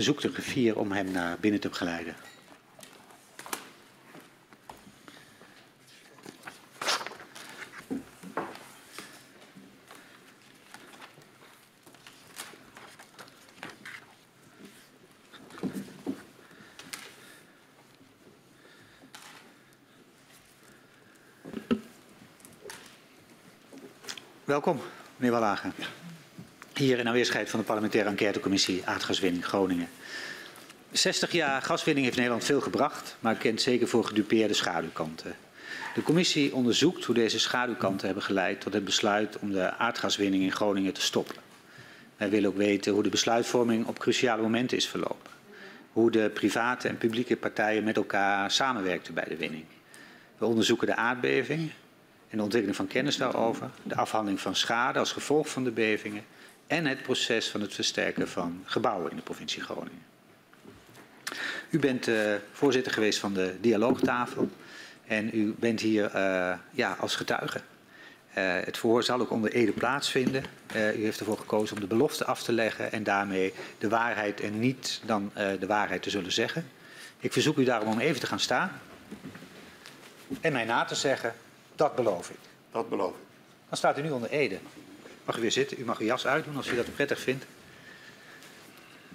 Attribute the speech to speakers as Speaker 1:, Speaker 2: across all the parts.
Speaker 1: Zoek de griffier om hem naar binnen te begeleiden. Welkom, meneer Wallagen. Hier in aanwezigheid van de parlementaire enquêtecommissie Aardgaswinning Groningen. 60 jaar gaswinning heeft Nederland veel gebracht, maar kent zeker voor gedupeerde schaduwkanten. De commissie onderzoekt hoe deze schaduwkanten hebben geleid tot het besluit om de aardgaswinning in Groningen te stoppen. Wij willen ook weten hoe de besluitvorming op cruciale momenten is verlopen. Hoe de private en publieke partijen met elkaar samenwerkten bij de winning. We onderzoeken de aardbeving en de ontwikkeling van kennis daarover, de afhandeling van schade als gevolg van de bevingen en het proces van het versterken van gebouwen in de provincie Groningen. U bent uh, voorzitter geweest van de dialoogtafel en u bent hier uh, ja, als getuige. Uh, het verhoor zal ook onder Ede plaatsvinden. u heeft ervoor gekozen om de belofte af te leggen en daarmee de waarheid en niet dan de waarheid te zullen zeggen. Ik verzoek u daarom om even te gaan staan en mij na te zeggen, dat beloof ik.
Speaker 2: Dat beloof ik.
Speaker 1: Dan staat u nu onder Ede. Mag u weer zitten. U mag uw jas uitdoen als u dat prettig vindt.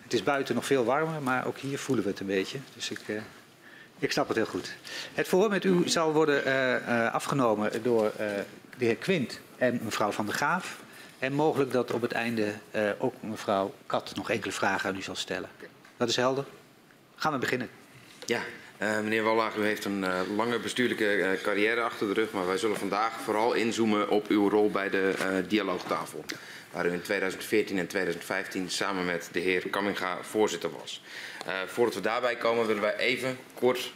Speaker 1: Het is buiten nog veel warmer, maar ook hier voelen we het een beetje. Dus ik, uh, ik snap het heel goed. Het verhoor met u zal worden uh, uh, afgenomen door de heer Quint en mevrouw Van der Gaaf. En mogelijk dat op het einde ook mevrouw Kat nog enkele vragen aan u zal stellen. Dat is helder. Gaan we beginnen.
Speaker 3: Ja, uh, meneer Wallaag, u heeft een uh, lange bestuurlijke uh, carrière achter de rug, maar wij zullen vandaag vooral inzoomen op uw rol bij de dialoogtafel, waar u in 2014 en 2015 samen met de heer Kamminga voorzitter was. voordat we daarbij komen willen wij even kort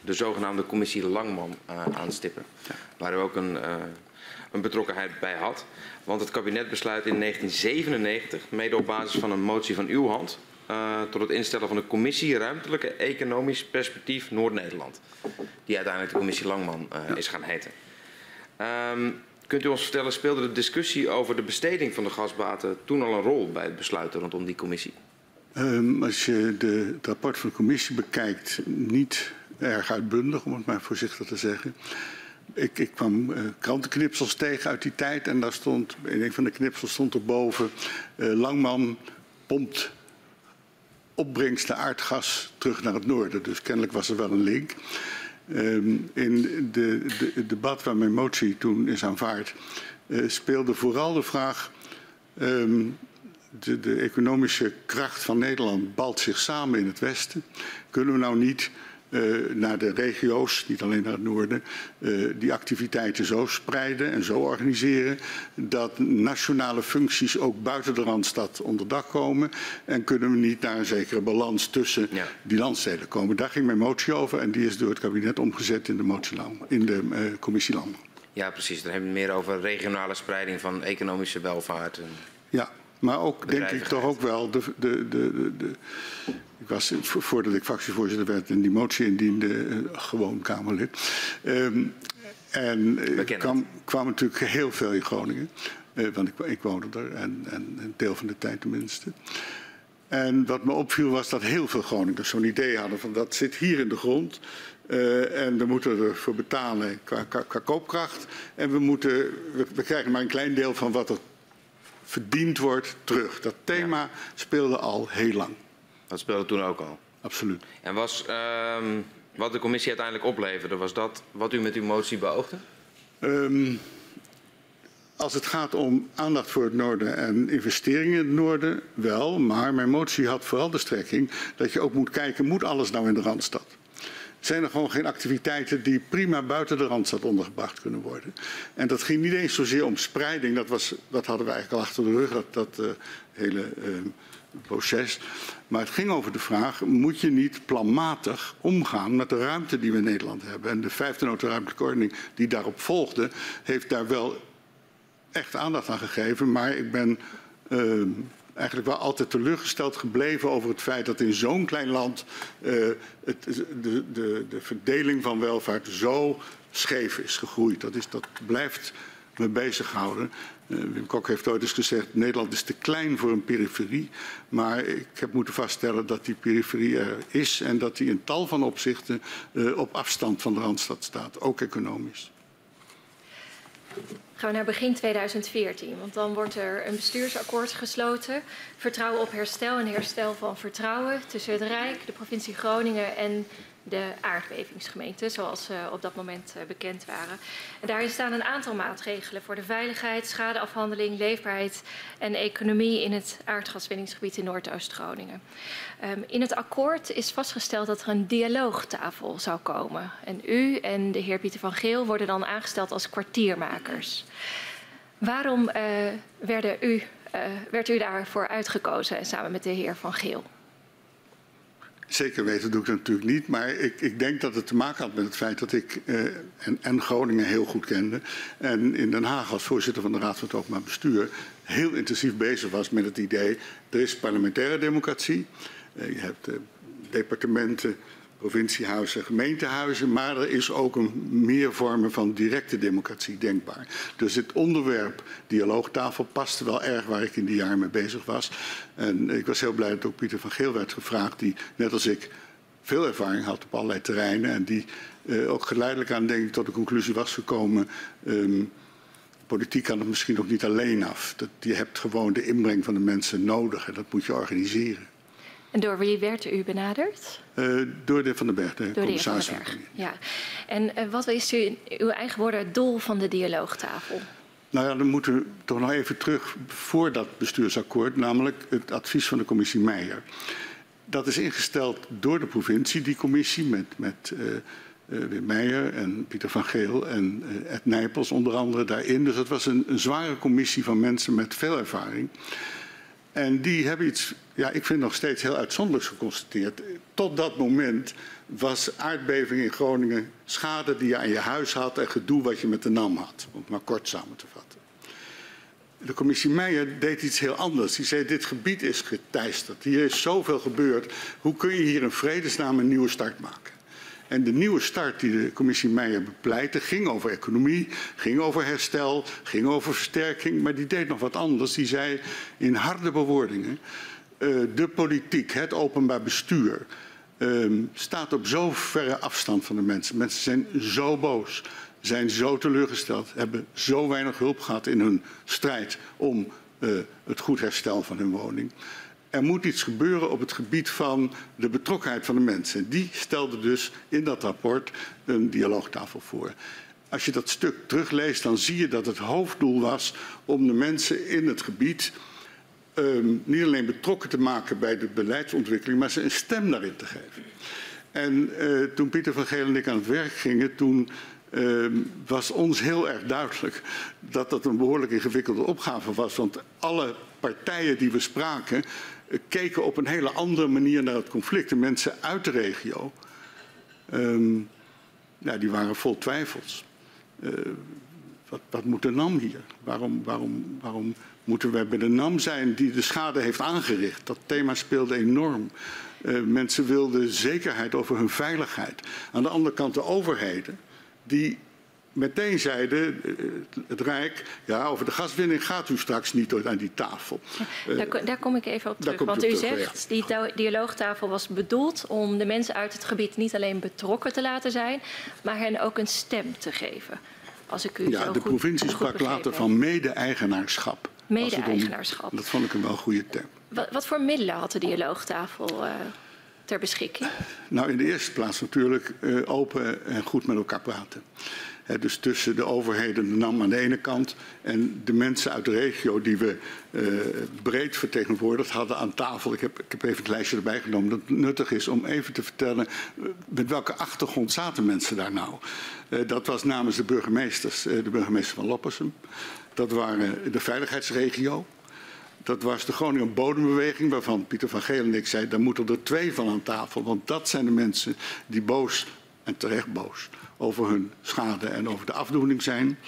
Speaker 3: de zogenaamde commissie Langman aanstippen, waar u ook een, een betrokkenheid bij had. Want het kabinet besluit in 1997, mede op basis van een motie van uw hand, uh, tot het instellen van de commissie Ruimtelijke Economisch Perspectief Noord-Nederland. Die uiteindelijk de commissie Langman uh, is gaan heten. Um, kunt u ons vertellen, speelde de discussie over de besteding van de gasbaten toen al een rol bij het besluiten rondom die commissie?
Speaker 2: Um, als je de, het rapport van de commissie bekijkt, niet erg uitbundig, om het maar voorzichtig te zeggen. Ik, ik kwam uh, krantenknipsels tegen uit die tijd en daar stond, in een van de knipsels stond erboven, uh, Langman pompt opbrengsten aardgas terug naar het noorden. Dus kennelijk was er wel een link. Um, in de, de, debat waar mijn motie toen is aanvaard, uh, speelde vooral de vraag. Um, de, de, economische kracht van Nederland balt zich samen in het Westen. Kunnen we nou niet uh, naar de regio's, niet alleen naar het noorden, uh, die activiteiten zo spreiden en zo organiseren dat nationale functies ook buiten de Randstad onder dak komen en kunnen we niet naar een zekere balans tussen ja. die landsteden komen. Daar ging mijn motie over en die is door het kabinet omgezet in de, motie in de uh, commissie Landbouw.
Speaker 3: Ja, precies. Dan hebben we meer over regionale spreiding van economische welvaart. En...
Speaker 2: Ja, maar ook denk ik toch ook wel de, de, de, de, ik was voordat ik fractievoorzitter werd en die motie indiende, uh, gewoon Kamerlid. Um, en er kwam, kwam natuurlijk heel veel in Groningen. Uh, want ik, ik woonde er en, en, een deel van de tijd tenminste. En wat me opviel was dat heel veel Groningers zo'n idee hadden van dat zit hier in de grond. Uh, en we moeten ervoor betalen qua, qua, qua koopkracht. En we, moeten, we, we krijgen maar een klein deel van wat er verdiend wordt terug. Dat thema ja. speelde al heel lang.
Speaker 3: Dat speelde toen ook al?
Speaker 2: Absoluut.
Speaker 3: En was um, wat de commissie uiteindelijk opleverde, was dat wat u met uw motie beoogde?
Speaker 2: Um, als het gaat om aandacht voor het noorden en investeringen in het noorden, wel. Maar mijn motie had vooral de strekking dat je ook moet kijken, moet alles nou in de Randstad? zijn er gewoon geen activiteiten die prima buiten de Randstad ondergebracht kunnen worden. En dat ging niet eens zozeer om spreiding, dat, was, dat hadden we eigenlijk al achter de rug, dat, dat uh, hele uh, proces. Maar het ging over de vraag, moet je niet planmatig omgaan met de ruimte die we in Nederland hebben. En de vijfde noodruimtelijke ordening die daarop volgde, heeft daar wel echt aandacht aan gegeven. Maar ik ben uh, eigenlijk wel altijd teleurgesteld gebleven over het feit dat in zo'n klein land uh, het, de, de, de verdeling van welvaart zo scheef is gegroeid. Dat, is, dat blijft mee bezighouden. Uh, Wim Kok heeft ooit eens gezegd, Nederland is te klein voor een periferie. Maar ik heb moeten vaststellen dat die periferie er is en dat die in tal van opzichten uh, op afstand van de Randstad staat, ook economisch.
Speaker 4: Gaan we naar begin 2014, want dan wordt er een bestuursakkoord gesloten. Vertrouwen op herstel en herstel van vertrouwen tussen het Rijk, de provincie Groningen en de aardbevingsgemeenten, zoals ze op dat moment eh, bekend waren. En daarin staan een aantal maatregelen voor de veiligheid, schadeafhandeling, leefbaarheid en economie in het aardgaswinningsgebied in Noordoost-Groningen. Um, in het akkoord is vastgesteld dat er een dialoogtafel zou komen. En u en de heer Pieter van Geel worden dan aangesteld als kwartiermakers. Waarom uh, werden u, uh, werd u daarvoor uitgekozen samen met de heer van Geel?
Speaker 2: Zeker weten doe ik dat natuurlijk niet. Maar ik, ik denk dat het te maken had met het feit dat ik uh, en, en, Groningen heel goed kende. En in Den Haag als voorzitter van de Raad van het Openbaar Bestuur heel intensief bezig was met het idee. Er is parlementaire democratie. Uh, je hebt uh, departementen provinciehuizen, gemeentehuizen, maar er is ook een meer vormen van directe democratie denkbaar. Dus het onderwerp dialoogtafel paste wel erg waar ik in die jaren mee bezig was. En ik was heel blij dat ook Pieter van Geel werd gevraagd, die net als ik veel ervaring had op allerlei terreinen en die uh, ook geleidelijk aan denk ik tot de conclusie was gekomen. Um, politiek kan het misschien ook niet alleen af. Dat, je hebt gewoon de inbreng van de mensen nodig en dat moet je organiseren.
Speaker 4: En door wie werd u benaderd?
Speaker 2: Uh, door de Van den Berg, de
Speaker 4: door commissaris de Van den Berg. Ja. En uh, wat is u, uw eigen woorden het doel van de dialoogtafel?
Speaker 2: Nou ja, dan moeten we toch nog even terug voor dat bestuursakkoord, namelijk het advies van de commissie Meijer. Dat is ingesteld door de provincie, die commissie, met, met uh, uh, Wim Meijer en Pieter van Geel en Ed Nijpels onder andere daarin. Dus het was een, een zware commissie van mensen met veel ervaring. En die hebben iets, ja, ik vind nog steeds heel uitzonderlijks geconstateerd. Tot dat moment was aardbeving in Groningen schade die je aan je huis had en gedoe wat je met de NAM had. Om het maar kort samen te vatten. De commissie Meijer deed iets heel anders. Die zei, dit gebied is geteisterd. Hier is zoveel gebeurd. Hoe kun je hier in vredesnaam een nieuwe start maken? En de nieuwe start die de commissie Meijer bepleitte ging over economie, ging over herstel, ging over versterking. Maar die deed nog wat anders. Die zei in harde bewoordingen, uh, de politiek, het openbaar bestuur, uh, staat op zo verre afstand van de mensen. Mensen zijn zo boos, zijn zo teleurgesteld, hebben zo weinig hulp gehad in hun strijd om uh, het goed herstel van hun woning er moet iets gebeuren op het gebied van de betrokkenheid van de mensen. Die stelde dus in dat rapport een dialoogtafel voor. Als je dat stuk terugleest, dan zie je dat het hoofddoel was om de mensen in het gebied um, niet alleen betrokken te maken bij de beleidsontwikkeling, maar ze een stem daarin te geven. En uh, toen Pieter van Geel en ik aan het werk gingen, toen uh, was ons heel erg duidelijk dat dat een behoorlijk ingewikkelde opgave was. Want alle partijen die we spraken, keken op een hele andere manier naar het conflict. De mensen uit de regio, um, die waren vol twijfels. Uh, wat, moet de NAM hier? Waarom, waarom, waarom moeten we bij de NAM zijn die de schade heeft aangericht? Dat thema speelde enorm. Uh, mensen wilden zekerheid over hun veiligheid. Aan de andere kant de overheden die meteen zeiden eh, het Rijk, ja, over de gaswinning gaat u straks niet aan die tafel.
Speaker 4: Daar, daar kom ik even op terug. Want u zegt, die dialoogtafel was bedoeld om de mensen uit het gebied niet alleen betrokken te laten zijn, maar hen ook een stem te geven. Als ik u
Speaker 2: ja,
Speaker 4: zo
Speaker 2: de
Speaker 4: goed,
Speaker 2: provincie sprak later van mede-eigenaarschap.
Speaker 4: Mede-eigenaarschap.
Speaker 2: Dat vond ik een wel goede term.
Speaker 4: Wat, wat voor middelen had de dialoogtafel uh, ter beschikking?
Speaker 2: Nou, in de eerste plaats natuurlijk uh, open en goed met elkaar praten. Dus tussen de overheden, de NAM aan de ene kant en de mensen uit de regio die we uh, breed vertegenwoordigd hadden aan tafel. Ik heb, ik heb even het lijstje erbij genomen dat het nuttig is om even te vertellen uh, met welke achtergrond zaten mensen daar nou. Uh, dat was namens de burgemeesters, de burgemeester van Loppersum. Dat waren de veiligheidsregio. Dat was de Groningen Bodembeweging, waarvan Pieter van Geel en ik zeiden, daar moeten er twee van aan tafel. Want dat zijn de mensen die boos, en terecht boos, over hun schade en over de afdoening zijn.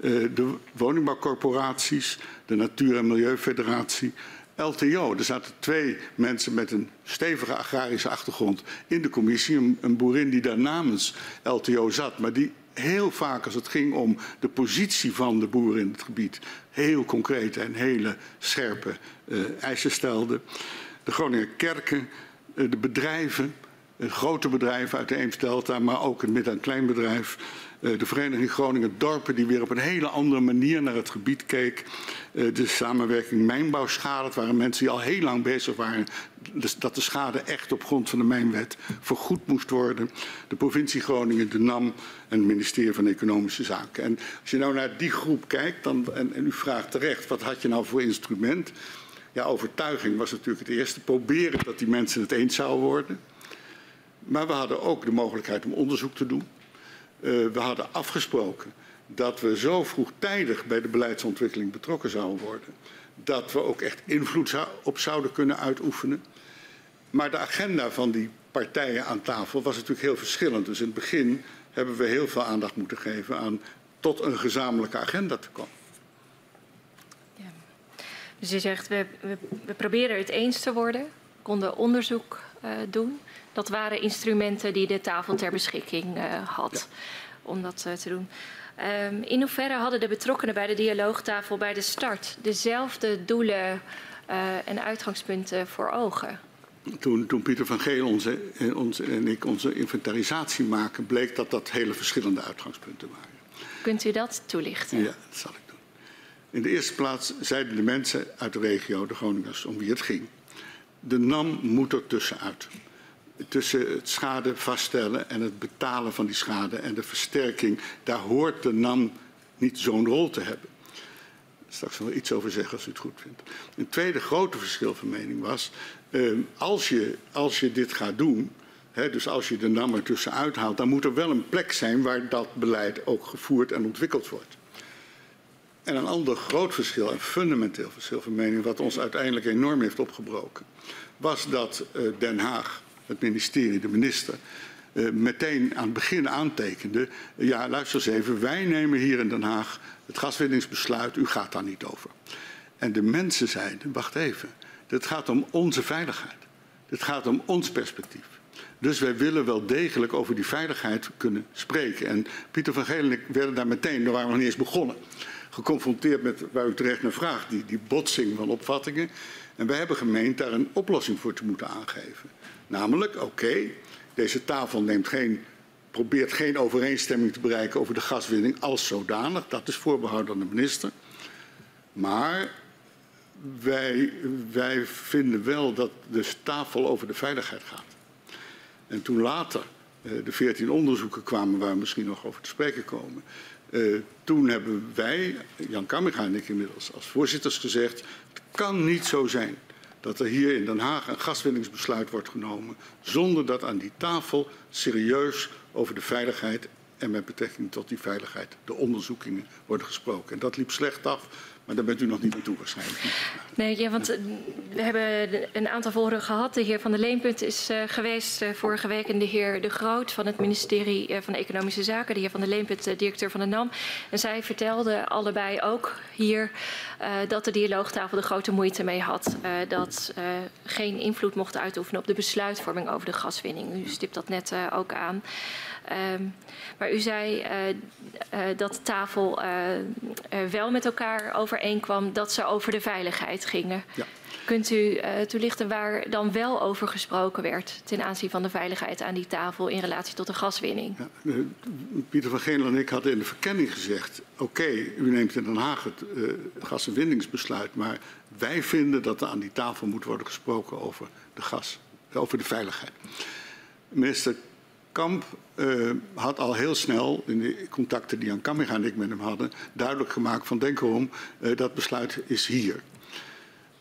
Speaker 2: Uh, de woningbouwcorporaties, de Natuur- en Milieufederatie, LTO. Er zaten twee mensen met een stevige agrarische achtergrond in de commissie. Een, boerin die daar namens LTO zat, maar die heel vaak als het ging om de positie van de boeren in het gebied heel concrete en hele scherpe uh, eisen stelde. De Groninger kerken, uh, de bedrijven, grote bedrijven uit de Eemsdelta, maar ook het midden- en kleinbedrijf. de Vereniging Groningen Dorpen die weer op een hele andere manier naar het gebied keek. de samenwerking mijnbouwschade, het waren mensen die al heel lang bezig waren dus dat de schade echt op grond van de mijnwet vergoed moest worden. De provincie Groningen, de NAM en het ministerie van Economische Zaken. En als je nou naar die groep kijkt dan, en, en u vraagt terecht, wat had je nou voor instrument? Ja, overtuiging was natuurlijk het eerste. Proberen dat die mensen het eens zouden worden. Maar we hadden ook de mogelijkheid om onderzoek te doen. Uh, we hadden afgesproken dat we zo vroegtijdig bij de beleidsontwikkeling betrokken zouden worden. Dat we ook echt invloed op zouden kunnen uitoefenen. Maar de agenda van die partijen aan tafel was natuurlijk heel verschillend. Dus in het begin hebben we heel veel aandacht moeten geven aan tot een gezamenlijke agenda te komen.
Speaker 4: Ja. Dus u zegt, we, we, proberen het eens te worden, konden onderzoek uh, doen. Dat waren instrumenten die de tafel ter beschikking uh, had ja. om dat uh, te doen. Um, in hoeverre hadden de betrokkenen bij de dialoogtafel bij de start dezelfde doelen en uitgangspunten voor ogen?
Speaker 2: toen, toen Pieter van Geel onze, onze, en ik onze inventarisatie maken, bleek dat dat hele verschillende uitgangspunten waren.
Speaker 4: Kunt u dat toelichten?
Speaker 2: Ja, dat zal ik doen. In de eerste plaats zeiden de mensen uit de regio, de Groningers, om wie het ging. De NAM moet er tussenuit. Tussen het schade vaststellen en het betalen van die schade en de versterking, daar hoort de NAM niet zo'n rol te hebben. Straks nog iets over zeggen als u het goed vindt. Een tweede grote verschil van mening was uh, als, je, als je dit gaat doen, hè, dus als je de NAM er tussenuit haalt, dan moet er wel een plek zijn waar dat beleid ook gevoerd en ontwikkeld wordt. En een ander groot verschil, een fundamenteel verschil van mening, wat ons uiteindelijk enorm heeft opgebroken, was dat uh, Den Haag, het ministerie, de minister, uh, meteen aan het begin aantekende, ja luister eens even, wij nemen hier in Den Haag het gaswinningsbesluit, u gaat daar niet over. En de mensen zeiden, wacht even, het gaat om onze veiligheid. Het gaat om ons perspectief. Dus wij willen wel degelijk over die veiligheid kunnen spreken. En Pieter van Geel en ik werden daar meteen, daar waren we nog niet eens begonnen, geconfronteerd met waar u terecht naar vraagt, die, die botsing van opvattingen. En wij hebben gemeend daar een oplossing voor te moeten aangeven. Namelijk, oké, deze tafel neemt geen, probeert geen overeenstemming te bereiken over de gaswinning als zodanig. Dat is voorbehouden aan de minister. Maar wij, wij vinden wel dat de tafel over de veiligheid gaat. En toen later uh, de veertien onderzoeken kwamen waar we misschien nog over te spreken komen. Uh, toen hebben wij, Jan Kamminga en ik inmiddels als voorzitters gezegd... het kan niet zo zijn dat er hier in Den Haag een gaswinningsbesluit wordt genomen... zonder dat aan die tafel serieus over de veiligheid en met betrekking tot die veiligheid de onderzoekingen worden gesproken. En dat liep slecht af. Maar daar bent u nog niet naartoe waarschijnlijk.
Speaker 4: Nee, ja, want eh, we hebben een aantal vorige gehad. De heer Van der Leenpunt is uh, geweest uh, vorige week en de heer De Groot van het ministerie van Economische Zaken. De heer Van der Leenpunt, directeur van de NAM. En zij vertelden allebei ook hier dat de dialoogtafel er grote moeite mee had. dat geen invloed mocht uitoefenen op de besluitvorming over de gaswinning. U stipt dat net ook aan. Um, maar u zei uh, uh, dat de tafel uh, wel met elkaar overeenkwam dat ze over de veiligheid gingen. Ja. Kunt u toelichten waar dan wel over gesproken werd ten aanzien van de veiligheid aan die tafel in relatie tot de gaswinning? Ja,
Speaker 2: Pieter van Geenel en ik hadden in de verkenning gezegd: oké, okay, u neemt in Den Haag het winningsbesluit, maar wij vinden dat er aan die tafel moet worden gesproken over de gas, over de veiligheid. Minister Kamp uh, had al heel snel, in de contacten die Jan Kamminga en ik met hem hadden, duidelijk gemaakt van denk erom, uh, dat besluit is hier.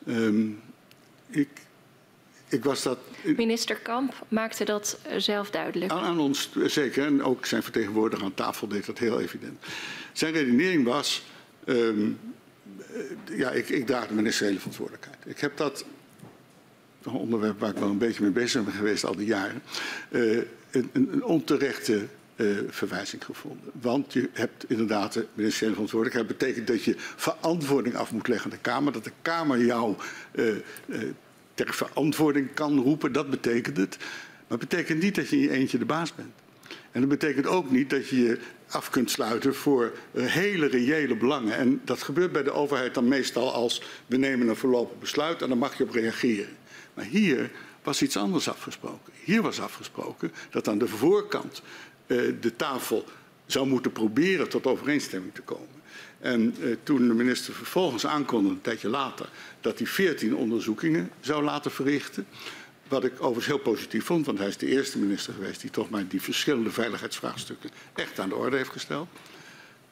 Speaker 2: Um, ik, ik was dat...
Speaker 4: Minister Kamp maakte dat zelf duidelijk.
Speaker 2: Aan, aan, ons zeker, en ook zijn vertegenwoordiger aan tafel deed dat heel evident. Zijn redenering was, um, ja, ik, ik draag de ministeriële verantwoordelijkheid. Ik heb dat een onderwerp waar ik wel een beetje mee bezig ben geweest al die jaren. Uh, een, een onterechte uh, verwijzing gevonden. Want je hebt inderdaad de ministeriële verantwoordelijkheid. Dat betekent dat je verantwoording af moet leggen aan de Kamer. Dat de Kamer jou uh, ter verantwoording kan roepen. Dat betekent het. Maar het betekent niet dat je in je eentje de baas bent. En dat betekent ook niet dat je je af kunt sluiten voor eh, hele reële belangen. En dat gebeurt bij de overheid dan meestal als we nemen een voorlopig besluit en dan mag je op reageren. Maar hier was iets anders afgesproken. Hier was afgesproken dat aan de voorkant eh, de tafel zou moeten proberen tot overeenstemming te komen. En eh, toen de minister vervolgens aankondigde, een tijdje later, dat hij 14 onderzoekingen zou laten verrichten. Wat ik overigens heel positief vond, want hij is de eerste minister geweest die toch maar die verschillende veiligheidsvraagstukken echt aan de orde heeft gesteld.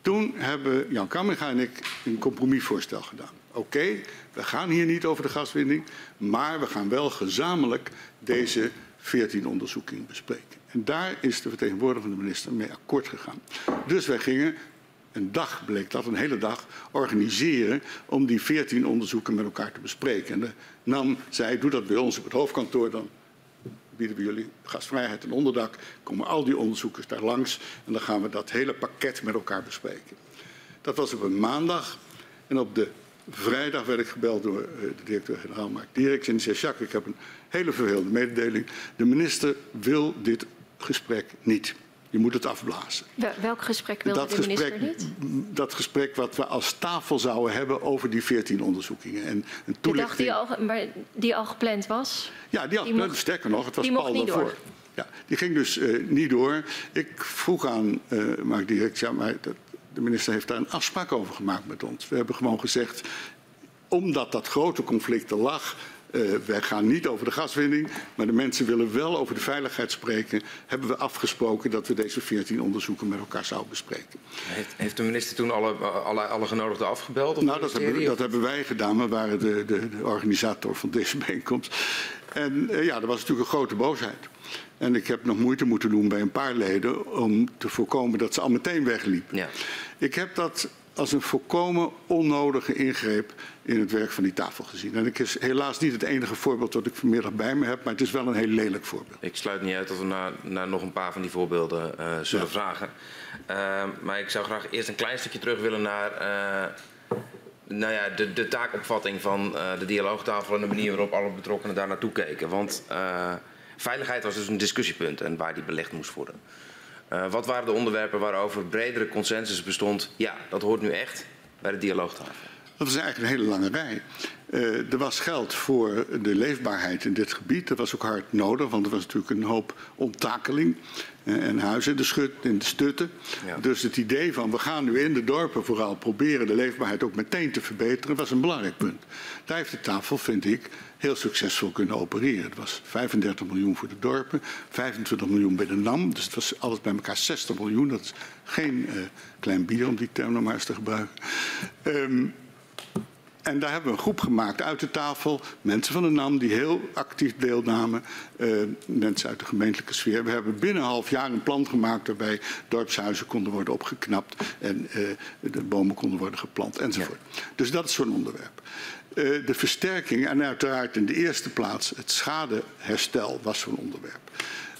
Speaker 2: Toen hebben Jan Kamminga en ik een compromisvoorstel gedaan. Oké, we gaan hier niet over de gaswinning, maar we gaan wel gezamenlijk deze 14 onderzoekingen bespreken. En daar is de vertegenwoordiger van de minister mee akkoord gegaan. Dus wij gingen een dag, bleek dat, een hele dag organiseren om die 14 onderzoeken met elkaar te bespreken. En de NAM zei, doe dat bij ons op het hoofdkantoor, dan bieden we jullie gastvrijheid en onderdak. Komen al die onderzoekers daar langs en dan gaan we dat hele pakket met elkaar bespreken. Dat was op een maandag en op de vrijdag werd ik gebeld door eh, de directeur-generaal Mark Dierks en die zei, Jacques, ik heb een hele vervelende mededeling. De minister wil dit gesprek niet. Je moet het afblazen.
Speaker 4: Welk gesprek wilde
Speaker 2: dat
Speaker 4: de
Speaker 2: gesprek,
Speaker 4: minister niet?
Speaker 2: Dat gesprek wat we als tafel zouden hebben over die 14 onderzoekingen. En een
Speaker 4: De dag die al, maar die al gepland was?
Speaker 2: Ja, die,
Speaker 4: die
Speaker 2: had,
Speaker 4: mocht-
Speaker 2: sterker nog, het was
Speaker 4: niet
Speaker 2: daarvoor.
Speaker 4: door.
Speaker 2: Ja, die ging dus eh, niet door. Ik vroeg aan eh Mark Direct, ja, maar dat, de minister heeft daar een afspraak over gemaakt met ons. We hebben gewoon gezegd, omdat dat grote conflict er lag, eh, wij gaan niet over de gaswinning, maar de mensen willen wel over de veiligheid spreken, hebben we afgesproken dat we deze 14 onderzoeken met elkaar zouden bespreken.
Speaker 3: Heeft, heeft de minister toen alle, alle, alle genodigden afgebeld? Of
Speaker 2: Nou, dat hebben, dat hebben wij gedaan. We waren de, de, de organisator van deze bijeenkomst. En eh, ja, er was natuurlijk een grote boosheid. En ik heb nog moeite moeten doen bij een paar leden om te voorkomen dat ze al meteen wegliepen.
Speaker 3: Ja.
Speaker 2: Ik heb dat als een volkomen onnodige ingreep in het werk van die tafel gezien. En ik is helaas niet het enige voorbeeld dat ik vanmiddag bij me heb, maar het is wel een heel lelijk voorbeeld.
Speaker 3: Ik sluit niet uit dat we naar, naar nog een paar van die voorbeelden eh, zullen
Speaker 2: Ja.
Speaker 3: vragen. Eh, maar ik zou graag eerst een klein stukje terug willen naar eh, nou ja, de, de taakopvatting van de dialoogtafel en de manier waarop alle betrokkenen daar naartoe keken. Want veiligheid was dus een discussiepunt en waar die belegd moest worden. Eh, wat waren de onderwerpen waarover bredere consensus bestond? Ja, dat hoort nu echt bij de dialoogtafel.
Speaker 2: Dat was eigenlijk een hele lange rij. Eh, er was geld voor de leefbaarheid in dit gebied. Dat was ook hard nodig, want er was natuurlijk een hoop onttakeling. eh, en huizen in de, schut, in de stutten.
Speaker 3: Ja.
Speaker 2: Dus het idee van we gaan nu in de dorpen vooral proberen de leefbaarheid ook meteen te verbeteren, was een belangrijk punt. Daar heeft de tafel, vind ik, heel succesvol kunnen opereren. Het was 35 miljoen voor de dorpen, 25 miljoen bij de NAM. Dus het was alles bij elkaar 60 miljoen. Dat is geen eh, klein bier om die term nog maar eens te gebruiken. Ehm, en daar hebben we een groep gemaakt uit de tafel. Mensen van de NAM die heel actief deelnamen. eh, mensen uit de gemeentelijke sfeer. We hebben binnen een half jaar een plan gemaakt waarbij dorpshuizen konden worden opgeknapt. En eh, de bomen konden worden geplant enzovoort. Dus dat is zo'n onderwerp. Eh, de versterking en uiteraard in de eerste plaats het schadeherstel was zo'n onderwerp.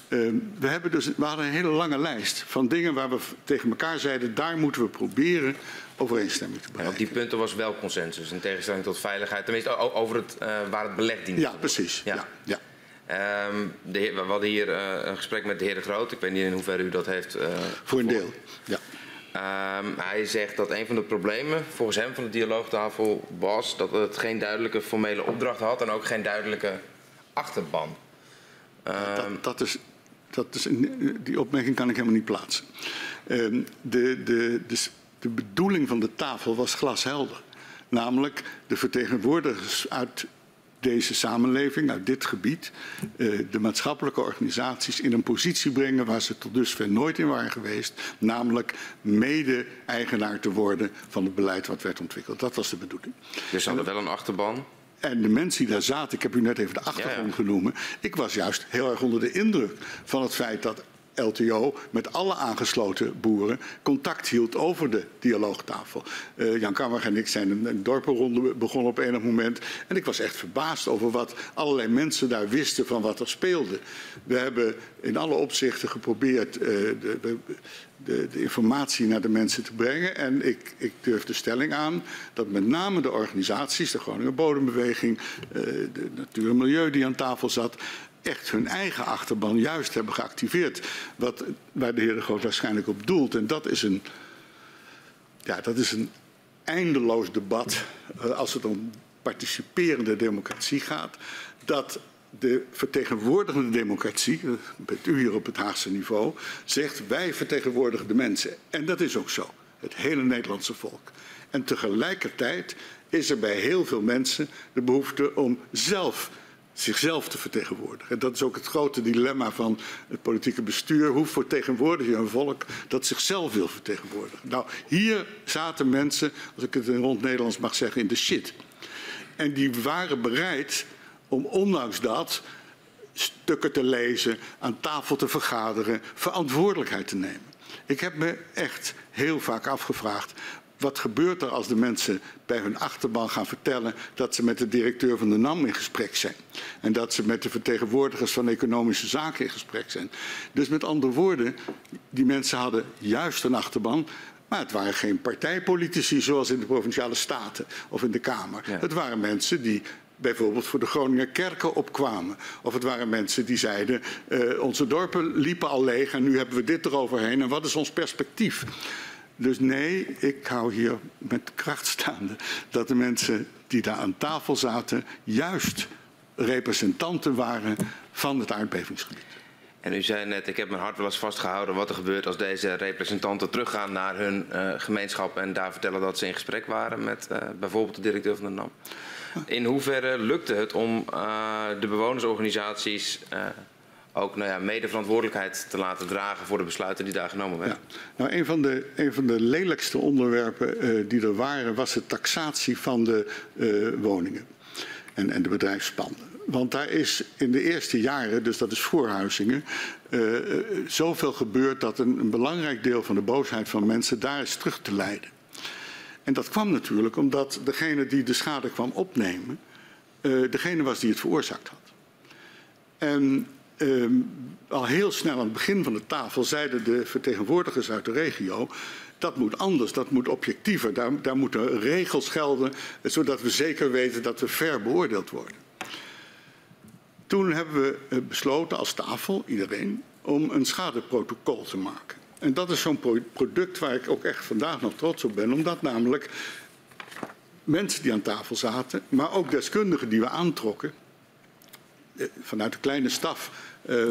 Speaker 2: Eh, we, hebben dus, we hadden een hele lange lijst van dingen waar we tegen elkaar zeiden... daar moeten we proberen overeenstemming te
Speaker 3: En
Speaker 2: bereiken.
Speaker 3: op die punten was wel consensus, in tegenstelling tot veiligheid. Tenminste, over het, eh, waar het beleg dient.
Speaker 2: Ja, precies.
Speaker 3: Ja.
Speaker 2: Ja. Ja,
Speaker 3: Ehm, de heer, we hadden hier eh, een gesprek met de heer De Groot. Ik weet niet in hoeverre u dat heeft. eh,
Speaker 2: Voor een deel. Ja.
Speaker 3: Ehm, hij zegt dat een van de problemen volgens hem van de dialoogtafel was dat het geen duidelijke formele opdracht had en ook geen duidelijke achterban. Ehm,
Speaker 2: Dat, dat is, dat is die opmerking kan ik helemaal niet plaatsen. Ehm, de, de, de, de bedoeling van de tafel was glashelder. Namelijk de vertegenwoordigers uit deze samenleving, uit dit gebied, eh, de maatschappelijke organisaties in een positie brengen waar ze tot dusver nooit in waren geweest. Namelijk mede-eigenaar te worden van het beleid wat werd ontwikkeld. Dat was de bedoeling.
Speaker 3: dus hadden wel een achterban.
Speaker 2: En de mensen die daar zaten, ik heb u net even de achtergrond
Speaker 3: Ja, ja.
Speaker 2: genoemd. Ik was juist heel erg onder de indruk van het feit dat LTO met alle aangesloten boeren contact hield over de dialoogtafel. Eh, Jan Kammer en ik zijn een, een dorpenronde begonnen op enig moment. En ik was echt verbaasd over wat allerlei mensen daar wisten van wat er speelde. We hebben in alle opzichten geprobeerd eh, de, de, de, informatie naar de mensen te brengen. En ik, ik durf de stelling aan dat met name de organisaties, de Groninger Bodembeweging, eh, de Natuur en Milieu die aan tafel zat, echt hun eigen achterban juist hebben geactiveerd. Wat, waar de heer De Groot waarschijnlijk op doelt. En dat is een, ja, dat is een eindeloos debat uh, als het om participerende democratie gaat. Dat de vertegenwoordigende democratie, dat bent u hier op het Haagse niveau, zegt wij vertegenwoordigen de mensen. En dat is ook zo. Het hele Nederlandse volk. En tegelijkertijd is er bij heel veel mensen de behoefte om zelf zichzelf te vertegenwoordigen. Dat is ook het grote dilemma van het politieke bestuur. Hoe vertegenwoordig je een volk dat zichzelf wil vertegenwoordigen? Nou, hier zaten mensen, als ik het in rond Nederlands mag zeggen, in de shit. En die waren bereid om ondanks dat stukken te lezen, aan tafel te vergaderen, verantwoordelijkheid te nemen. Ik heb me echt heel vaak afgevraagd wat gebeurt er als de mensen bij hun achterban gaan vertellen dat ze met de directeur van de NAM in gesprek zijn? En dat ze met de vertegenwoordigers van economische zaken in gesprek zijn. Dus met andere woorden, die mensen hadden juist een achterban, maar het waren geen partijpolitici zoals in de provinciale staten of in de Kamer. Ja. Het waren mensen die bijvoorbeeld voor de Groninger kerken opkwamen. Of het waren mensen die zeiden, uh, onze dorpen liepen al leeg en nu hebben we dit eroverheen en wat is ons perspectief? Dus nee, ik hou hier met kracht staande dat de mensen die daar aan tafel zaten juist representanten waren van het aardbevingsgebied.
Speaker 3: En u zei net, ik heb mijn hart wel eens vastgehouden wat er gebeurt als deze representanten teruggaan naar hun uh, gemeenschap en daar vertellen dat ze in gesprek waren met uh, bijvoorbeeld de directeur van de NAM. In hoeverre lukte het om uh, de bewonersorganisaties ook nou ja, medeverantwoordelijkheid te laten dragen voor de besluiten die daar genomen werden.
Speaker 2: Nou, een van de, een van de lelijkste onderwerpen uh, die er waren was de taxatie van de uh, woningen en, en de bedrijfspanden. Want daar is in de eerste jaren, dus dat is voorhuizingen, uh, zoveel gebeurd dat een, een belangrijk deel van de boosheid van mensen daar is terug te leiden. En dat kwam natuurlijk omdat degene die de schade kwam opnemen, degene was die het veroorzaakt had. En al heel snel aan het begin van de tafel zeiden de vertegenwoordigers uit de regio. Dat moet anders, dat moet objectiever. Daar, daar moeten regels gelden, zodat we zeker weten dat we ver beoordeeld worden. Toen hebben we eh, besloten als tafel, iedereen, om een schadeprotocol te maken. En dat is zo'n product waar ik ook echt vandaag nog trots op ben, omdat namelijk mensen die aan tafel zaten, maar ook deskundigen die we aantrokken, eh, vanuit de kleine staf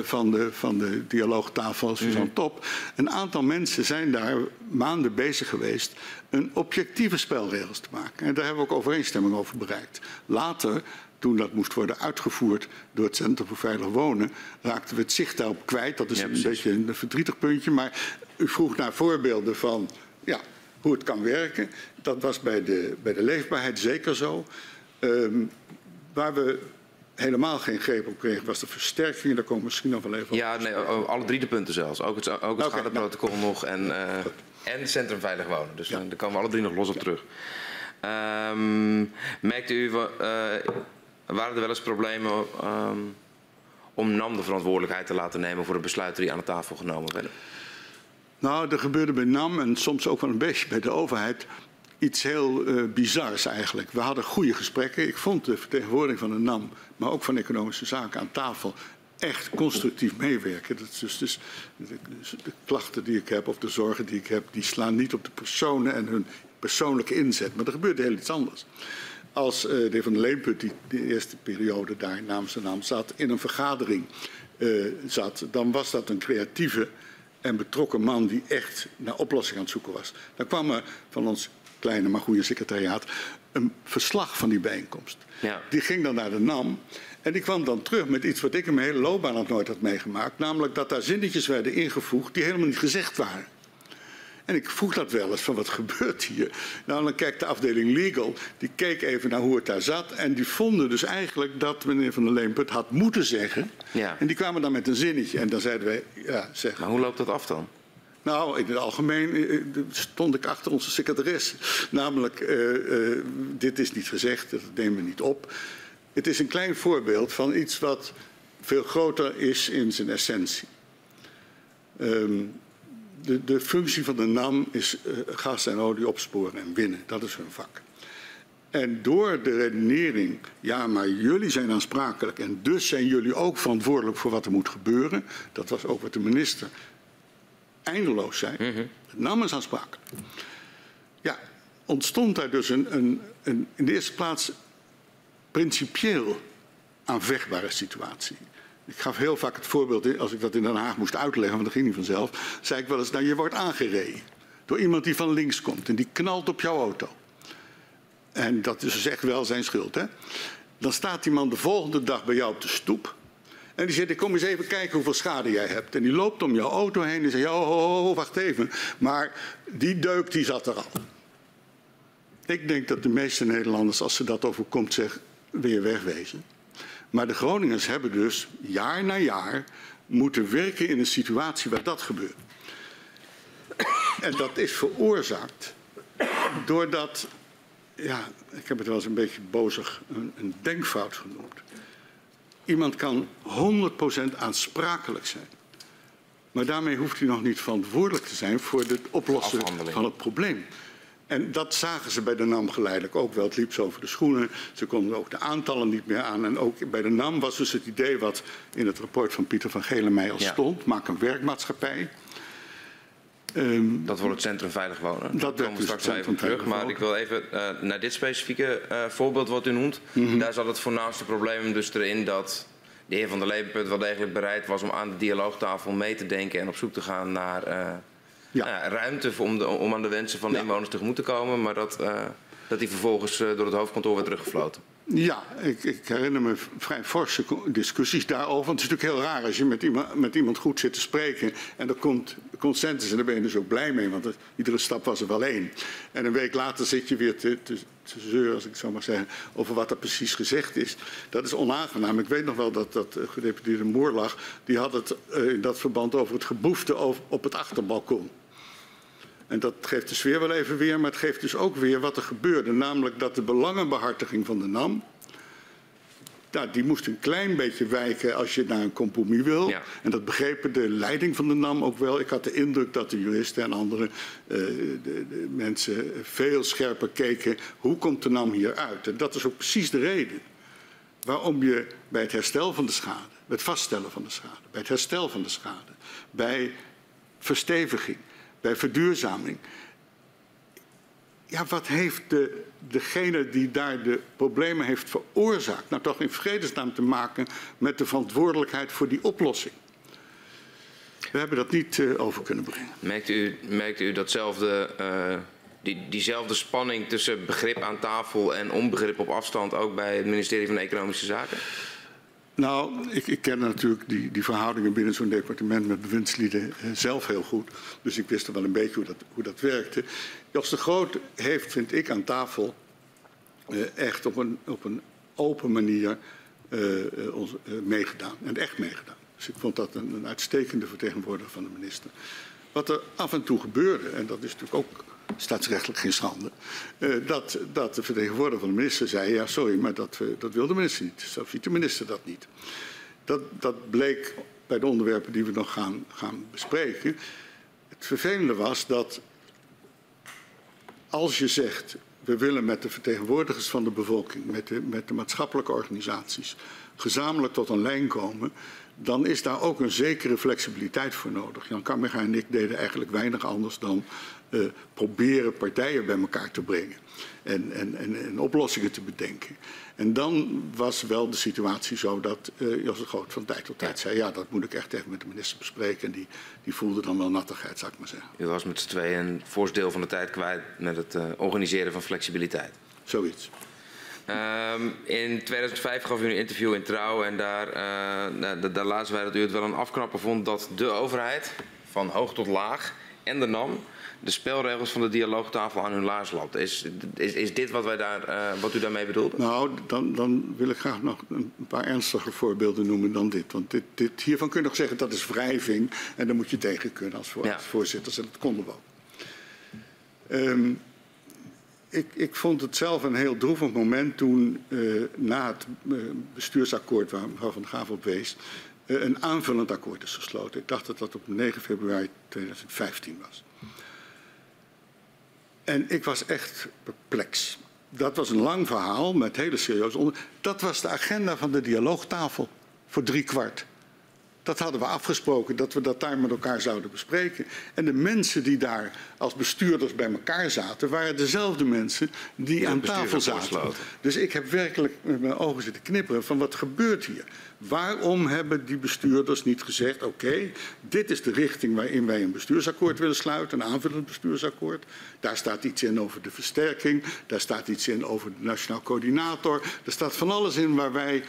Speaker 2: van, de, van de dialoogtafel Suzanne mm. Top. Een aantal mensen zijn daar maanden bezig geweest een objectieve spelregels te maken. En daar hebben we ook overeenstemming over bereikt. Later toen dat moest worden uitgevoerd door het Centrum voor Veilig Wonen, raakten we het zicht daarop kwijt. Dat is ja, een beetje een verdrietig puntje. Maar u vroeg naar voorbeelden van ja, hoe het kan werken. Dat was bij de, bij de leefbaarheid zeker zo. Um, waar we helemaal geen greep op kreeg, was de versterking. Daar komen we misschien nog wel even op.
Speaker 3: Ja, nee, alle drie de punten zelfs. Ook het, ook het okay, schadeprotocol nou. nog en, uh, en Centrum Veilig Wonen. Dus ja. daar komen we alle drie nog los op terug. Um, merkte u, uh, waren er wel eens problemen um, om NAM de verantwoordelijkheid te laten nemen voor de besluiten die aan de tafel genomen werden?
Speaker 2: Nou, er gebeurde bij NAM en soms ook wel een beetje bij de overheid iets heel uh, bizars eigenlijk. We hadden goede gesprekken. Ik vond de vertegenwoordiging van de NAM, maar ook van economische zaken aan tafel echt constructief meewerken. Dat is dus, dus de, klachten die ik heb of de zorgen die ik heb, die slaan niet op de personen en hun persoonlijke inzet. Maar er gebeurde heel iets anders. Als uh, de heer Van der Leenput, die de eerste periode daar namens de naam zat, in een vergadering uh, zat, dan was dat een creatieve en betrokken man die echt naar oplossing aan het zoeken was. Dan kwam er van ons kleine maar goede secretariaat, een verslag van die bijeenkomst. Ja. Die ging dan naar de NAM. En die kwam dan terug met iets wat ik in mijn hele loopbaan nog nooit had meegemaakt. Namelijk dat daar zinnetjes werden ingevoegd die helemaal niet gezegd waren. En ik vroeg dat wel eens van wat gebeurt hier? Nou, dan kijkt de afdeling legal, die keek even naar hoe het daar zat. En die vonden dus eigenlijk dat meneer Van der Leemput had moeten zeggen. Ja. En die kwamen dan met een zinnetje. En dan zeiden wij, ja zeg.
Speaker 3: Maar hoe loopt dat af dan?
Speaker 2: Nou, in het algemeen eh, eh, stond ik achter onze secretaris. Namelijk, uh, dit is niet gezegd, dat nemen we niet op. Het is een klein voorbeeld van iets wat veel groter is in zijn essentie. Um, de, de, functie van de NAM is uh, gas en olie opsporen en winnen. Dat is hun vak. En door de redenering, ja, maar jullie zijn aansprakelijk en dus zijn jullie ook verantwoordelijk voor wat er moet gebeuren. Dat was ook wat de minister eindeloos zei. Mm -hmm. Ja, ontstond daar dus een, een, een in de eerste plaats principieel aanvechtbare situatie. Ik gaf heel vaak het voorbeeld, als ik dat in Den Haag moest uitleggen, want dat ging niet vanzelf, zei ik wel eens, nou je wordt aangereden door iemand die van links komt en die knalt op jouw auto. En dat is dus echt wel zijn schuld. Hè? Dan staat die man de volgende dag bij jou op de stoep. En die zegt, ik kom eens even kijken hoeveel schade jij hebt. En die loopt om jouw auto heen en zegt, oh, oh, wacht even. Maar die deuk die zat er al. Ik denk dat de meeste Nederlanders, als ze dat overkomt, zeggen, weer wegwezen. Maar de Groningers hebben dus jaar na jaar moeten werken in een situatie waar dat gebeurt. En dat is veroorzaakt doordat ja, ik heb het wel eens een beetje bozig een, een denkfout genoemd. Iemand kan 100% aansprakelijk zijn. Maar daarmee hoeft hij nog niet verantwoordelijk te zijn voor het oplossen van het probleem. En dat zagen ze bij de NAM geleidelijk ook wel. Het liep zo over de schoenen. Ze konden ook de aantallen niet meer aan. En ook bij de NAM was dus het idee wat in het rapport van Pieter van Gelenmij al stond. Maak een werkmaatschappij.
Speaker 3: Um, dat wordt het Centrum Veilig Wonen. Dat komen we straks even terug. Maar ik wil even uh, naar dit specifieke uh, voorbeeld wat u noemt. Mm -hmm. Daar zat het voornaamste probleem dus erin dat de heer Van der Levenpunt wel degelijk bereid was om aan de dialoogtafel mee te denken en op zoek te gaan naar uh, ja. Nou ruimte om, de, om, aan de wensen van de ja. inwoners tegemoet te komen. Maar dat, dat die vervolgens door het hoofdkantoor werd teruggefloten.
Speaker 2: Ja, ik, ik, herinner me vrij forse discussies daarover. Want het is natuurlijk heel raar als je met iemand, met iemand goed zit te spreken en er komt consensus en daar ben je dus ook blij mee, want er, iedere stap was er wel één. En een week later zit je weer te, te, te zeuren, als ik zo mag zeggen, over wat er precies gezegd is. Dat is onaangenaam. Ik weet nog wel dat, dat gedeputeerde Moorlag, die had het uh, in dat verband over het geboefte op het achterbalkon. En dat geeft de sfeer wel even weer, maar het geeft dus ook weer wat er gebeurde. Namelijk dat de belangenbehartiging van de NAM, nou, die moest een klein beetje wijken als je naar een compromis wil. Ja. En dat begrepen de leiding van de NAM ook wel. Ik had de indruk dat de juristen en andere uh, de, de mensen veel scherper keken. Hoe komt de NAM hier uit? En dat is ook precies de reden waarom je bij het herstel van de schade, bij het vaststellen van de schade, bij het herstel van de schade, bij versteviging, bij verduurzaming. Ja, wat heeft de, degene die daar de problemen heeft veroorzaakt, nou toch in vredesnaam te maken met de verantwoordelijkheid voor die oplossing? We hebben dat niet uh, over kunnen brengen.
Speaker 3: Merkt u, u datzelfde, uh, die, diezelfde spanning tussen begrip aan tafel en onbegrip op afstand ook bij het ministerie van Economische Zaken?
Speaker 2: Nou, ik, ik ken natuurlijk die, die verhoudingen binnen zo'n departement met bewindslieden eh, zelf heel goed. Dus ik wist wel een beetje hoe dat, hoe dat werkte. Jos de Groot heeft, vind ik, aan tafel eh, echt op een, op een open manier uh, ons, uh, meegedaan. En echt meegedaan. Dus ik vond dat een, een uitstekende vertegenwoordiger van de minister. Wat er af en toe gebeurde, en dat is natuurlijk ook staatsrechtelijk geen schande, uh, dat, dat de vertegenwoordiger van de minister zei, ja sorry, maar dat, uh, dat wil de minister niet. Zo ziet de minister dat niet. Dat, dat bleek bij de onderwerpen die we nog gaan, gaan bespreken. Het vervelende was dat als je zegt, we willen met de vertegenwoordigers van de bevolking, met de, met de maatschappelijke organisaties, gezamenlijk tot een lijn komen, dan is daar ook een zekere flexibiliteit voor nodig. Jan Kammerga en ik deden eigenlijk weinig anders dan uh, proberen partijen bij elkaar te brengen en, en, en, en, oplossingen te bedenken. En dan was wel de situatie zo dat uh, Jos de Groot van tijd tot tijd zei... ja, dat moet ik echt even met de minister bespreken. En die, die voelde dan wel nattigheid, zou ik maar zeggen.
Speaker 3: U was met z'n tweeën een voorste deel van de tijd kwijt met het uh, organiseren van flexibiliteit.
Speaker 2: Zoiets.
Speaker 3: Um, in 2005 gaf u een interview in Trouw en daar, uh, daar lazen wij dat u het wel een afknapper vond dat de overheid van hoog tot laag en de NAM de spelregels van de dialoogtafel aan hun laars lapt. Is, is, is dit wat, wij daar, uh, wat u daarmee bedoelde?
Speaker 2: Nou, dan, dan wil ik graag nog een paar ernstige voorbeelden noemen dan dit. Want dit, dit, hiervan kun je nog zeggen dat is wrijving en daar moet je tegen kunnen als, voor, ja. als voorzitters. En dat konden we ook. Um, ik, ik, vond het zelf een heel droevig moment toen uh, na het uh, bestuursakkoord waar mevrouw Van Graaf op wees, uh, een aanvullend akkoord is gesloten. Ik dacht dat dat op 9 februari 2015 was. En ik was echt perplex. dat was een lang verhaal met hele serieuze onder. Dat was de agenda van de dialoogtafel voor drie kwart. Dat hadden we afgesproken, dat we dat daar met elkaar zouden bespreken. En de mensen die daar als bestuurders bij elkaar zaten, waren dezelfde mensen die aan tafel zaten. Dus ik heb werkelijk met mijn ogen zitten knipperen van wat gebeurt hier? Waarom hebben die bestuurders niet gezegd, oké, dit is de richting waarin wij een bestuursakkoord willen sluiten, een aanvullend bestuursakkoord. Daar staat iets in over de versterking, daar staat iets in over de nationaal coördinator. Er staat van alles in waar wij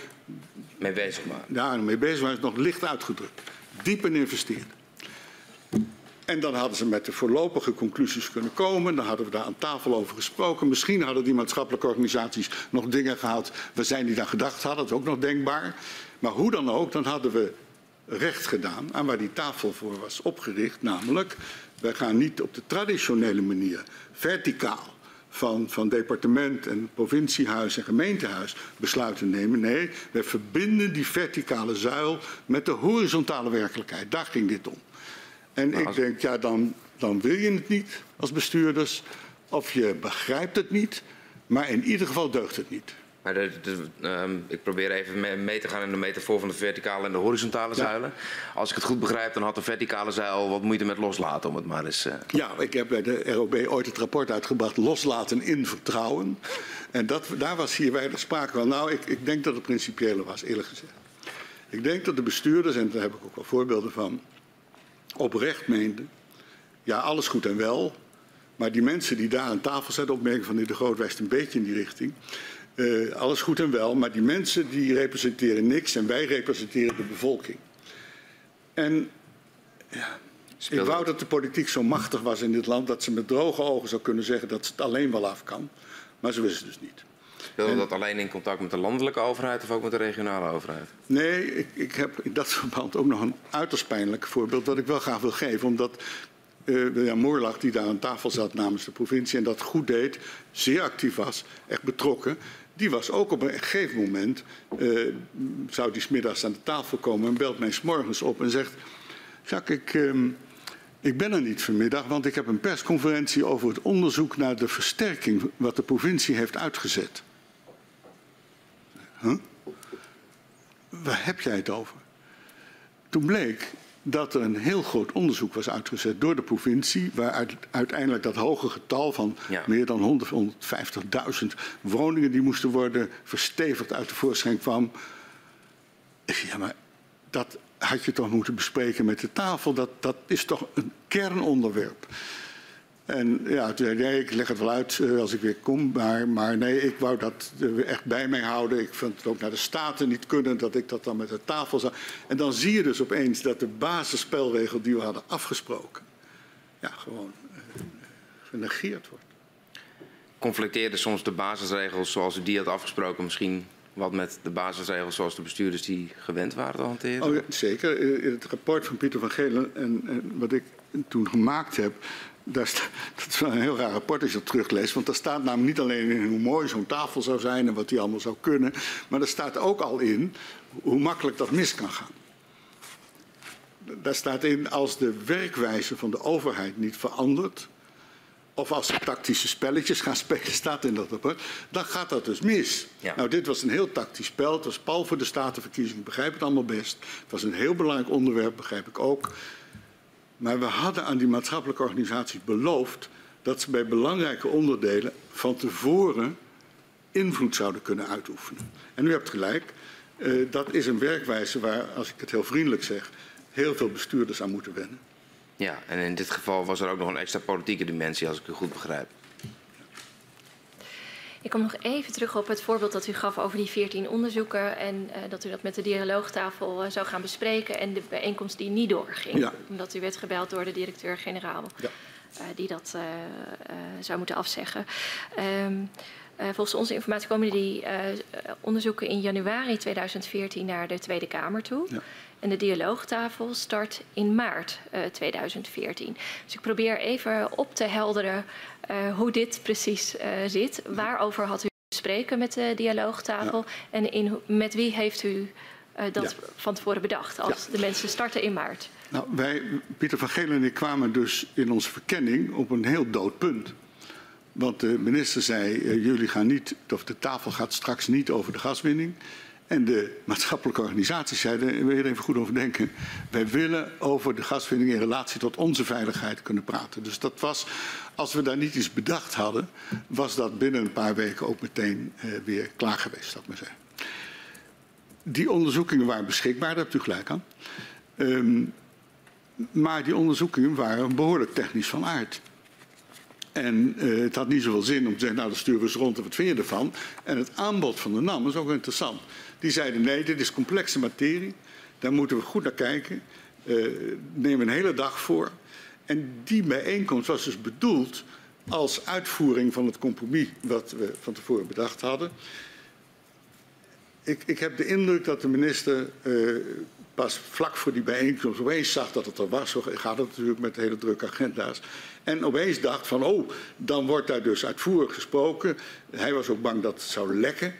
Speaker 3: mee bezig waren.
Speaker 2: Ja, mee bezig waren is nog licht uitgedrukt. Diep in investeren. En dan hadden ze met de voorlopige conclusies kunnen komen. Dan hadden we daar aan tafel over gesproken. Misschien hadden die maatschappelijke organisaties nog dingen gehad waar zij niet aan gedacht hadden. Dat is ook nog denkbaar. Maar hoe dan ook, dan hadden we recht gedaan aan waar die tafel voor was opgericht. Namelijk, wij gaan niet op de traditionele manier verticaal van, van departement en provinciehuis en gemeentehuis besluiten nemen. Nee, wij verbinden die verticale zuil met de horizontale werkelijkheid. Daar ging dit om. En ik denk, ja, dan, dan wil je het niet als bestuurders, of je begrijpt het niet, maar in ieder geval deugt het niet.
Speaker 3: Maar de, ehm, ik probeer even mee, te gaan in de metafoor van de verticale en de horizontale zuilen. Als ik het goed begrijp, dan had de verticale zuil wat moeite met loslaten, om het maar eens... Uh...
Speaker 2: Ja, ik heb bij de ROB ooit het rapport uitgebracht, loslaten in vertrouwen. En dat, daar was hier weinig sprake van. Nou, ik, ik denk dat het principiële was, eerlijk gezegd. Ik denk dat de bestuurders, en daar heb ik ook wel voorbeelden van, oprecht meenden... ja, alles goed en wel, maar die mensen die daar aan tafel zaten, opmerken van de Groot wijst een beetje in die richting... Uh, alles goed en wel, maar die mensen die representeren niks en wij representeren de bevolking. En ja, ik wou dat de politiek zo machtig was in dit land dat ze met droge ogen zou kunnen zeggen dat ze het alleen wel af kan. Maar ze wisten dus niet.
Speaker 3: Speelde dat alleen in contact met de landelijke overheid of ook met de regionale overheid?
Speaker 2: Nee, ik, ik heb in dat verband ook nog een uiterst pijnlijk voorbeeld dat ik wel graag wil geven. Omdat uh, William Moorlag, die daar aan tafel zat namens de provincie en dat goed deed, zeer actief was, echt betrokken die was ook op een gegeven moment, uh, zou die smiddags aan de tafel komen en belt mij s'morgens op en zegt, Jacques, ik, uh, ik ben er niet vanmiddag, want ik heb een persconferentie over het onderzoek naar de versterking wat de provincie heeft uitgezet. Huh? Waar heb jij het over? Toen bleek dat er een heel groot onderzoek was uitgezet door de provincie, waar uiteindelijk dat hoge getal van meer dan 150.000 woningen die moesten worden verstevigd uit de voorschijn kwam. Ja, maar dat had je toch moeten bespreken met de tafel. Dat, dat is toch een kernonderwerp. En ja, toen zei ik leg het wel uit uh, als ik weer kom. Maar, maar nee, ik wou dat echt bij mij houden. Ik vond het ook naar de Staten niet kunnen dat ik dat dan met de tafel zou. En dan zie je dus opeens dat de basisspelregel die we hadden afgesproken... ja, gewoon uh, genegeerd wordt.
Speaker 3: Conflicteerde soms de basisregels zoals u die had afgesproken misschien wat met de basisregels zoals de bestuurders die gewend waren te hanteren?
Speaker 2: Oh, ja, zeker. In het rapport van Pieter van Gelen en, en wat ik toen gemaakt heb, dat is wel een heel raar rapport als je dat terugleest. Want daar staat namelijk niet alleen in hoe mooi zo'n tafel zou zijn en wat die allemaal zou kunnen. Maar er staat ook al in hoe makkelijk dat mis kan gaan. Daar staat in als de werkwijze van de overheid niet verandert. Of als ze tactische spelletjes gaan spelen, staat in dat rapport. Dan gaat dat dus mis. Ja. Nou, dit was een heel tactisch spel. Het was pal voor de statenverkiezing. Ik begrijp het allemaal best. Het was een heel belangrijk onderwerp, begrijp ik ook. Maar we hadden aan die maatschappelijke organisaties beloofd dat ze bij belangrijke onderdelen van tevoren invloed zouden kunnen uitoefenen. En u hebt gelijk, uh, dat is een werkwijze waar, als ik het heel vriendelijk zeg, heel veel bestuurders aan moeten wennen.
Speaker 3: Ja, en in dit geval was er ook nog een extra politieke dimensie, als ik u goed begrijp.
Speaker 4: Ik kom nog even terug op het voorbeeld dat u gaf over die 14 onderzoeken en uh, dat u dat met de dialoogtafel uh, zou gaan bespreken en de bijeenkomst die niet doorging. Ja. Omdat u werd gebeld door de directeur-generaal ja. uh, die dat zou moeten afzeggen. Um, volgens onze informatie komen die onderzoeken in januari 2014 naar de Tweede Kamer toe. Ja. En de dialoogtafel start in maart uh, 2014. Dus ik probeer even op te helderen uh, hoe dit precies uh, zit. Waarover had u spreken met de dialoogtafel? Ja. En in, met wie heeft u dat ja. van tevoren bedacht als ja. de mensen starten in maart?
Speaker 2: Nou, wij, Pieter van Gelen en ik kwamen dus in onze verkenning op een heel dood punt. Want de minister zei, jullie gaan niet, of de tafel gaat straks niet over de gaswinning. En de maatschappelijke organisaties zeiden, wil je er even goed over denken. Wij willen over de gaswinning in relatie tot onze veiligheid kunnen praten. Dus dat was, als we daar niet iets bedacht hadden, was dat binnen een paar weken ook meteen uh, weer klaar geweest, zou ik maar zeggen. Die onderzoekingen waren beschikbaar, daar hebt u gelijk aan. Um, maar die onderzoekingen waren behoorlijk technisch van aard. En uh, het had niet zoveel zin om te zeggen, nou dan sturen we eens rond en wat vind je ervan? En het aanbod van de NAM is ook interessant. Die zeiden nee, dit is complexe materie. Daar moeten we goed naar kijken. Uh, neem een hele dag voor. En die bijeenkomst was dus bedoeld als uitvoering van het compromis wat we van tevoren bedacht hadden. Ik, ik heb de indruk dat de minister uh, pas vlak voor die bijeenkomst opeens zag dat het er was. Zo gaat het natuurlijk met hele drukke agenda's. En opeens dacht van, oh, dan wordt daar dus uitvoerig gesproken. Hij was ook bang dat het zou lekken.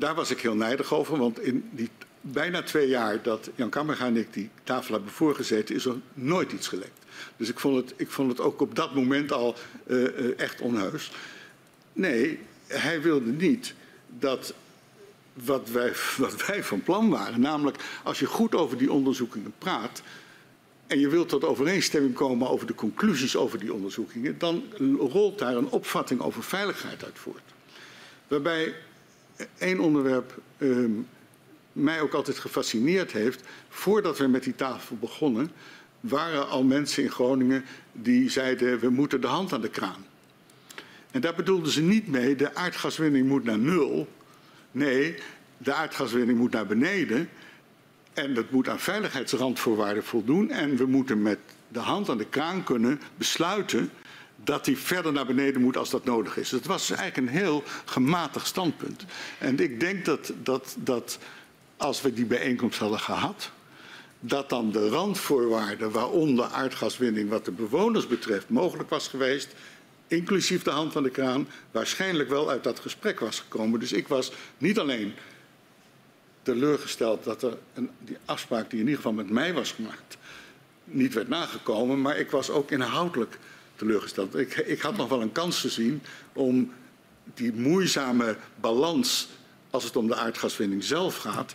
Speaker 2: Daar was ik heel nijdig over, want in die bijna twee jaar dat Jan Kammerga en ik die tafel hebben voorgezeten, is er nooit iets gelekt. Dus ik vond het, ik vond het ook op dat moment al uh, uh, echt onheus. Nee, hij wilde niet dat wat wij, wat wij van plan waren. Namelijk, als je goed over die onderzoekingen praat. en je wilt tot overeenstemming komen over de conclusies over die onderzoekingen. dan rolt daar een opvatting over veiligheid uit voort. Waarbij één onderwerp um, mij ook altijd gefascineerd heeft. Voordat we met die tafel begonnen. waren al mensen in Groningen die zeiden: we moeten de hand aan de kraan. En daar bedoelden ze niet mee, de aardgaswinning moet naar nul. Nee, de aardgaswinning moet naar beneden. En dat moet aan veiligheidsrandvoorwaarden voldoen. En we moeten met de hand aan de kraan kunnen besluiten dat die verder naar beneden moet als dat nodig is. Het was eigenlijk een heel gematigd standpunt. En ik denk dat, dat, dat als we die bijeenkomst hadden gehad, dat dan de randvoorwaarden waaronder aardgaswinning wat de bewoners betreft mogelijk was geweest, inclusief de hand van de kraan, waarschijnlijk wel uit dat gesprek was gekomen. Dus ik was niet alleen teleurgesteld dat er een, die afspraak die in ieder geval met mij was gemaakt niet werd nagekomen, maar ik was ook inhoudelijk teleurgesteld. Ik, ik had nog wel een kans gezien om die moeizame balans als het om de aardgaswinning zelf gaat,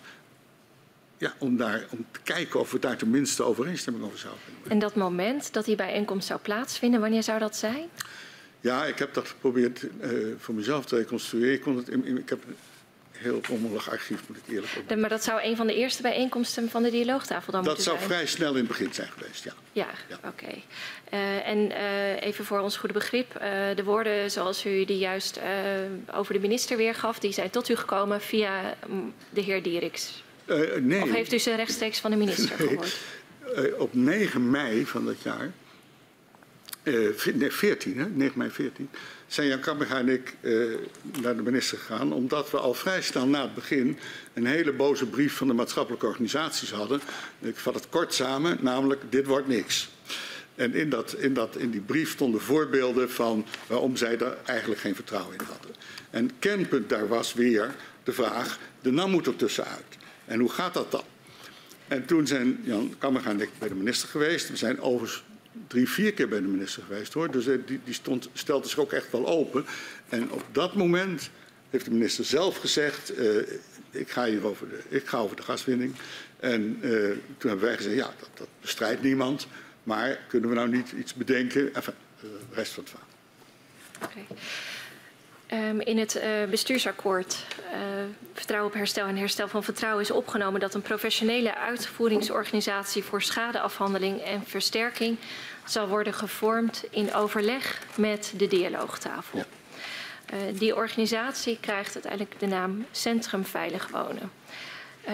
Speaker 2: ja, om, daar, om te kijken of we daar tenminste overeenstemming over zouden kunnen.
Speaker 4: En dat moment dat die bijeenkomst zou plaatsvinden, wanneer zou dat zijn?
Speaker 2: Ja, ik heb dat geprobeerd uh, voor mezelf te reconstrueren. Ik, kon het in, in, ik heb heel rommelig archief, moet ik eerlijk
Speaker 4: zeggen. Maar dat zou een van de eerste bijeenkomsten van de dialoogtafel dan
Speaker 2: dat
Speaker 4: moeten zijn?
Speaker 2: Dat zou vrij snel in het begin zijn geweest, ja.
Speaker 4: Ja, ja. oké. Okay. Uh, en uh, even voor ons goede begrip. Uh, de woorden zoals u die juist over de minister weergaf... die zijn tot u gekomen via mm, de heer Dieriks?
Speaker 2: nee.
Speaker 4: Of heeft u ze rechtstreeks van de minister
Speaker 2: nee.
Speaker 4: gehoord?
Speaker 2: op 9 mei van dat jaar nee, 14, hè, 9 mei 14, zijn Jan Kammerga en ik uh, naar de minister gegaan, omdat we al vrij snel na het begin een hele boze brief van de maatschappelijke organisaties hadden. Ik vat het kort samen, namelijk dit wordt niks. En in, dat, in, dat, in die brief stonden voorbeelden van waarom zij er eigenlijk geen vertrouwen in hadden. En kernpunt daar was weer de vraag, de NAM moet er tussenuit. En hoe gaat dat dan? En toen zijn Jan Kammerga en ik bij de minister geweest. We zijn overigens drie, vier keer bij de minister geweest hoor. Dus die, die stond, stelde zich ook echt wel open. En op dat moment heeft de minister zelf gezegd: uh, ik, ga hier over de, ik ga over de gaswinning. En uh, toen hebben wij gezegd: ja, dat, dat, bestrijdt niemand. Maar kunnen we nou niet iets bedenken? Enfin, de rest van het verhaal.
Speaker 4: Um, in het uh, bestuursakkoord uh, Vertrouwen op herstel en herstel van vertrouwen is opgenomen dat een professionele uitvoeringsorganisatie voor schadeafhandeling en versterking zal worden gevormd in overleg met de dialoogtafel. Ja. Uh, die organisatie krijgt uiteindelijk de naam Centrum Veilig Wonen.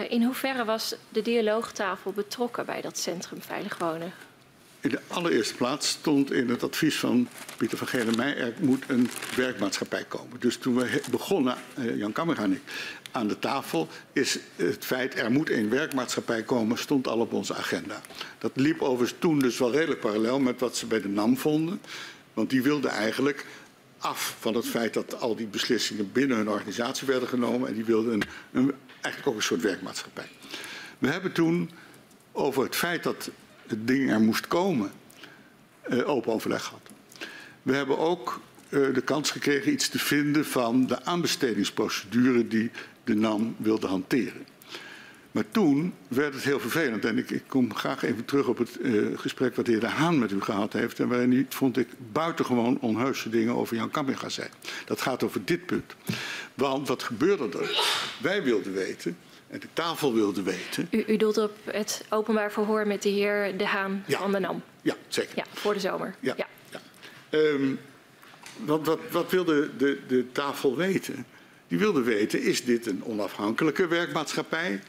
Speaker 4: in hoeverre was de dialoogtafel betrokken bij dat Centrum Veilig Wonen?
Speaker 2: In de allereerste plaats stond in het advies van Pieter van Gelenmij... er moet een werkmaatschappij komen. Dus toen we begonnen, Jan Kammerga en ik, aan de tafel... is het feit er moet een werkmaatschappij komen, stond al op onze agenda. Dat liep overigens toen dus wel redelijk parallel met wat ze bij de NAM vonden. Want die wilden eigenlijk af van het feit dat al die beslissingen binnen hun organisatie werden genomen... en die wilden een, een, eigenlijk ook een soort werkmaatschappij. We hebben toen over het feit dat het ding er moest komen, uh, open overleg gehad. We hebben ook uh, de kans gekregen iets te vinden van de aanbestedingsprocedure die de NAM wilde hanteren. Maar toen werd het heel vervelend. En ik, ik kom graag even terug op het uh, gesprek wat de heer De Haan met u gehad heeft. En waarin hij, vond ik, buitengewoon onheuse dingen over Jan Kamminga zei. Dat gaat over dit punt. Want wat gebeurde er? Wij wilden weten, en de tafel wilde weten...
Speaker 4: U, u doelt op het openbaar verhoor met de heer De Haan
Speaker 2: ja.
Speaker 4: van de NAM?
Speaker 2: Ja, zeker.
Speaker 4: Ja, voor de zomer.
Speaker 2: Ja. ja. ja. Um, wat, wat, wat wilde de, de tafel weten? Die wilde weten, is dit een onafhankelijke werkmaatschappij?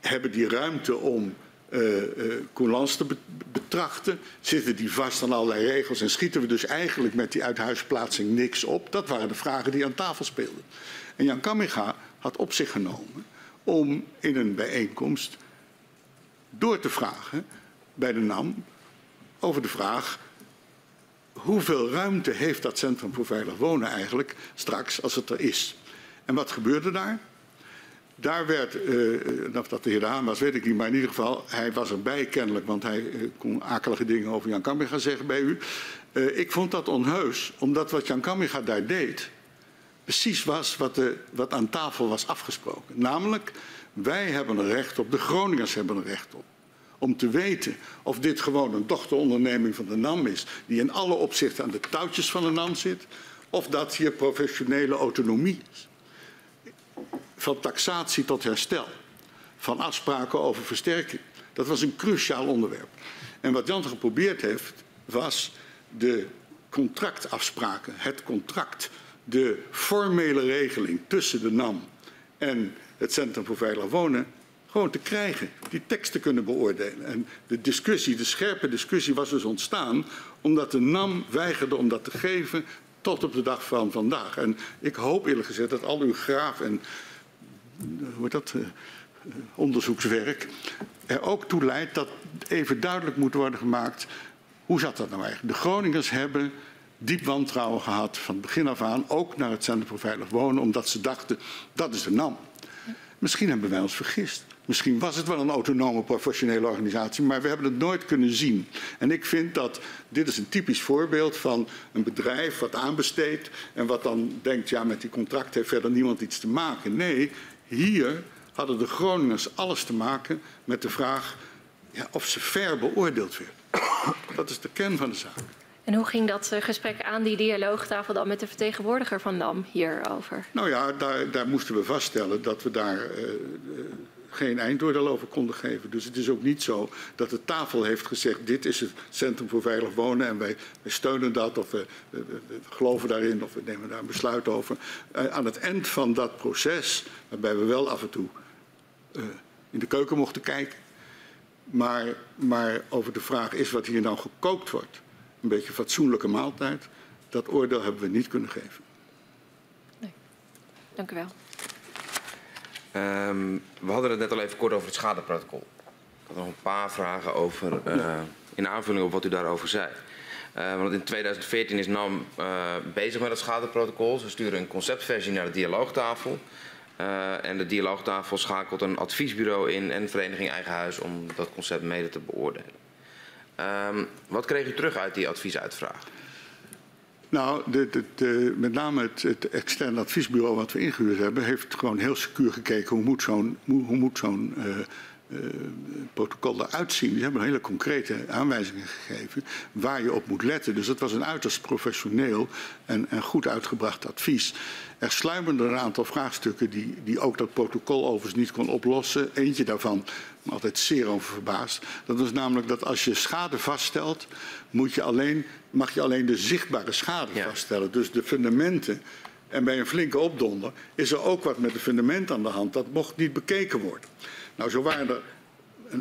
Speaker 2: hebben die ruimte om uh, uh, te betrachten? Zitten die vast aan allerlei regels en schieten we dus eigenlijk met die uithuisplaatsing niks op? Dat waren de vragen die aan tafel speelden. En Jan Kamminga had op zich genomen om in een bijeenkomst door te vragen bij de NAM over de vraag hoeveel ruimte heeft dat Centrum voor Veilig Wonen eigenlijk straks als het er is. En wat gebeurde daar? Daar werd, uh, of dat de heer De Haan was, weet ik niet, maar in ieder geval, hij was erbij kennelijk, want hij uh, kon akelige dingen over Jan Kamminga zeggen bij u. Ik vond dat onheus, omdat wat Jan Kamminga daar deed, precies was wat, wat aan tafel was afgesproken. Namelijk, wij hebben een recht op, de Groningers hebben een recht op. Om te weten of dit gewoon een dochteronderneming van de NAM is, die in alle opzichten aan de touwtjes van de NAM zit, of dat hier professionele autonomie is van taxatie tot herstel, van afspraken over versterking. Dat was een cruciaal onderwerp. En wat Jan geprobeerd heeft, was de contractafspraken, het contract, de formele regeling tussen de NAM en het Centrum voor Veilig Wonen gewoon te krijgen, die tekst te kunnen beoordelen. En de discussie, de scherpe discussie was dus ontstaan omdat de NAM weigerde om dat te geven tot op de dag van vandaag. En ik hoop eerlijk gezegd dat al uw graaf en hoe dat, uh, onderzoekswerk er ook toe leidt dat even duidelijk moet worden gemaakt hoe zat dat nou eigenlijk. De Groningers hebben diep wantrouwen gehad van begin af aan, ook naar het Centrum voor Veilig Wonen, omdat ze dachten dat is de NAM. Misschien hebben wij ons vergist. Misschien was het wel een autonome professionele organisatie, maar we hebben het nooit kunnen zien. En ik vind dat dit is een typisch voorbeeld van een bedrijf wat aanbesteedt en wat dan denkt, ja met die contract heeft verder niemand iets te maken. Nee, hier hadden de Groningers alles te maken met de vraag ja, of ze fair beoordeeld werd. Dat is de kern van de zaak.
Speaker 4: En hoe ging dat eh, gesprek aan die dialoogtafel dan met de vertegenwoordiger van NAM hierover?
Speaker 2: Nou ja, daar, daar moesten we vaststellen dat we daar uh, geen eindoordeel over konden geven. Dus het is ook niet zo dat de tafel heeft gezegd: dit is het Centrum voor Veilig Wonen en wij, steunen dat of we, geloven daarin of we nemen daar een besluit over. Aan het eind van dat proces, waarbij we wel af en toe in de keuken mochten kijken, maar, maar over de vraag is wat hier nou gekookt wordt, een beetje fatsoenlijke maaltijd, dat oordeel hebben we niet kunnen geven.
Speaker 4: Nee. Dank u wel.
Speaker 3: Um, we hadden het net al even kort over het schadeprotocol. Ik had nog een paar vragen over, uh, in aanvulling op wat u daarover zei. Uh, want in 2014 is NAM uh, bezig met het schadeprotocol. Ze sturen een conceptversie naar de dialoogtafel. en de dialoogtafel schakelt een adviesbureau in en Vereniging Eigen Huis om dat concept mede te beoordelen. Um, wat kreeg u terug uit die adviesuitvraag?
Speaker 2: Nou, de, de, de, met name het, het, externe adviesbureau wat we ingehuurd hebben, heeft gewoon heel secuur gekeken hoe moet zo'n zo'n uh, uh, protocol eruit zien. Die hebben hele concrete aanwijzingen gegeven waar je op moet letten. Dus het was een uiterst professioneel en, en goed uitgebracht advies. Er sluimerden een aantal vraagstukken die, die ook dat protocol overigens niet kon oplossen. Eentje daarvan, me altijd zeer over verbaasd. Dat was namelijk dat als je schade vaststelt, moet je alleen, mag je alleen de zichtbare schade ja. vaststellen. Dus de fundamenten. En bij een flinke opdonder is er ook wat met de fundament aan de hand. Dat mocht niet bekeken worden. Nou, zo waren er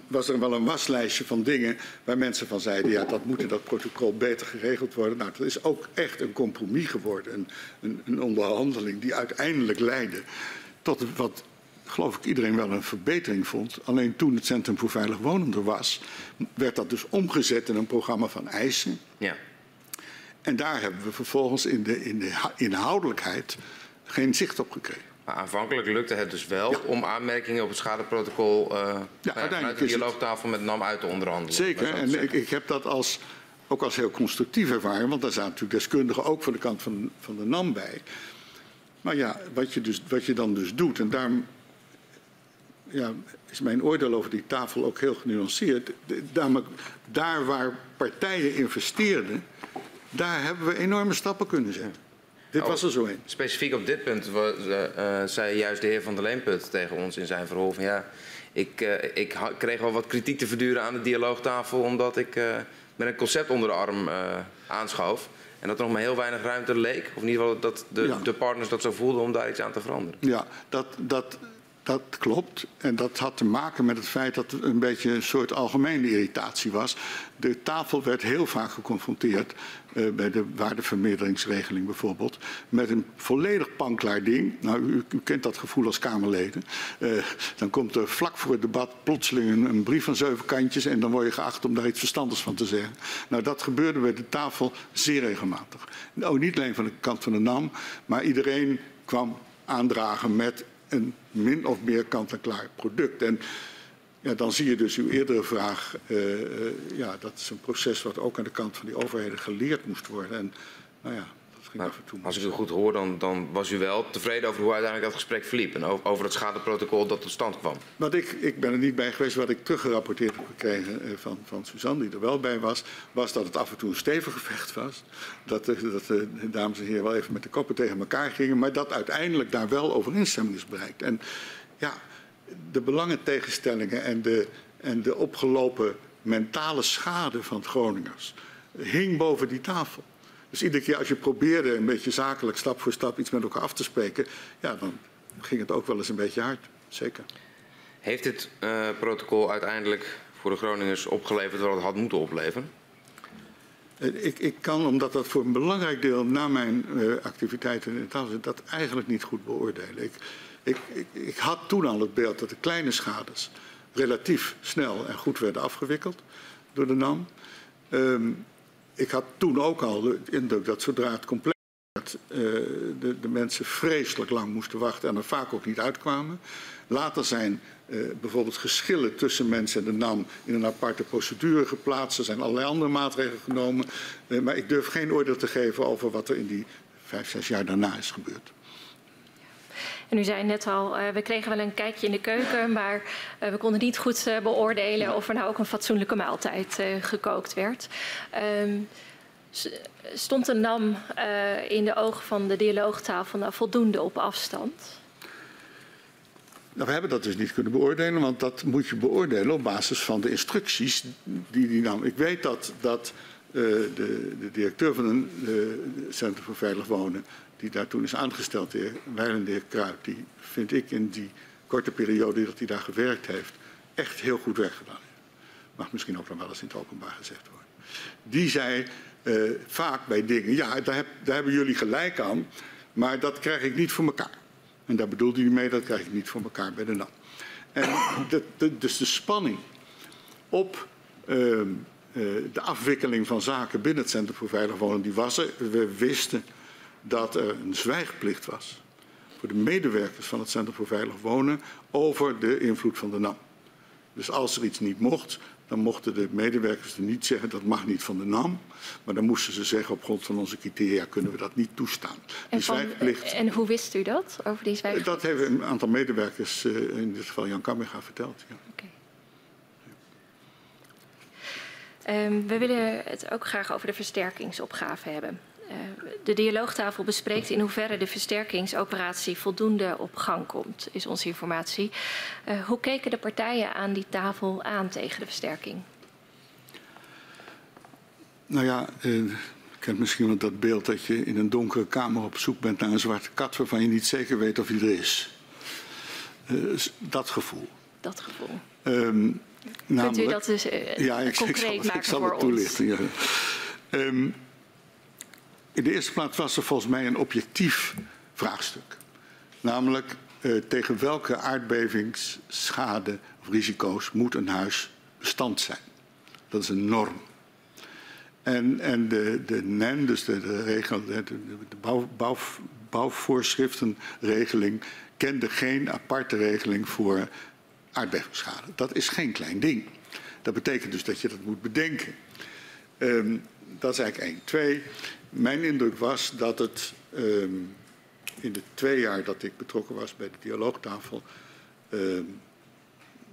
Speaker 2: was er wel een waslijstje van dingen waar mensen van zeiden, ja, dat moet in dat protocol beter geregeld worden. Nou, dat is ook echt een compromis geworden, een, een, een onderhandeling die uiteindelijk leidde tot wat, geloof ik, iedereen wel een verbetering vond. Alleen toen het Centrum voor Veilig Wonen er was, werd dat dus omgezet in een programma van eisen.
Speaker 3: Ja.
Speaker 2: En daar hebben we vervolgens in de, in de inhoudelijkheid geen zicht op gekregen.
Speaker 3: Maar aanvankelijk lukte het dus wel ja. om aanmerkingen op het schadeprotocol uh, ja, vanuit de dialoogtafel met NAM uit te onderhandelen.
Speaker 2: Zeker, en ik, ik, heb dat als, ook als heel constructief ervaren, want daar zaten natuurlijk deskundigen ook van de kant van, van de NAM bij. Maar ja, wat je, dus, wat je dan dus doet, en daarom ja, is mijn oordeel over die tafel ook heel genuanceerd. Namelijk, daar waar partijen investeerden, daar hebben we enorme stappen kunnen zetten. Dit
Speaker 3: Oh.
Speaker 2: was er zo een.
Speaker 3: Specifiek op dit punt was, eh, eh, zei juist de heer Van der Leemput tegen ons in zijn verhoor van ja, ik, eh, ik kreeg wel wat kritiek te verduren aan de dialoogtafel omdat ik met een concept onder de arm aanschoof. En dat er nog maar heel weinig ruimte leek, of in ieder geval dat de,
Speaker 2: Ja.
Speaker 3: de partners dat zo voelden om daar iets aan te veranderen.
Speaker 2: Ja, dat, dat, dat klopt. En dat had te maken met het feit dat het een beetje een soort algemene irritatie was. De tafel werd heel vaak geconfronteerd, eh, bij de waardevermeerderingsregeling bijvoorbeeld, met een volledig panklaar ding. Nou, u, kent dat gevoel als Kamerleden. Eh, dan komt er vlak voor het debat plotseling een, een brief van zeven kantjes en dan word je geacht om daar iets verstandigs van te zeggen. Nou, dat gebeurde bij de tafel zeer regelmatig. Nou, niet alleen van de kant van de NAM, maar iedereen kwam aandragen met een min of meer kant-en-klaar product. En ja, dan zie je dus uw eerdere vraag, eh, eh, ja, dat is een proces wat ook aan de kant van die overheden geleerd moest worden. En nou ja, ging af en toe.
Speaker 3: als ik u goed hoor, dan, dan was u wel tevreden over hoe uiteindelijk dat gesprek verliep en over, het schadeprotocol dat tot stand kwam.
Speaker 2: Wat ik, ik ben er niet bij geweest, wat ik teruggerapporteerd heb gekregen eh, van, van Suzanne, die er wel bij was, was dat het af en toe een stevig gevecht was. Dat, de, dat de dames en heren wel even met de koppen tegen elkaar gingen, maar dat uiteindelijk daar wel overeenstemming is bereikt. En ja, de belangentegenstellingen en de, en de opgelopen mentale schade van het Groningers hing boven die tafel. Dus iedere keer als je probeerde een beetje zakelijk stap voor stap iets met elkaar af te spreken, ja, dan ging het ook wel eens een beetje hard. Zeker.
Speaker 3: Heeft dit eh, protocol uiteindelijk voor de Groningers opgeleverd wat het had moeten opleveren?
Speaker 2: Eh, Ik, ik kan, omdat dat voor een belangrijk deel na mijn eh, activiteiten in taal zit, dat eigenlijk niet goed beoordelen. Ik, ik, ik, ik had toen al het beeld dat de kleine schades relatief snel en goed werden afgewikkeld door de NAM. Ehm, ik had toen ook al de indruk dat zodra het compleet werd, eh, de, de mensen vreselijk lang moesten wachten en er vaak ook niet uitkwamen. Later zijn eh, bijvoorbeeld geschillen tussen mensen en de NAM in een aparte procedure geplaatst. Er zijn allerlei andere maatregelen genomen. Eh, maar ik durf geen oordeel te geven over wat er in die vijf, zes jaar daarna is gebeurd.
Speaker 4: En u zei net al, eh, we kregen wel een kijkje in de keuken, maar eh, we konden niet goed eh, beoordelen of er nou ook een fatsoenlijke maaltijd gekookt werd. Ehm, stond de NAM in de ogen van de dialoogtafel nou voldoende op afstand?
Speaker 2: Nou, we hebben dat dus niet kunnen beoordelen, want dat moet je beoordelen op basis van de instructies die die nam. Ik weet dat, dat de, de directeur van eh, Centrum voor Veilig Wonen, die daar toen is aangesteld, de heer Wijlen, de heer die vind ik in die korte periode dat hij daar gewerkt heeft, echt heel goed werk gedaan. Mag misschien ook nog wel eens in het openbaar gezegd worden. Die zei eh, vaak bij dingen, ja, daar, heb- hebben jullie gelijk aan, maar dat krijg ik niet voor elkaar. En daar bedoelde hij mee, dat krijg ik niet voor elkaar bij de NAM. En dus de spanning op ehm, eh, de afwikkeling van zaken binnen het Centrum voor Veilig Wonen, die was er. We wisten dat er een zwijgplicht was voor de medewerkers van het Centrum voor Veilig Wonen over de invloed van de NAM. Dus als er iets niet mocht, dan mochten de medewerkers er niet zeggen dat mag niet van de NAM. Maar dan moesten ze zeggen op grond van onze criteria kunnen we dat niet toestaan.
Speaker 4: En, van,
Speaker 2: zwijgplicht,
Speaker 4: en hoe wist u dat, over die zwijgplicht?
Speaker 2: dat heeft een aantal medewerkers, eh, in dit geval Jan Kammerga, verteld. Ja.
Speaker 4: Ehm, we willen het ook graag over de versterkingsopgave hebben. Eh, de dialoogtafel bespreekt in hoeverre de versterkingsoperatie voldoende op gang komt, is onze informatie. Eh, hoe keken de partijen aan die tafel aan tegen de versterking?
Speaker 2: Nou ja, je kent misschien wel dat beeld dat je in een donkere kamer op zoek bent naar een zwarte kat waarvan je niet zeker weet of hij er is. Dat gevoel.
Speaker 4: Dat gevoel. Kunt u dat dus
Speaker 2: ja, ik, zal,
Speaker 4: maken
Speaker 2: ik zal
Speaker 4: voor
Speaker 2: het toelichten.
Speaker 4: ons?
Speaker 2: Ja. Ehm, in de eerste plaats was er volgens mij een objectief vraagstuk. Namelijk eh, tegen welke aardbevingsschade of risico's moet een huis bestand zijn. Dat is een norm. En, en de, de NEN, dus de, de, regel, de, de bouw, bouw, bouwvoorschriftenregeling, kende geen aparte regeling voor aardbevingsschade. Dat is geen klein ding. Dat betekent dus dat je dat moet bedenken. Um, dat is eigenlijk één. Twee, mijn indruk was dat het um, in de twee jaar dat ik betrokken was bij de dialoogtafel, um,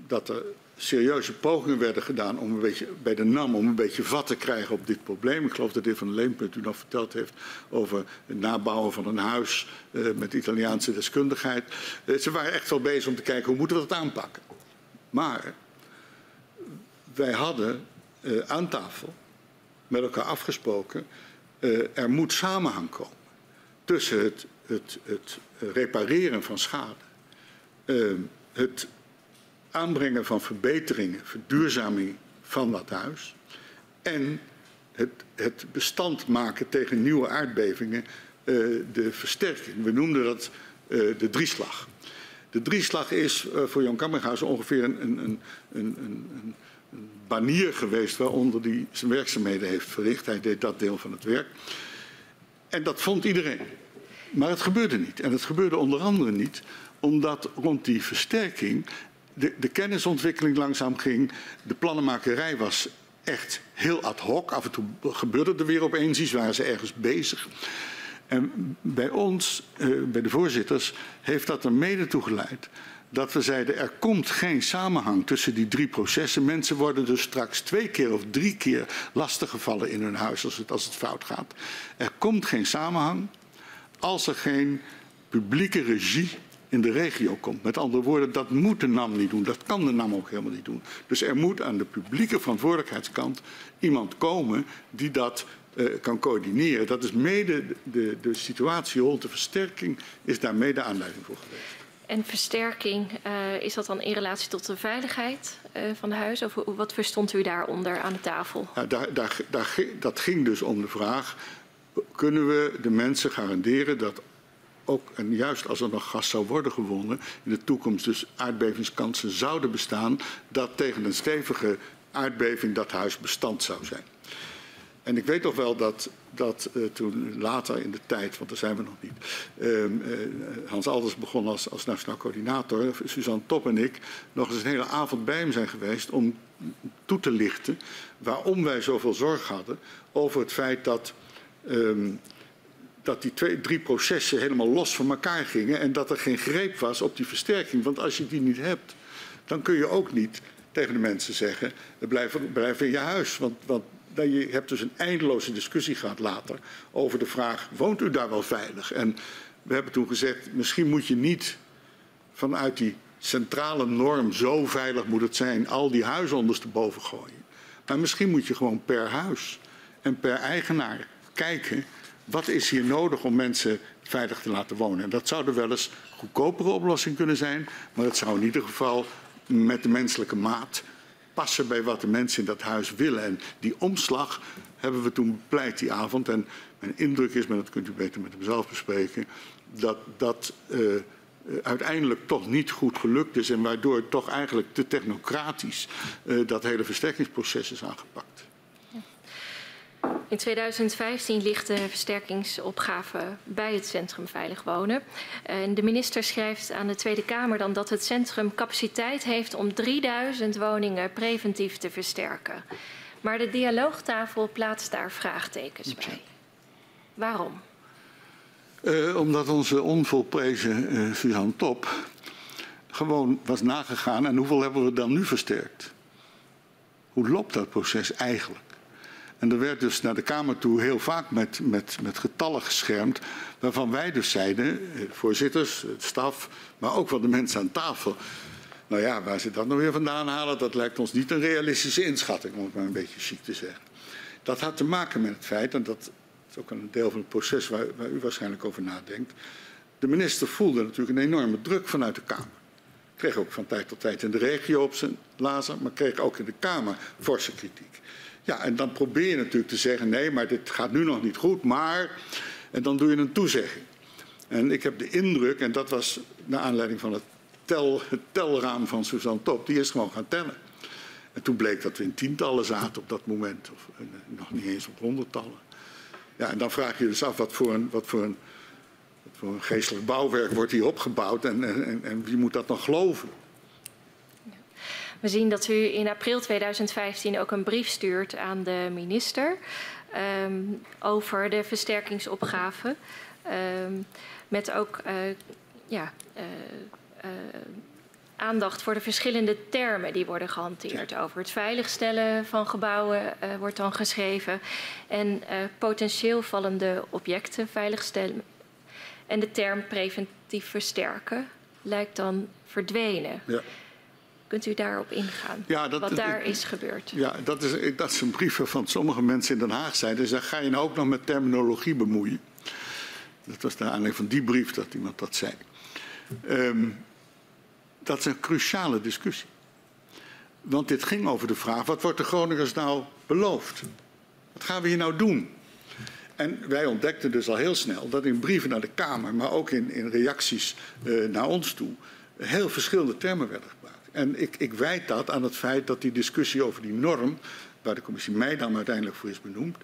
Speaker 2: dat er serieuze pogingen werden gedaan om een beetje, bij de NAM om een beetje vat te krijgen op dit probleem. Ik geloof dat de heer Van der Leenpunt u nog verteld heeft over het nabouwen van een huis uh, met Italiaanse deskundigheid. Uh, ze waren echt wel bezig om te kijken hoe moeten we dat aanpakken. Maar wij hadden uh, aan tafel met elkaar afgesproken, er moet samenhang komen tussen het, het, het repareren van schade, het aanbrengen van verbeteringen, verduurzaming van dat huis. En het, het bestand maken tegen nieuwe aardbevingen, uh, de versterking. We noemden dat de drieslag. De drieslag is voor Jan Kammerhuis ongeveer een, een, een, een banier geweest waaronder hij zijn werkzaamheden heeft verricht. Hij deed dat deel van het werk. En dat vond iedereen. Maar het gebeurde niet. En het gebeurde onder andere niet omdat rond die versterking de, de kennisontwikkeling langzaam ging. De plannenmakerij was echt heel ad hoc. Af en toe gebeurde er weer opeens iets, waren ze ergens bezig. En bij ons, uh, bij de voorzitters, heeft dat er mede toe geleid dat we zeiden er komt geen samenhang tussen die drie processen. Mensen worden dus straks twee keer of drie keer lastiggevallen in hun huis als het, als het fout gaat. Er komt geen samenhang als er geen publieke regie in de regio komt. Met andere woorden, dat moet de NAM niet doen. Dat kan de NAM ook helemaal niet doen. Dus er moet aan de publieke verantwoordelijkheidskant iemand komen die dat uh, kan coördineren. Dat is mede de, de situatie rond de versterking is daar mede aanleiding voor geweest.
Speaker 4: En versterking, uh, is dat dan in relatie tot de veiligheid uh, van de huis? Of wat verstond u daaronder aan de tafel?
Speaker 2: Ja, daar, daar, daar, dat ging dus om de vraag, kunnen we de mensen garanderen dat ook, en juist als er nog gas zou worden gewonnen, in de toekomst dus aardbevingskansen zouden bestaan, dat tegen een stevige aardbeving dat huis bestand zou zijn. En ik weet toch wel dat, dat uh, toen later in de tijd, want daar zijn we nog niet, uh, uh, Hans Alders begon als, als nationaal coördinator, Suzanne Top en ik nog eens een hele avond bij hem zijn geweest om toe te lichten waarom wij zoveel zorg hadden over het feit dat um, dat die twee, drie processen helemaal los van elkaar gingen en dat er geen greep was op die versterking. Want als je die niet hebt, dan kun je ook niet tegen de mensen zeggen, blijf, blijf in je huis. Want, want je hebt dus een eindeloze discussie gehad later over de vraag, woont u daar wel veilig? En we hebben toen gezegd, misschien moet je niet vanuit die centrale norm, zo veilig moet het zijn, al die huizen ondersteboven gooien. Maar misschien moet je gewoon per huis en per eigenaar kijken wat is hier nodig om mensen veilig te laten wonen. En dat zou er wel eens goedkopere oplossing kunnen zijn, maar het zou in ieder geval met de menselijke maat passen bij wat de mensen in dat huis willen. En die omslag hebben we toen bepleit die avond. En mijn indruk is, maar dat kunt u beter met hem zelf bespreken, dat dat uh, uiteindelijk toch niet goed gelukt is en waardoor toch eigenlijk te technocratisch uh, dat hele versterkingsproces is aangepakt.
Speaker 4: In 2015 ligt de versterkingsopgave bij het Centrum Veilig Wonen. En de minister schrijft aan de Tweede Kamer dan dat het centrum capaciteit heeft om 3000 woningen preventief te versterken. Maar de dialoogtafel plaatst daar vraagtekens bij. Waarom?
Speaker 2: Uh, omdat onze onvolprezen uh, Suzanne Top gewoon was nagegaan. En hoeveel hebben we dan nu versterkt? Hoe loopt dat proces eigenlijk? En er werd dus naar de Kamer toe heel vaak met, met, met getallen geschermd, waarvan wij dus zeiden, eh, voorzitters, het staf, maar ook wel de mensen aan tafel. Nou ja, waar ze dat nou weer vandaan halen, dat lijkt ons niet een realistische inschatting, om het maar een beetje chic te zeggen. Dat had te maken met het feit, en dat is ook een deel van het proces waar, waar u waarschijnlijk over nadenkt. De minister voelde natuurlijk een enorme druk vanuit de Kamer. Kreeg ook van tijd tot tijd in de regio op zijn lazer, maar kreeg ook in de Kamer forse kritiek. Ja, en dan probeer je natuurlijk te zeggen, nee, maar dit gaat nu nog niet goed, maar... En dan doe je een toezegging. En ik heb de indruk, en dat was naar aanleiding van het, tel, telraam van Suzanne Top, die is gewoon gaan tellen. En toen bleek dat we in tientallen zaten op dat moment, of uh, nog niet eens op honderdtallen. Ja, en dan vraag je je dus af wat voor een, wat voor een, wat voor een geestelijk bouwwerk wordt hier opgebouwd en, en, en wie moet dat nog geloven?
Speaker 4: We zien dat u in april 2015 ook een brief stuurt aan de minister um, over de versterkingsopgave. Um, met ook uh, ja, uh, uh, aandacht voor de verschillende termen die worden gehanteerd. Over het veiligstellen van gebouwen wordt dan geschreven. En potentieel vallende objecten veiligstellen. En de term preventief versterken lijkt dan verdwenen. Ja. Kunt u daarop ingaan? Ja, dat, wat daar is gebeurd?
Speaker 2: Ja, dat is, dat een brief van sommige mensen in Den Haag zijn. Dus ga je nou ook nog met terminologie bemoeien. Dat was de aanleiding van die brief dat iemand dat zei. Um, dat is een cruciale discussie. Want dit ging over de vraag: wat wordt de Groningers nou beloofd? Wat gaan we hier nou doen? En wij ontdekten dus al heel snel dat in brieven naar de Kamer, maar ook in, in reacties uh, naar ons toe, heel verschillende termen werden gebruikt. En ik, ik dat aan het feit dat die discussie over die norm, waar de commissie Meidam uiteindelijk voor is benoemd,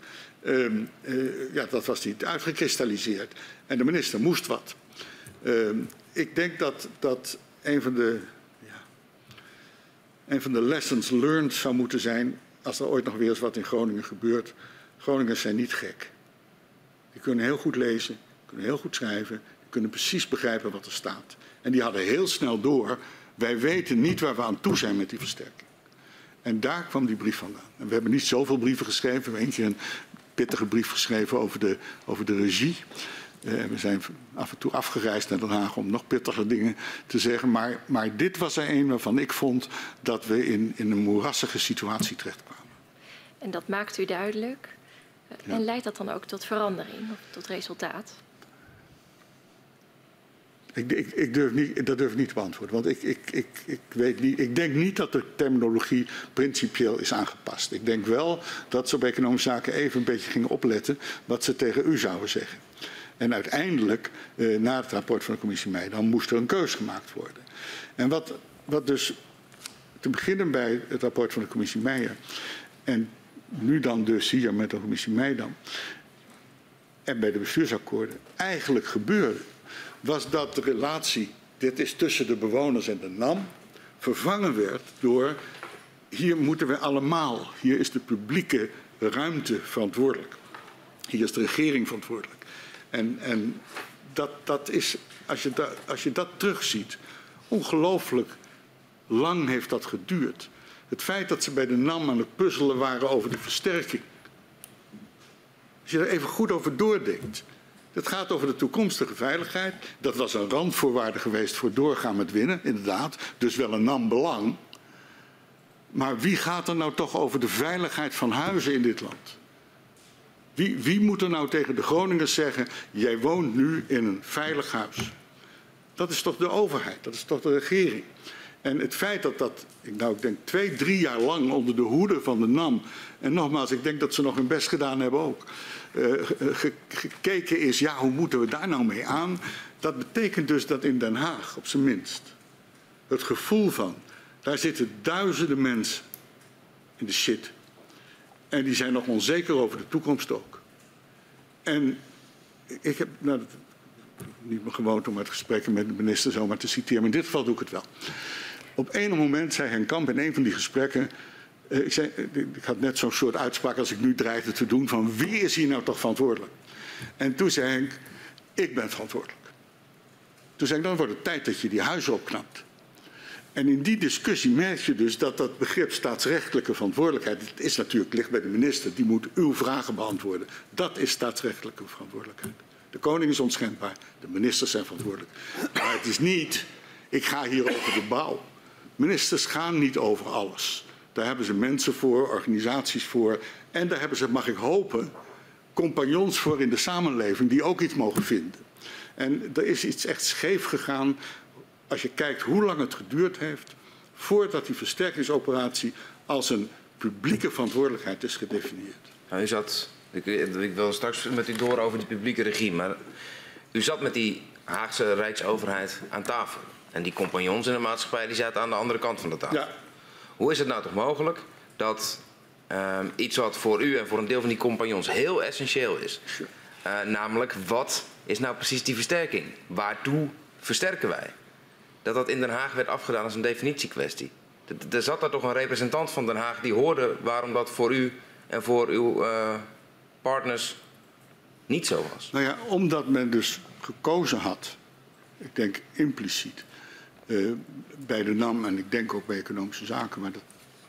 Speaker 2: uh, uh, ja, dat was niet uitgekristalliseerd. En de minister moest wat. Ehm, ik denk dat, dat een, van de, ja, een van de lessons learned zou moeten zijn, als er ooit nog weer eens wat in Groningen gebeurt. Groningers zijn niet gek. Die kunnen heel goed lezen, kunnen heel goed schrijven, kunnen precies begrijpen wat er staat. En die hadden heel snel door, wij weten niet waar we aan toe zijn met die versterking. En daar kwam die brief vandaan. En we hebben niet zoveel brieven geschreven. We hebben keer een pittige brief geschreven over de, over de regie. Uh, we zijn af en toe afgereisd naar Den Haag om nog pittiger dingen te zeggen. Maar, maar dit was er een waarvan ik vond dat we in, in een moerassige situatie terechtkwamen.
Speaker 4: En dat maakt u duidelijk. Ja. En leidt dat dan ook tot verandering of tot resultaat?
Speaker 2: Ik, ik, ik, durf niet, dat durf ik niet te beantwoorden. Want ik, ik, ik, ik, weet niet, ik denk niet dat de terminologie principieel is aangepast. Ik denk wel dat ze op economische zaken even een beetje gingen opletten wat ze tegen u zouden zeggen. En uiteindelijk, eh, na het rapport van de commissie Meijer, dan moest er een keus gemaakt worden. En wat, wat dus te beginnen bij het rapport van de commissie Meijer en nu dan dus hier met de commissie Meijer en bij de bestuursakkoorden eigenlijk gebeurde, was dat de relatie, dit is tussen de bewoners en de NAM, vervangen werd door hier moeten we allemaal, hier is de publieke ruimte verantwoordelijk. Hier is de regering verantwoordelijk. En, en dat, dat is, als je, da, als je dat terugziet, ongelooflijk lang heeft dat geduurd. Het feit dat ze bij de NAM aan het puzzelen waren over de versterking. Als je er even goed over doordenkt. Het gaat over de toekomstige veiligheid. Dat was een randvoorwaarde geweest voor doorgaan met winnen, inderdaad. Dus wel een NAM-belang. Maar wie gaat er nou toch over de veiligheid van huizen in dit land? Wie, wie moet er nou tegen de Groningers zeggen: jij woont nu in een veilig huis? Dat is toch de overheid, dat is toch de regering. En het feit dat dat, nou, ik denk twee, drie jaar lang onder de hoede van de NAM. En nogmaals, ik denk dat ze nog hun best gedaan hebben ook. Uh, gekeken is, ja, hoe moeten we daar nou mee aan? Dat betekent dus dat in Den Haag, op zijn minst, het gevoel van, daar zitten duizenden mensen in de shit. En die zijn nog onzeker over de toekomst ook. En ik heb, nou, niet meer gewoond om uit gesprekken met de minister zomaar te citeren, maar in dit geval doe ik het wel. Op een moment zei Henk Kamp in een van die gesprekken. Uh, ik, zei, uh, ik, had net zo'n soort uitspraak als ik nu dreigde te doen: van wie is hier nou toch verantwoordelijk? En toen zei Henk: Ik ben verantwoordelijk. Toen zei ik: Dan wordt het tijd dat je die huizen opknapt. En in die discussie merk je dus dat dat begrip staatsrechtelijke verantwoordelijkheid, het is natuurlijk ligt bij de minister, die moet uw vragen beantwoorden. Dat is staatsrechtelijke verantwoordelijkheid. De koning is onschendbaar, de ministers zijn verantwoordelijk. Maar het is niet, ik ga hier over de bouw. Ministers gaan niet over alles. Daar hebben ze mensen voor, organisaties voor. En daar hebben ze, mag ik hopen, compagnons voor in de samenleving die ook iets mogen vinden. En er is iets echt scheef gegaan als je kijkt hoe lang het geduurd heeft voordat die versterkingsoperatie als een publieke verantwoordelijkheid is gedefinieerd.
Speaker 3: Nou, u zat, ik, ik, wil straks met u door over die publieke regie, maar u zat met die Haagse Rijksoverheid aan tafel. En die compagnons in de maatschappij die zaten aan de andere kant van de tafel. Ja. Hoe is het nou toch mogelijk dat uh, iets wat voor u en voor een deel van die compagnons heel essentieel is, uh, namelijk wat is nou precies die versterking? Waartoe versterken wij? Dat dat in Den Haag werd afgedaan als een definitiekwestie. Er zat daar toch een representant van Den Haag die hoorde waarom dat voor u en voor uw uh, partners niet zo was.
Speaker 2: Nou ja, omdat men dus gekozen had, ik denk impliciet, uh, bij de NAM en ik denk ook bij economische zaken, maar dat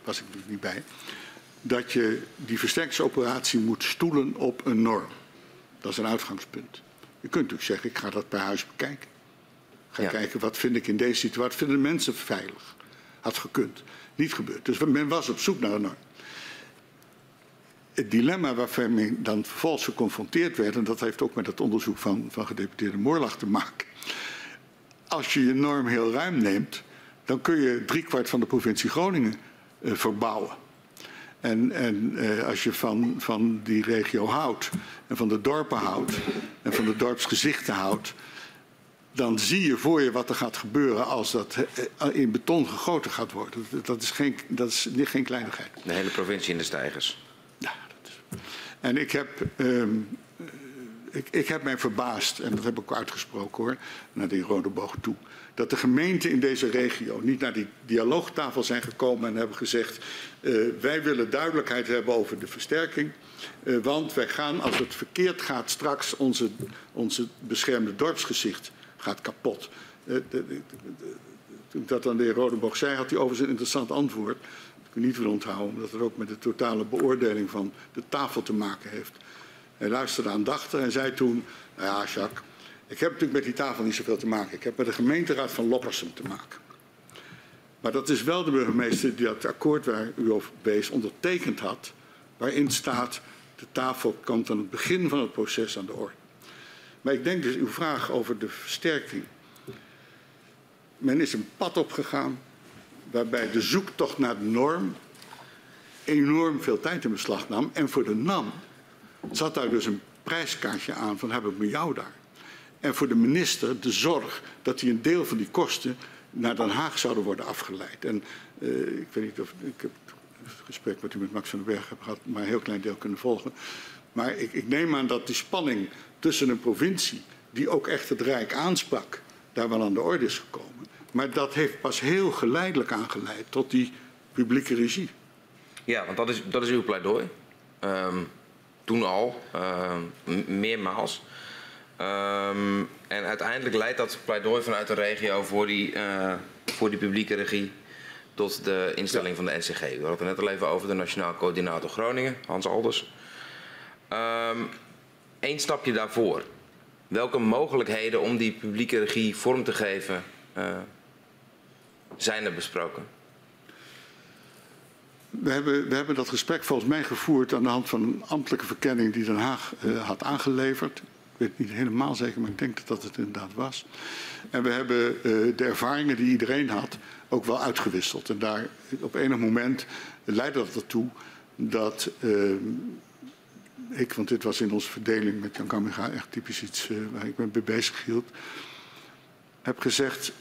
Speaker 2: was ik natuurlijk niet bij, dat je die versterkingsoperatie moet stoelen op een norm. Dat is een uitgangspunt. Je kunt natuurlijk zeggen, ik ga dat per huis bekijken. Ga ja. kijken, wat vind ik in deze situatie, wat vinden de mensen veilig? Had gekund. Niet gebeurd. Dus men was op zoek naar een norm. Het dilemma waarvan men dan vervolgens geconfronteerd werd, en dat heeft ook met het onderzoek van, van gedeputeerde Moorlag te maken. Als je je norm heel ruim neemt, dan kun je driekwart van de provincie Groningen uh, verbouwen. En, en uh, als je van, van die regio houdt, en van de dorpen houdt, en van de dorpsgezichten houdt, dan zie je voor je wat er gaat gebeuren als dat eh, in beton gegoten gaat worden. Dat is geen, dat is geen kleinigheid.
Speaker 3: De hele provincie in de stijgers.
Speaker 2: Ja, dat is... En ik heb, um, ik, ik, heb mij verbaasd, en dat heb ik uitgesproken hoor, naar die rode boog toe, dat de gemeenten in deze regio niet naar die dialoogtafel zijn gekomen en hebben gezegd, uh, wij willen duidelijkheid hebben over de versterking. Uh, want wij gaan, als het verkeerd gaat, straks onze, onze beschermde dorpsgezicht gaat kapot. Uh, toen dat aan de heer Rodenborg zei, had hij overigens een interessant antwoord. Dat ik niet wil onthouden, omdat het ook met de totale beoordeling van de tafel te maken heeft. Hij luisterde aandachtig en zei toen, nou ja Jacques, ik heb natuurlijk met die tafel niet zoveel te maken. Ik heb met de gemeenteraad van Loppersum te maken. Maar dat is wel de burgemeester die dat akkoord waar u over wees ondertekend had, waarin staat de tafel komt aan het begin van het proces aan de orde. Maar ik denk dus uw vraag over de versterking. Men is een pad opgegaan waarbij de zoektocht naar de norm enorm veel tijd in beslag nam. En voor de NAM zat daar dus een prijskaartje aan van heb ik met jou daar. En voor de minister de zorg dat hij een deel van die kosten naar Den Haag zouden worden afgeleid. En uh, ik weet niet of ik heb het gesprek met u met Max van den Berg heb gehad, maar een heel klein deel kunnen volgen. Maar ik, ik neem aan dat die spanning tussen een provincie, die ook echt het Rijk aansprak, daar wel aan de orde is gekomen. Maar dat heeft pas heel geleidelijk aangeleid tot die publieke regie.
Speaker 3: Ja, want dat is, dat is uw pleidooi. Um, toen al, um, meermaals. Um, en uiteindelijk leidt dat pleidooi vanuit de regio voor die, uh, voor die publieke regie tot de instelling van de NCG. We hadden het net al even over de Nationaal Coördinator Groningen, Hans Alders. Um, Eén stapje daarvoor. Welke mogelijkheden om die publieke regie vorm te geven uh, zijn er besproken?
Speaker 2: We hebben, we hebben, dat gesprek volgens mij gevoerd aan de hand van een ambtelijke verkenning die Den Haag uh, had aangeleverd weet het niet helemaal zeker, maar ik denk dat dat het inderdaad was. En we hebben uh, de ervaringen die iedereen had ook wel uitgewisseld. En daar op enig moment leidde dat ertoe dat uh, ik, want dit was in onze verdeling met Jan Kamminga echt typisch iets waar ik me mee bezig hield, heb gezegd,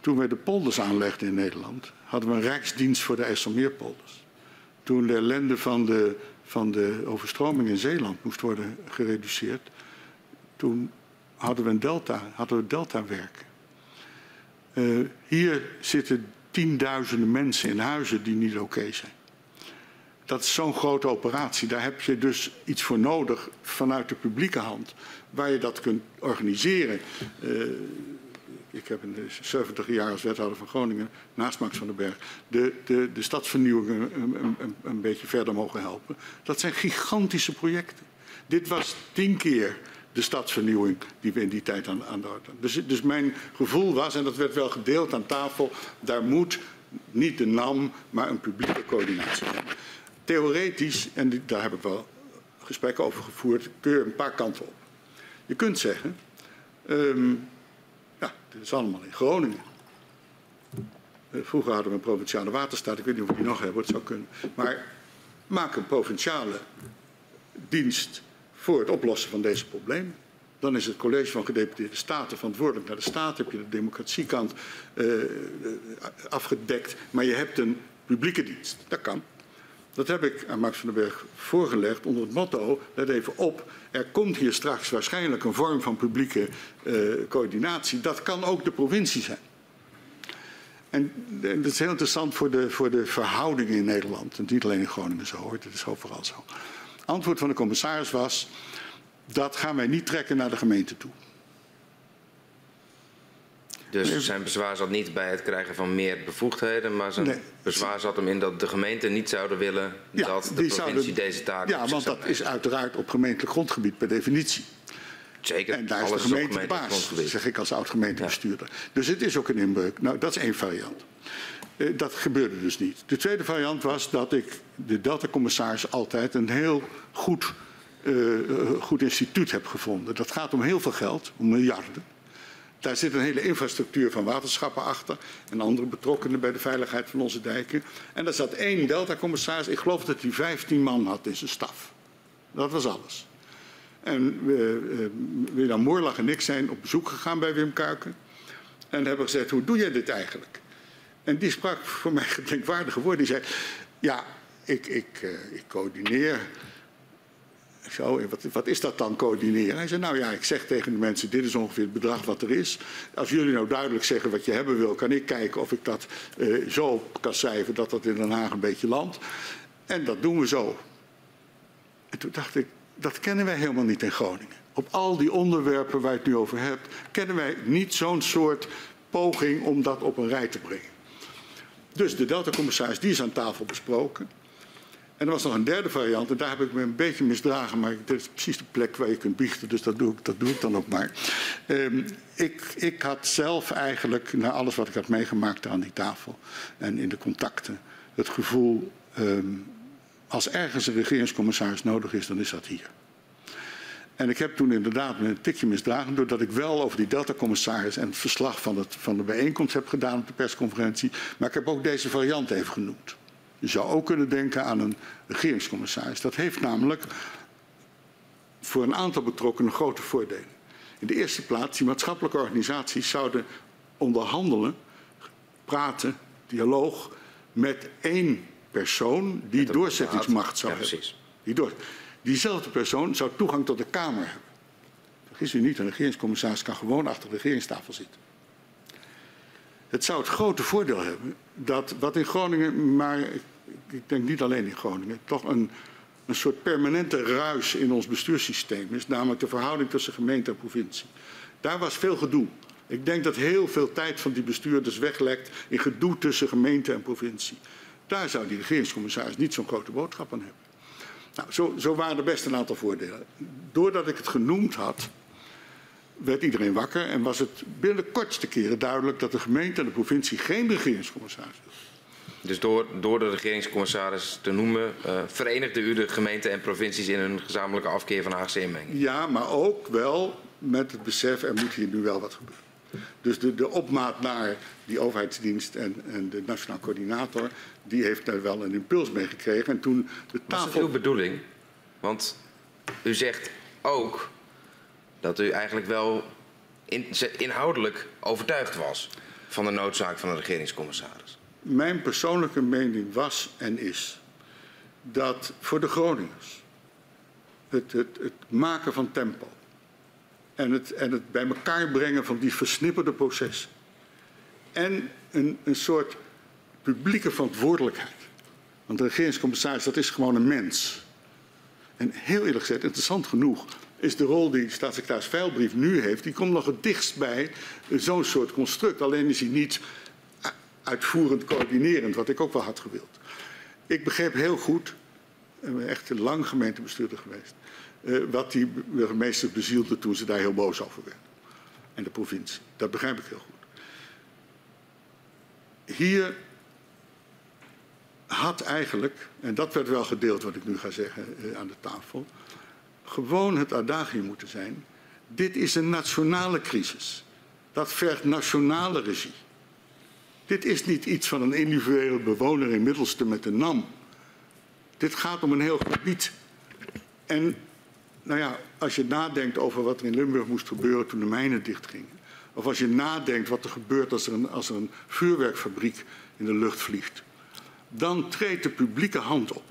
Speaker 2: toen wij de polders aanlegden in Nederland, hadden we een rijksdienst voor de IJsselmeerpolders. Toen de ellende van de, van de overstroming in Zeeland moest worden gereduceerd, toen hadden we een delta, hadden we delta werken. Uh, hier zitten tienduizenden mensen in huizen die niet oké okay zijn. Dat is zo'n grote operatie. Daar heb je dus iets voor nodig vanuit de publieke hand, waar je dat kunt organiseren. Uh, ik heb in de 70 jaar als wethouder van Groningen, naast Max van den Berg, de, de, de stadsvernieuwing een, een, een, beetje verder mogen helpen. Dat zijn gigantische projecten. Dit was tien keer de stadsvernieuwing die we in die tijd aan, aan de orde dus, dus mijn gevoel was, en dat werd wel gedeeld aan tafel, daar moet niet de NAM, maar een publieke coördinatie. Theoretisch, en daar heb ik wel gesprekken over gevoerd, kun je een paar kanten op. Je kunt zeggen, ja, dit is allemaal in Groningen. Uh, vroeger hadden we een provinciale waterstaat, ik weet niet of we die nog hebben, het zou kunnen. Maar maak een provinciale dienst voor het oplossen van deze problemen. Dan is het college van gedeputeerde staten verantwoordelijk naar de staat. Heb je de democratiekant uh, afgedekt. Maar je hebt een publieke dienst. Dat kan. Dat heb ik aan Max van den Berg voorgelegd onder het motto, let even op, er komt hier straks waarschijnlijk een vorm van publieke uh, coördinatie. Dat kan ook de provincie zijn. En, dat is heel interessant voor de, voor de verhoudingen in Nederland. En niet alleen in Groningen zo hoor, dat is overal zo. Antwoord van de commissaris was, dat gaan wij niet trekken naar de gemeente toe.
Speaker 3: Dus zijn bezwaar zat niet bij het krijgen van meer bevoegdheden, maar zijn
Speaker 2: Nee.
Speaker 3: bezwaar zat hem in dat de gemeenten niet zouden willen
Speaker 2: Ja,
Speaker 3: dat de provincie
Speaker 2: zouden-
Speaker 3: deze taak
Speaker 2: Ja, want dat is uiteraard op gemeentelijk grondgebied per definitie.
Speaker 3: Zeker,
Speaker 2: En daar is de gemeente de baas, zeg ik als oud-gemeentebestuurder. Dus het is ook een inbreuk. Nou, dat is één variant. Eh, dat gebeurde dus niet. De tweede variant was dat ik de Delta-commissaris altijd een heel goed, eh, eh, goed instituut heb gevonden. Dat gaat om heel veel geld, om miljarden. Daar zit een hele infrastructuur van waterschappen achter en andere betrokkenen bij de veiligheid van onze dijken. En daar zat één Delta-commissaris, ik geloof dat hij 15 man had in zijn staf. Dat was alles. En we, eh, William Moorlag en ik zijn op bezoek gegaan bij Wim Kuiken. En hebben gezegd, hoe doe jij dit eigenlijk? En die sprak voor mij gedenkwaardige woorden. Die zei, ja, ik, ik, eh, ik coördineer. Ik wat, wat is dat dan, coördineren? Hij zei, nou ja, ik zeg tegen de mensen, dit is ongeveer het bedrag wat er is. Als jullie nou duidelijk zeggen wat je hebben wil, kan ik kijken of ik dat eh, zo kan cijferen dat dat in Den Haag een beetje landt. En dat doen we zo. En toen dacht ik, dat kennen wij helemaal niet in Groningen. Op al die onderwerpen waar je het nu over hebt, kennen wij niet zo'n soort poging om dat op een rij te brengen. Dus de Delta-commissaris, die is aan tafel besproken. En er was nog een derde variant, en daar heb ik me een beetje misdragen, maar dit is precies de plek waar je kunt biechten, dus dat doe ik, dat doe ik dan ook maar. Ehm, ik, ik had zelf eigenlijk, na alles wat ik had meegemaakt aan die tafel en in de contacten, het gevoel, ehm, als ergens een regeringscommissaris nodig is, dan is dat hier. En ik heb toen inderdaad me een tikje misdragen doordat ik wel over die Delta-commissaris en het verslag van, het, van de bijeenkomst heb gedaan op de persconferentie. Maar ik heb ook deze variant even genoemd. Je zou ook kunnen denken aan een regeringscommissaris. Dat heeft namelijk voor een aantal betrokkenen grote voordelen. In de eerste plaats, die maatschappelijke organisaties zouden onderhandelen, praten, dialoog met één persoon die doorzettingsmacht zou
Speaker 3: Ja,
Speaker 2: hebben.
Speaker 3: precies.
Speaker 2: Die door. Diezelfde persoon zou toegang tot de Kamer hebben. Vergis u niet, een regeringscommissaris kan gewoon achter de regeringstafel zitten. Het zou het grote voordeel hebben dat wat in Groningen, maar ik- denk niet alleen in Groningen, toch een, een soort permanente ruis in ons bestuurssysteem is, namelijk de verhouding tussen gemeente en provincie. Daar was veel gedoe. Ik denk dat heel veel tijd van die bestuurders weglekt in gedoe tussen gemeente en provincie. Daar zou die regeringscommissaris niet zo'n grote boodschap aan hebben. Nou, zo, zo waren er best een aantal voordelen. Doordat ik het genoemd had, werd iedereen wakker en was het binnen de kortste keren duidelijk dat de gemeente en de provincie geen regeringscommissaris.
Speaker 3: Dus door, door de regeringscommissaris te noemen, eh, verenigde u de gemeenten en provincies in een gezamenlijke afkeer van Haagse inmenging.
Speaker 2: Ja, maar ook wel met het besef, er moet hier nu wel wat gebeuren. Dus de, de opmaat naar die overheidsdienst en, en de nationaal coördinator, die heeft daar wel een impuls mee gekregen. En toen de
Speaker 3: Was dat
Speaker 2: tafel...
Speaker 3: uw bedoeling? Want u zegt ook dat u eigenlijk wel in- inhoudelijk overtuigd was van de noodzaak van een regeringscommissaris.
Speaker 2: Mijn persoonlijke mening was en is dat voor de Groningers het, het, het maken van tempo en het, en het bij elkaar brengen van die versnipperde processen en een, een soort publieke verantwoordelijkheid. Want de regeringscommissaris, dat is gewoon een mens. En heel eerlijk gezegd, interessant genoeg, is de rol die staatssecretaris Veilbrief nu heeft, die komt nog het dichtst bij zo'n soort construct. Alleen is hij niet uitvoerend coördinerend, wat ik ook wel had gewild. Ik begreep heel goed, ik ben echt lang gemeentebestuurder geweest, eh, wat die burgemeesters bezielde toen ze daar heel boos over werden. En de provincie. Dat begrijp ik heel goed. Hier had eigenlijk, en dat werd wel gedeeld wat ik nu ga zeggen eh, aan de tafel, gewoon het adagium moeten zijn. Dit is een nationale crisis. Dat vergt nationale regie. Dit is niet iets van een individuele bewoner in Middelste met een NAM. Dit gaat om een heel gebied. En nou ja, als je nadenkt over wat er in Limburg moest gebeuren toen de mijnen dichtgingen. Of als je nadenkt wat er gebeurt als er een, als een vuurwerkfabriek in de lucht vliegt. Dan treedt de publieke hand op.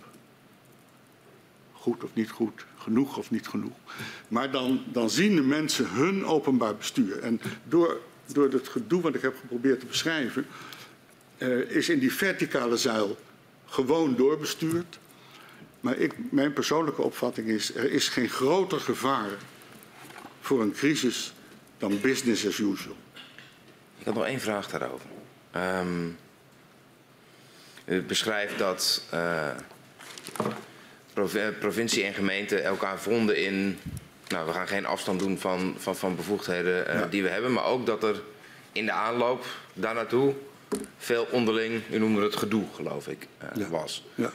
Speaker 2: Goed of niet goed, genoeg of niet genoeg. Maar dan, dan zien de mensen hun openbaar bestuur. En door, door het gedoe wat ik heb geprobeerd te beschrijven, uh, is in die verticale zuil gewoon doorbestuurd. Maar ik, mijn persoonlijke opvatting is, er is geen groter gevaar voor een crisis dan business as usual.
Speaker 3: Ik had nog één vraag daarover. Um, u beschrijft dat uh, provincie en gemeente elkaar vonden in... Nou, we gaan geen afstand doen van, van, van bevoegdheden uh, ja. die we hebben. Maar ook dat er in de aanloop daar naartoe veel onderling, u noemde het gedoe, geloof ik, uh, ja. was. Ja.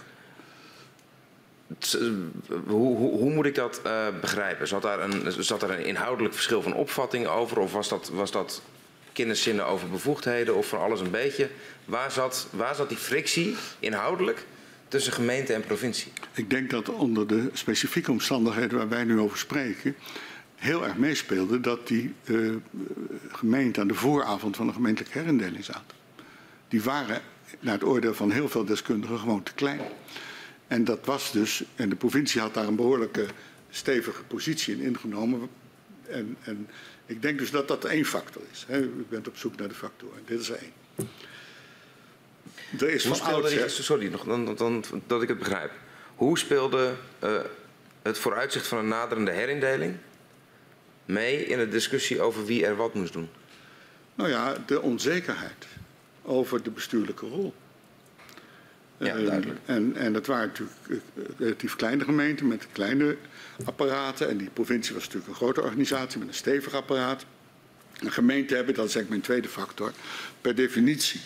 Speaker 3: Hoe, hoe, hoe, moet ik dat uh, begrijpen? Zat daar, een, zat er een inhoudelijk verschil van opvatting over? Of was dat, was dat kenniszinnen over bevoegdheden of van alles een beetje? Waar zat, waar zat die frictie inhoudelijk tussen gemeente en provincie?
Speaker 2: Ik denk dat onder de specifieke omstandigheden waar wij nu over spreken... heel erg meespeelde dat die uh, gemeente aan de vooravond van de gemeentelijke herindeling zaten. Die waren, naar het oordeel van heel veel deskundigen, gewoon te klein. En dat was dus, en de provincie had daar een behoorlijke stevige positie in ingenomen. En, en ik denk dus dat dat één factor is. Hè. U bent op zoek naar de factoren. Dit is één.
Speaker 3: Er is Hoe speelde die, sorry, nog, dan, dan, dat ik het begrijp. Hoe speelde uh, het vooruitzicht van een naderende herindeling mee in de discussie over wie er wat moest doen?
Speaker 2: Nou ja, de onzekerheid over de bestuurlijke rol.
Speaker 3: Ja, duidelijk.
Speaker 2: En, en dat waren natuurlijk relatief kleine gemeenten met kleine apparaten. En die provincie was natuurlijk een grote organisatie met een stevig apparaat. Een gemeente hebben, dat is eigenlijk mijn tweede factor, per definitie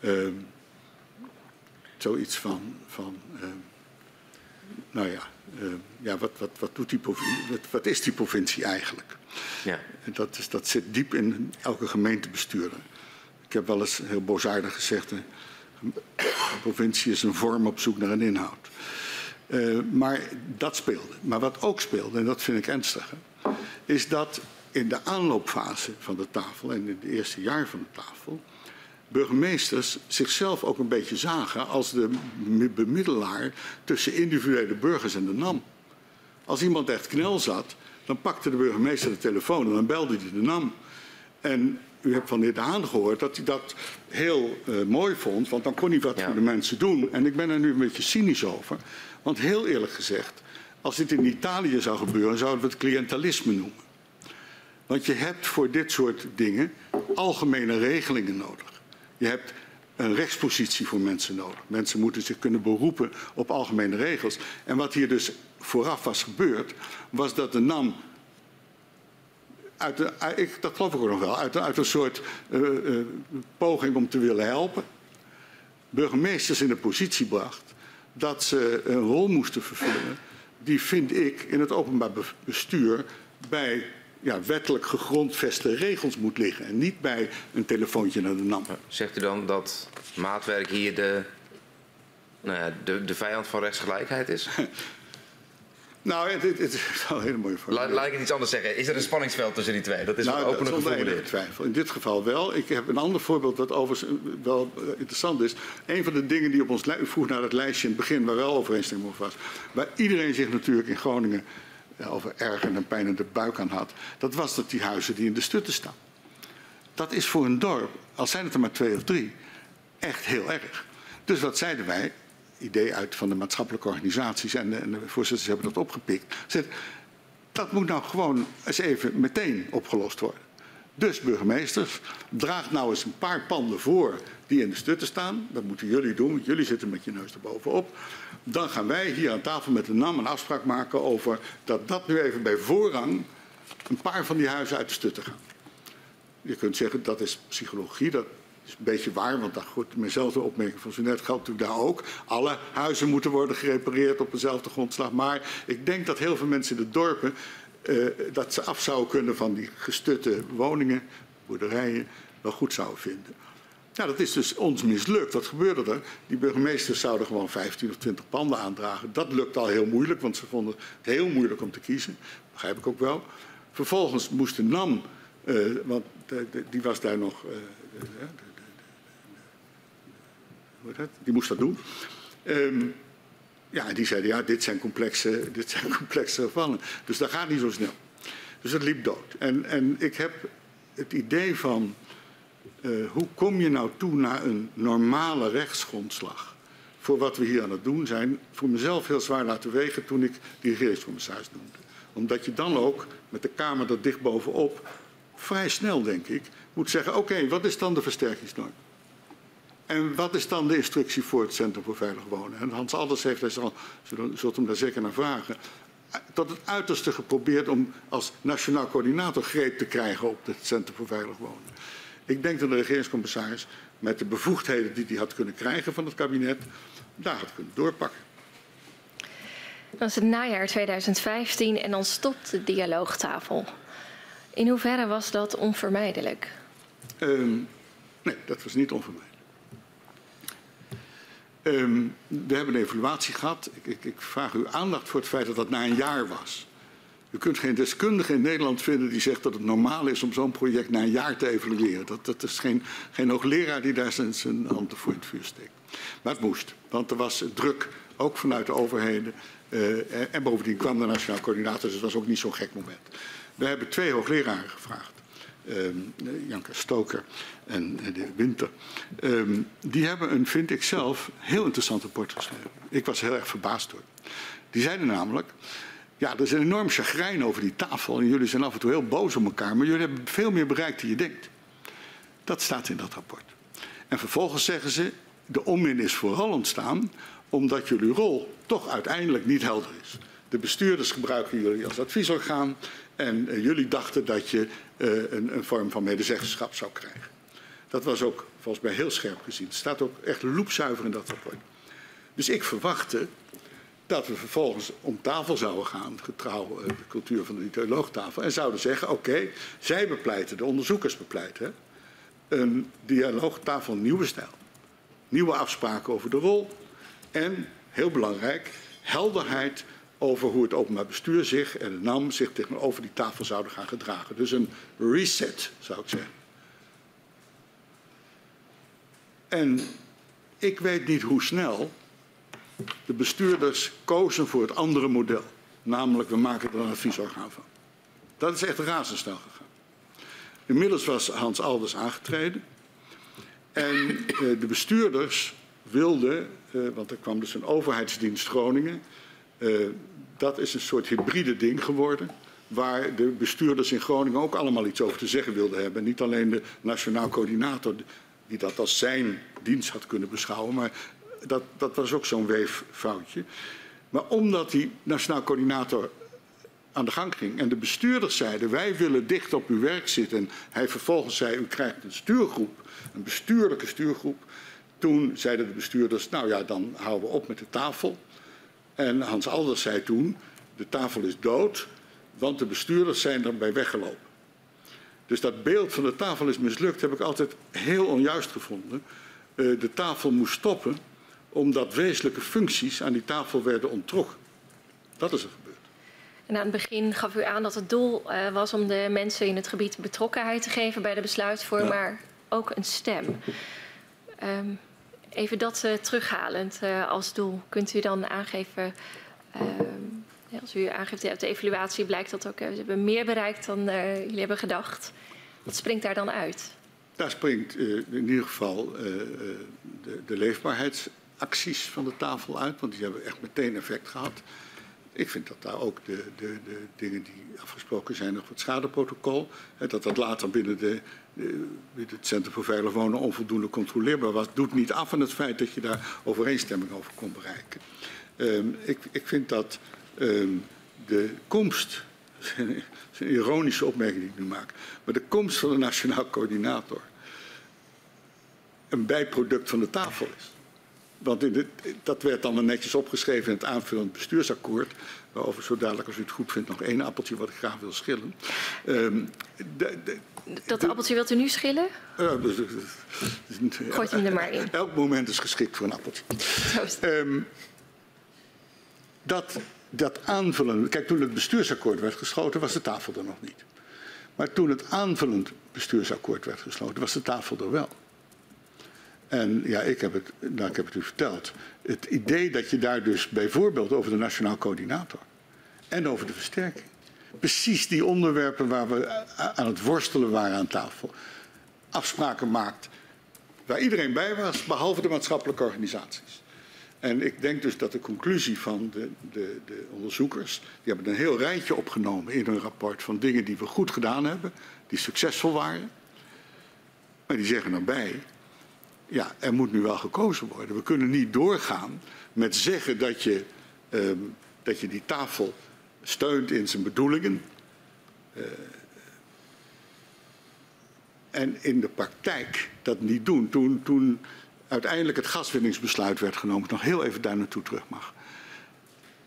Speaker 2: uh, zoiets van, van uh, nou ja, uh, ja wat, wat, wat, doet die provincie, wat, wat, is die provincie eigenlijk? Ja. En dat, is, dat zit diep in elke gemeentebestuurder. Ik heb wel eens heel boosaardig gezegd, een provincie is een vorm op zoek naar een inhoud. Maar dat speelde. Maar wat ook speelde, en dat vind ik ernstiger, is dat in de aanloopfase van de tafel en in het eerste jaar van de tafel, burgemeesters zichzelf ook een beetje zagen als de bemiddelaar tussen individuele burgers en de NAM. Als iemand echt knel zat, dan pakte de burgemeester de telefoon en dan belde hij de NAM. En u hebt van de heer De Haan gehoord dat hij dat heel uh, mooi vond, want dan kon hij wat ja. voor de mensen doen. En ik ben er nu een beetje cynisch over, want heel eerlijk gezegd, als dit in Italië zou gebeuren, zouden we het cliëntelisme noemen. Want je hebt voor dit soort dingen algemene regelingen nodig. Je hebt een rechtspositie voor mensen nodig. Mensen moeten zich kunnen beroepen op algemene regels. En wat hier dus vooraf was gebeurd, was dat de NAM uit de, ik, dat geloof ik ook nog wel, uit, uit een soort uh, uh, poging om te willen helpen, burgemeesters in de positie bracht dat ze een rol moesten vervullen die, vind ik, in het openbaar bestuur bij ja, wettelijk gegrondveste regels moet liggen en niet bij een telefoontje naar de NAM.
Speaker 3: Zegt u dan dat maatwerk hier de, nou ja, de, de vijand van rechtsgelijkheid is?
Speaker 2: Nou, het, het, het, is wel een hele mooie vraag.
Speaker 3: Laat, laat, ik het iets anders zeggen. Is er een spanningsveld tussen die twee? Dat is nou, een openlijk geformuleerd.
Speaker 2: twijfel. In dit geval wel. Ik heb een ander voorbeeld dat overigens wel eh, interessant is. Een van de dingen die op ons u vroeg naar het lijstje in het begin, waar wel overeenstemming over was, waar iedereen zich natuurlijk in Groningen over erg en pijn in de buik aan had, dat was dat die huizen die in de stutten staan. Dat is voor een dorp, al zijn het er maar twee of drie, echt heel erg. Dus wat zeiden wij? idee uit van de maatschappelijke organisaties en de, voorzitters hebben dat opgepikt. Zegt, dat moet nou gewoon eens even meteen opgelost worden. Dus burgemeesters, draag nou eens een paar panden voor die in de stutten staan. Dat moeten jullie doen, want jullie zitten met je neus erbovenop. Dan gaan wij hier aan tafel met de NAM een afspraak maken over dat dat nu even bij voorrang een paar van die huizen uit de stutten gaan. Je kunt zeggen dat is psychologie, dat is een beetje waar, want dat goed, mijnzelfde opmerking van zo net geldt natuurlijk daar ook. Alle huizen moeten worden gerepareerd op dezelfde grondslag. Maar ik denk dat heel veel mensen in de dorpen uh, dat ze af zouden kunnen van die gestutte woningen, boerderijen, wel goed zouden vinden. Nou, dat is dus ons mislukt. Wat gebeurde er? Die burgemeesters zouden gewoon 15 of 20 panden aandragen. Dat lukt al heel moeilijk, want ze vonden het heel moeilijk om te kiezen. Dat begrijp ik ook wel. Vervolgens moest de NAM, uh, want die was daar nog, uh, de, die moest dat doen. Um, ja, die zeiden, ja, dit zijn complexe, dit zijn complexe gevallen. Dus dat gaat niet zo snel. Dus het liep dood. En, en ik heb het idee van Uh, hoe kom je nou toe naar een normale rechtsgrondslag? Voor wat we hier aan het doen zijn, voor mezelf heel zwaar laten wegen toen ik die regeringscommissaris noemde. Omdat je dan ook met de Kamer er dicht bovenop vrij snel, denk ik, moet zeggen: oké, wat is dan de versterkingsnorm? En wat is dan de instructie voor het Centrum voor Veilig Wonen? En Hans Alders heeft daar al, zult hem daar zeker naar vragen, tot het uiterste geprobeerd om als nationaal coördinator greep te krijgen op het Centrum voor Veilig Wonen. Ik denk dat de regeringscommissaris met de bevoegdheden die hij had kunnen krijgen van het kabinet, daar had kunnen doorpakken.
Speaker 4: Dan is het najaar 2015 en dan stopt de dialoogtafel. In hoeverre was dat onvermijdelijk?
Speaker 2: Um, nee, dat was niet onvermijdelijk. Um, we hebben een evaluatie gehad. Ik, ik, ik, vraag u aandacht voor het feit dat dat na een jaar was. U kunt geen deskundige in Nederland vinden die zegt dat het normaal is om zo'n project na een jaar te evalueren. Dat, dat is geen, geen hoogleraar die daar zijn, zijn hand voor in het vuur steekt. Maar het moest, want er was druk, ook vanuit de overheden. Uh, en bovendien kwam de Nationaal Coördinator, dus het was ook niet zo'n gek moment. We hebben twee hoogleraren gevraagd. Um, Janke Stoker en de Winter. Um, die hebben een, vind ik zelf, heel interessant rapport geschreven. Ik was heel erg verbaasd door. Die zeiden namelijk, ja, er is een enorm chagrijn over die tafel en jullie zijn af en toe heel boos op elkaar, maar jullie hebben veel meer bereikt dan je denkt. Dat staat in dat rapport. En vervolgens zeggen ze, de onmin is vooral ontstaan omdat jullie rol toch uiteindelijk niet helder is. De bestuurders gebruiken jullie als adviesorgaan en uh, jullie dachten dat je uh, een, een, vorm van medezeggenschap zou krijgen. Dat was ook volgens mij heel scherp gezien. Het staat ook echt loepzuiver in dat rapport. Dus ik verwachtte dat we vervolgens om tafel zouden gaan, getrouw uh, de cultuur van de dialoogtafel, en zouden zeggen, oké, zij bepleiten, de onderzoekers bepleiten, een dialoogtafel nieuwe stijl. Nieuwe afspraken over de rol en, heel belangrijk, helderheid over hoe het openbaar bestuur zich en de NAM zich tegenover die tafel zouden gaan gedragen. Dus een reset, zou ik zeggen. En ik weet niet hoe snel de bestuurders kozen voor het andere model. Namelijk, we maken er een adviesorgaan van. Dat is echt razendsnel gegaan. Inmiddels was Hans Alders aangetreden. En eh, de bestuurders wilden, eh, want er kwam dus een overheidsdienst Groningen. Uh, dat is een soort hybride ding geworden. Waar de bestuurders in Groningen ook allemaal iets over te zeggen wilden hebben. Niet alleen de nationaal coördinator, die dat als zijn dienst had kunnen beschouwen. Maar dat, dat was ook zo'n weeffoutje. Maar omdat die nationaal coördinator aan de gang ging en de bestuurders zeiden: wij willen dicht op uw werk zitten. En hij vervolgens zei: u krijgt een stuurgroep, een bestuurlijke stuurgroep. Toen zeiden de bestuurders: nou ja, dan houden we op met de tafel. En Hans Alders zei toen: de tafel is dood, want de bestuurders zijn erbij weggelopen. Dus dat beeld van de tafel is mislukt, heb ik altijd heel onjuist gevonden. Uh, de tafel moest stoppen omdat wezenlijke functies aan die tafel werden onttrokken. Dat is er gebeurd.
Speaker 4: En aan het begin gaf u aan dat het doel uh, was om de mensen in het gebied betrokkenheid te geven bij de besluitvorming, ja. maar ook een stem. Um, even dat uh, terughalend uh, als doel. Kunt u dan aangeven, ja, als u aangeeft uit de evaluatie blijkt dat ook, we hebben meer bereikt dan jullie hebben gedacht. Wat springt daar dan uit?
Speaker 2: Daar springt in ieder geval de, de leefbaarheidsacties van de tafel uit, want die hebben echt meteen effect gehad. Ik vind dat daar ook de, de, de dingen die afgesproken zijn over het schadeprotocol, dat dat later binnen, de, binnen het Centrum voor Veilig Wonen onvoldoende controleerbaar was, doet niet af aan het feit dat je daar overeenstemming over kon bereiken. Um, ik, ik, vind dat um, de komst, dat is een ironische opmerking die ik nu maak, maar de komst van de nationaal coördinator een bijproduct van de tafel is. Want in de, dat werd dan netjes opgeschreven in het aanvullend bestuursakkoord. Waarover zo dadelijk, als u het goed vindt, nog één appeltje wat ik graag wil schillen. Um,
Speaker 4: de, de, dat appeltje wilt u nu schillen?
Speaker 2: Uh,
Speaker 4: Gooit hem er maar in.
Speaker 2: Elk moment is geschikt voor een appeltje. Um, dat, dat aanvullen. Kijk, toen het bestuursakkoord werd gesloten, was de tafel er nog niet. Maar toen het aanvullend bestuursakkoord werd gesloten, was de tafel er wel. En ja, ik heb, het, nou, ik het u verteld. Het idee dat je daar dus bijvoorbeeld over de nationaal coördinator en over de versterking. Precies die onderwerpen waar we aan het worstelen waren aan tafel. afspraken maakt waar iedereen bij was, behalve de maatschappelijke organisaties. En ik denk dus dat de conclusie van de, de, de, onderzoekers, die hebben een heel rijtje opgenomen in hun rapport van dingen die we goed gedaan hebben, die succesvol waren. Maar die zeggen daarbij, ja, er moet nu wel gekozen worden. We kunnen niet doorgaan met zeggen dat je, um, dat je die tafel steunt in zijn bedoelingen. Uh, en in de praktijk dat niet doen. Toen, toen uiteindelijk het gaswinningsbesluit werd genomen, nog heel even daar naartoe terug mag.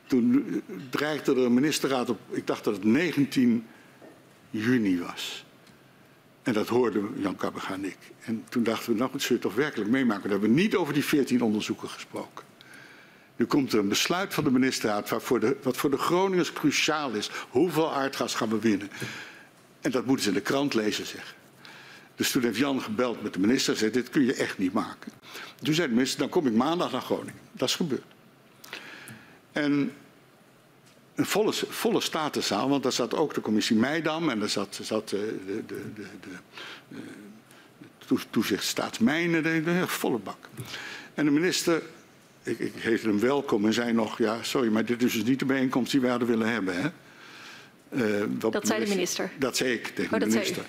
Speaker 2: Toen eh, dreigde een ministerraad op, ik dacht dat het 19 juni was. En dat hoorden Jan Kabega en ik. En toen dachten we, nou, het zul je toch werkelijk meemaken. We hebben niet over die 14 onderzoeken gesproken. Nu komt er een besluit van de ministerraad waarvoor de, wat voor de Groningers cruciaal is. Hoeveel aardgas gaan we winnen? En dat moeten ze in de krant lezen, zeg. Dus toen heeft Jan gebeld met de minister en zei, dit kun je echt niet maken. Toen zei de minister, dan kom ik maandag naar Groningen. Dat is gebeurd. En een volle, volle statenzaal, want daar zat ook de commissie Meidam en daar zat, zat eh, de, de, de, de, eh, toezicht staatsmijnen, de, de, volle bak. En de minister, ik, ik heette hem welkom en zei nog, ja sorry, maar dit is dus niet de bijeenkomst die we hadden willen hebben. Hè?
Speaker 4: Uh, dat zei de minister?
Speaker 2: Dat zei ik tegen oh, de minister.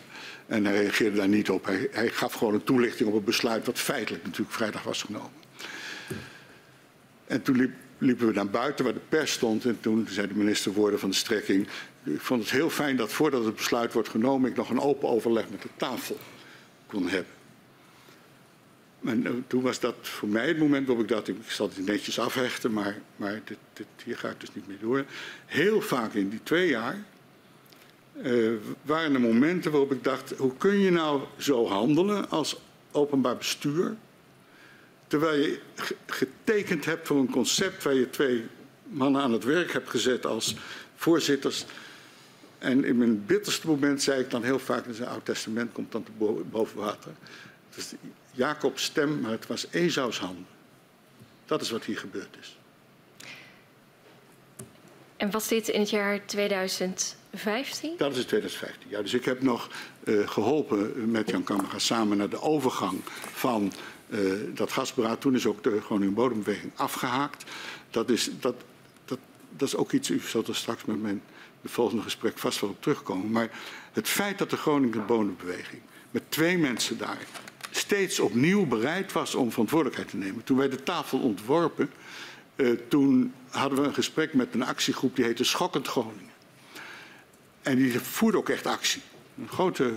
Speaker 2: En hij reageerde daar niet op. Hij, hij, gaf gewoon een toelichting op het besluit wat feitelijk natuurlijk vrijdag was genomen. En toen liep, liepen we naar buiten waar de pers stond en toen zei de minister woorden van de strekking. Ik vond het heel fijn dat voordat het besluit wordt genomen ik nog een open overleg met de tafel kon hebben. En eh, toen was dat voor mij het moment waarop ik dacht, ik zal het netjes afhechten, maar, maar dit, dit, hier ga ik dus niet meer door. Heel vaak in die twee jaar uh, waren er momenten waarop ik dacht, hoe kun je nou zo handelen als openbaar bestuur, terwijl je getekend hebt voor een concept waar je twee mannen aan het werk hebt gezet als voorzitters. En in mijn bitterste moment zei ik dan heel vaak, in zijn Oud Testament komt dan te boven water. Het is Jacobs stem, maar het was Ezaus hand. Dat is wat hier gebeurd is.
Speaker 4: En was dit in het jaar 2000? 2015?
Speaker 2: Dat is in 2015, ja. Dus ik heb nog uh, geholpen met Jan Kammerga samen naar de overgang van uh, dat gasberaad. Toen is ook de Bodembeweging afgehaakt. Dat is, dat, dat, dat is ook iets, u zult er straks met mijn de volgende gesprek vast wel op terugkomen. Maar het feit dat de Groningen Bodembeweging met twee mensen daar steeds opnieuw bereid was om verantwoordelijkheid te nemen. Toen wij de tafel ontworpen, uh, toen hadden we een gesprek met een actiegroep die heette Schokkend Groningen. En die voerde ook echt actie. Een grote,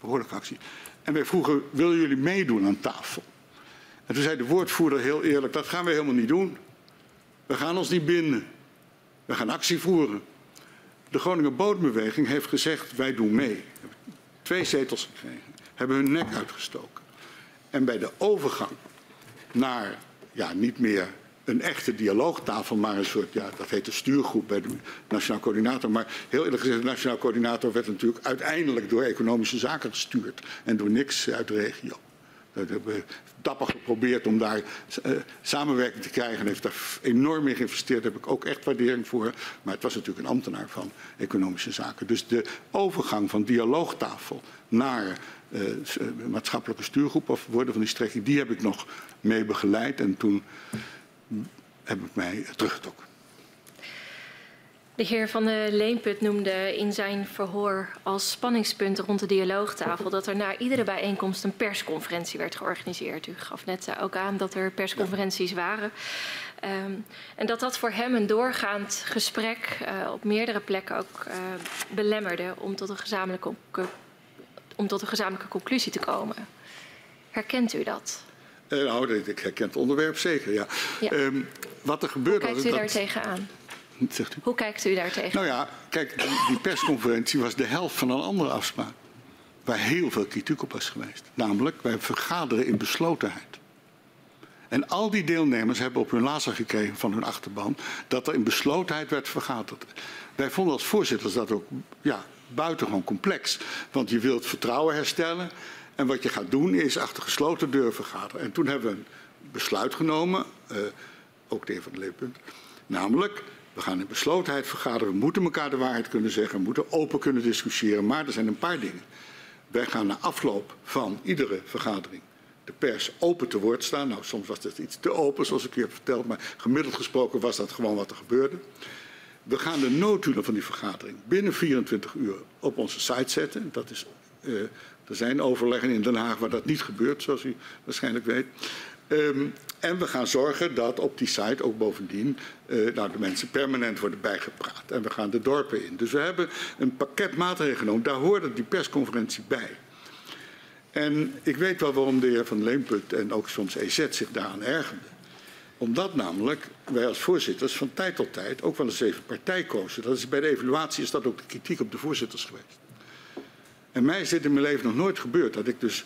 Speaker 2: behoorlijke actie. En wij vroegen, willen jullie meedoen aan tafel? En toen zei de woordvoerder heel eerlijk, dat gaan we helemaal niet doen. We gaan ons niet binden. We gaan actie voeren. De Groninger Bodembeweging heeft gezegd, wij doen mee. Twee zetels gekregen. Hebben hun nek uitgestoken. En bij de overgang naar, ja, niet meer een echte dialoogtafel, maar een soort, ja, dat heet de stuurgroep bij de Nationaal Coördinator. Maar heel eerlijk gezegd, de Nationaal Coördinator werd natuurlijk uiteindelijk door economische zaken gestuurd en door niks uit de regio. Dat hebben we dapper geprobeerd om daar samenwerking te krijgen en heeft daar enorm in geïnvesteerd. Daar heb ik ook echt waardering voor. Maar het was natuurlijk een ambtenaar van economische zaken. Dus de overgang van dialoogtafel naar maatschappelijke stuurgroep of worden van die strekking, die heb ik nog mee begeleid. En toen heb ik mij teruggetrokken.
Speaker 4: De heer Van de Leenput noemde in zijn verhoor als spanningspunt rond de dialoogtafel dat er na iedere bijeenkomst een persconferentie werd georganiseerd. U gaf net ook aan dat er persconferenties waren. Um, en dat dat voor hem een doorgaand gesprek uh, op meerdere plekken ook uh, belemmerde om tot, een gezamenlijke, om tot een gezamenlijke conclusie te komen. Herkent u dat?
Speaker 2: Uh, nou, ik herken het onderwerp zeker, ja. ja. Um, wat er gebeurt...
Speaker 4: Hoe kijkt u daar tegenaan?
Speaker 2: Zegt u?
Speaker 4: Hoe kijkt u daar tegen?
Speaker 2: Nou ja, kijk, die, die persconferentie was de helft van een andere afspraak. Waar heel veel kritiek op was geweest. Namelijk, wij vergaderen in beslotenheid. En al die deelnemers hebben op hun lazer gekregen van hun achterban dat er in beslotenheid werd vergaderd. Wij vonden als voorzitters dat ook ja, buitengewoon complex. Want je wilt vertrouwen herstellen. En wat je gaat doen is achter gesloten deuren vergaderen. En toen hebben we een besluit genomen, uh, ook de heer Van de Leeuwpunt. Namelijk, we gaan in beslotenheid vergaderen. We moeten elkaar de waarheid kunnen zeggen. We moeten open kunnen discussiëren. Maar er zijn een paar dingen. wij gaan na afloop van iedere vergadering de pers open te woord staan. Nou, soms was het iets te open, zoals ik u heb verteld, maar gemiddeld gesproken was dat gewoon wat er gebeurde. We gaan de noodhulen van die vergadering binnen 24 uur op onze site zetten. Dat is, uh, er zijn overleggen in Den Haag waar dat niet gebeurt, zoals u waarschijnlijk weet. Um, en we gaan zorgen dat op die site ook bovendien uh, nou, de mensen permanent worden bijgepraat. En we gaan de dorpen in. Dus we hebben een pakket maatregelen genomen. Daar hoorde die persconferentie bij. En ik weet wel waarom de heer Van Leemput en ook soms EZ zich daaraan ergerde. Omdat namelijk wij als voorzitters van tijd tot tijd ook wel eens even partij kozen. Dat is bij de evaluatie is dat ook de kritiek op de voorzitters geweest. En mij is dit in mijn leven nog nooit gebeurd dat ik dus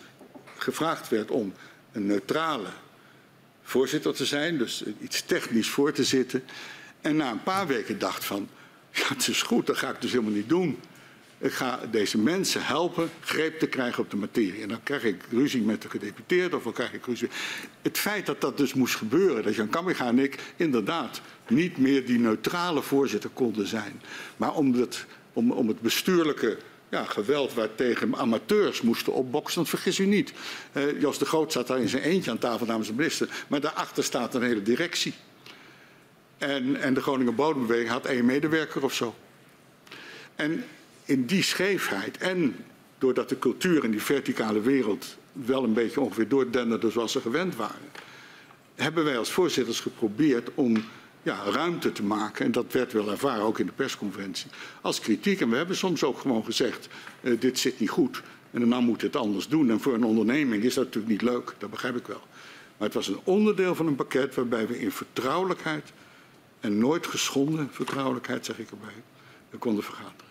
Speaker 2: gevraagd werd om een neutrale voorzitter te zijn, dus iets technisch voor te zitten. En na een paar weken dacht van, ja het is goed, dat ga ik dus helemaal niet doen. Ik ga deze mensen helpen greep te krijgen op de materie. En dan krijg ik ruzie met de gedeputeerde of dan krijg ik ruzie. Het feit dat dat dus moest gebeuren, dat Jan Kamminga en ik inderdaad niet meer die neutrale voorzitter konden zijn. Maar om, om het bestuurlijke ja, geweld waartegen amateurs moesten opboksen. Want vergis u niet, uh, Jos de Groot zat daar in zijn eentje aan tafel namens de minister. Maar daarachter staat een hele directie. En, en de Groningen Bodembeweging had één medewerker of zo. En in die scheefheid en doordat de cultuur in die verticale wereld wel een beetje ongeveer doordenderde zoals ze gewend waren, hebben wij als voorzitters geprobeerd om ja, ruimte te maken. En dat werd wel ervaren, ook in de persconferentie, als kritiek. En we hebben soms ook gewoon gezegd, uh, dit zit niet goed. En dan moet het anders doen. En voor een onderneming is dat natuurlijk niet leuk, dat begrijp ik wel. Maar het was een onderdeel van een pakket waarbij we in vertrouwelijkheid, en nooit geschonden vertrouwelijkheid zeg ik erbij, konden vergaderen.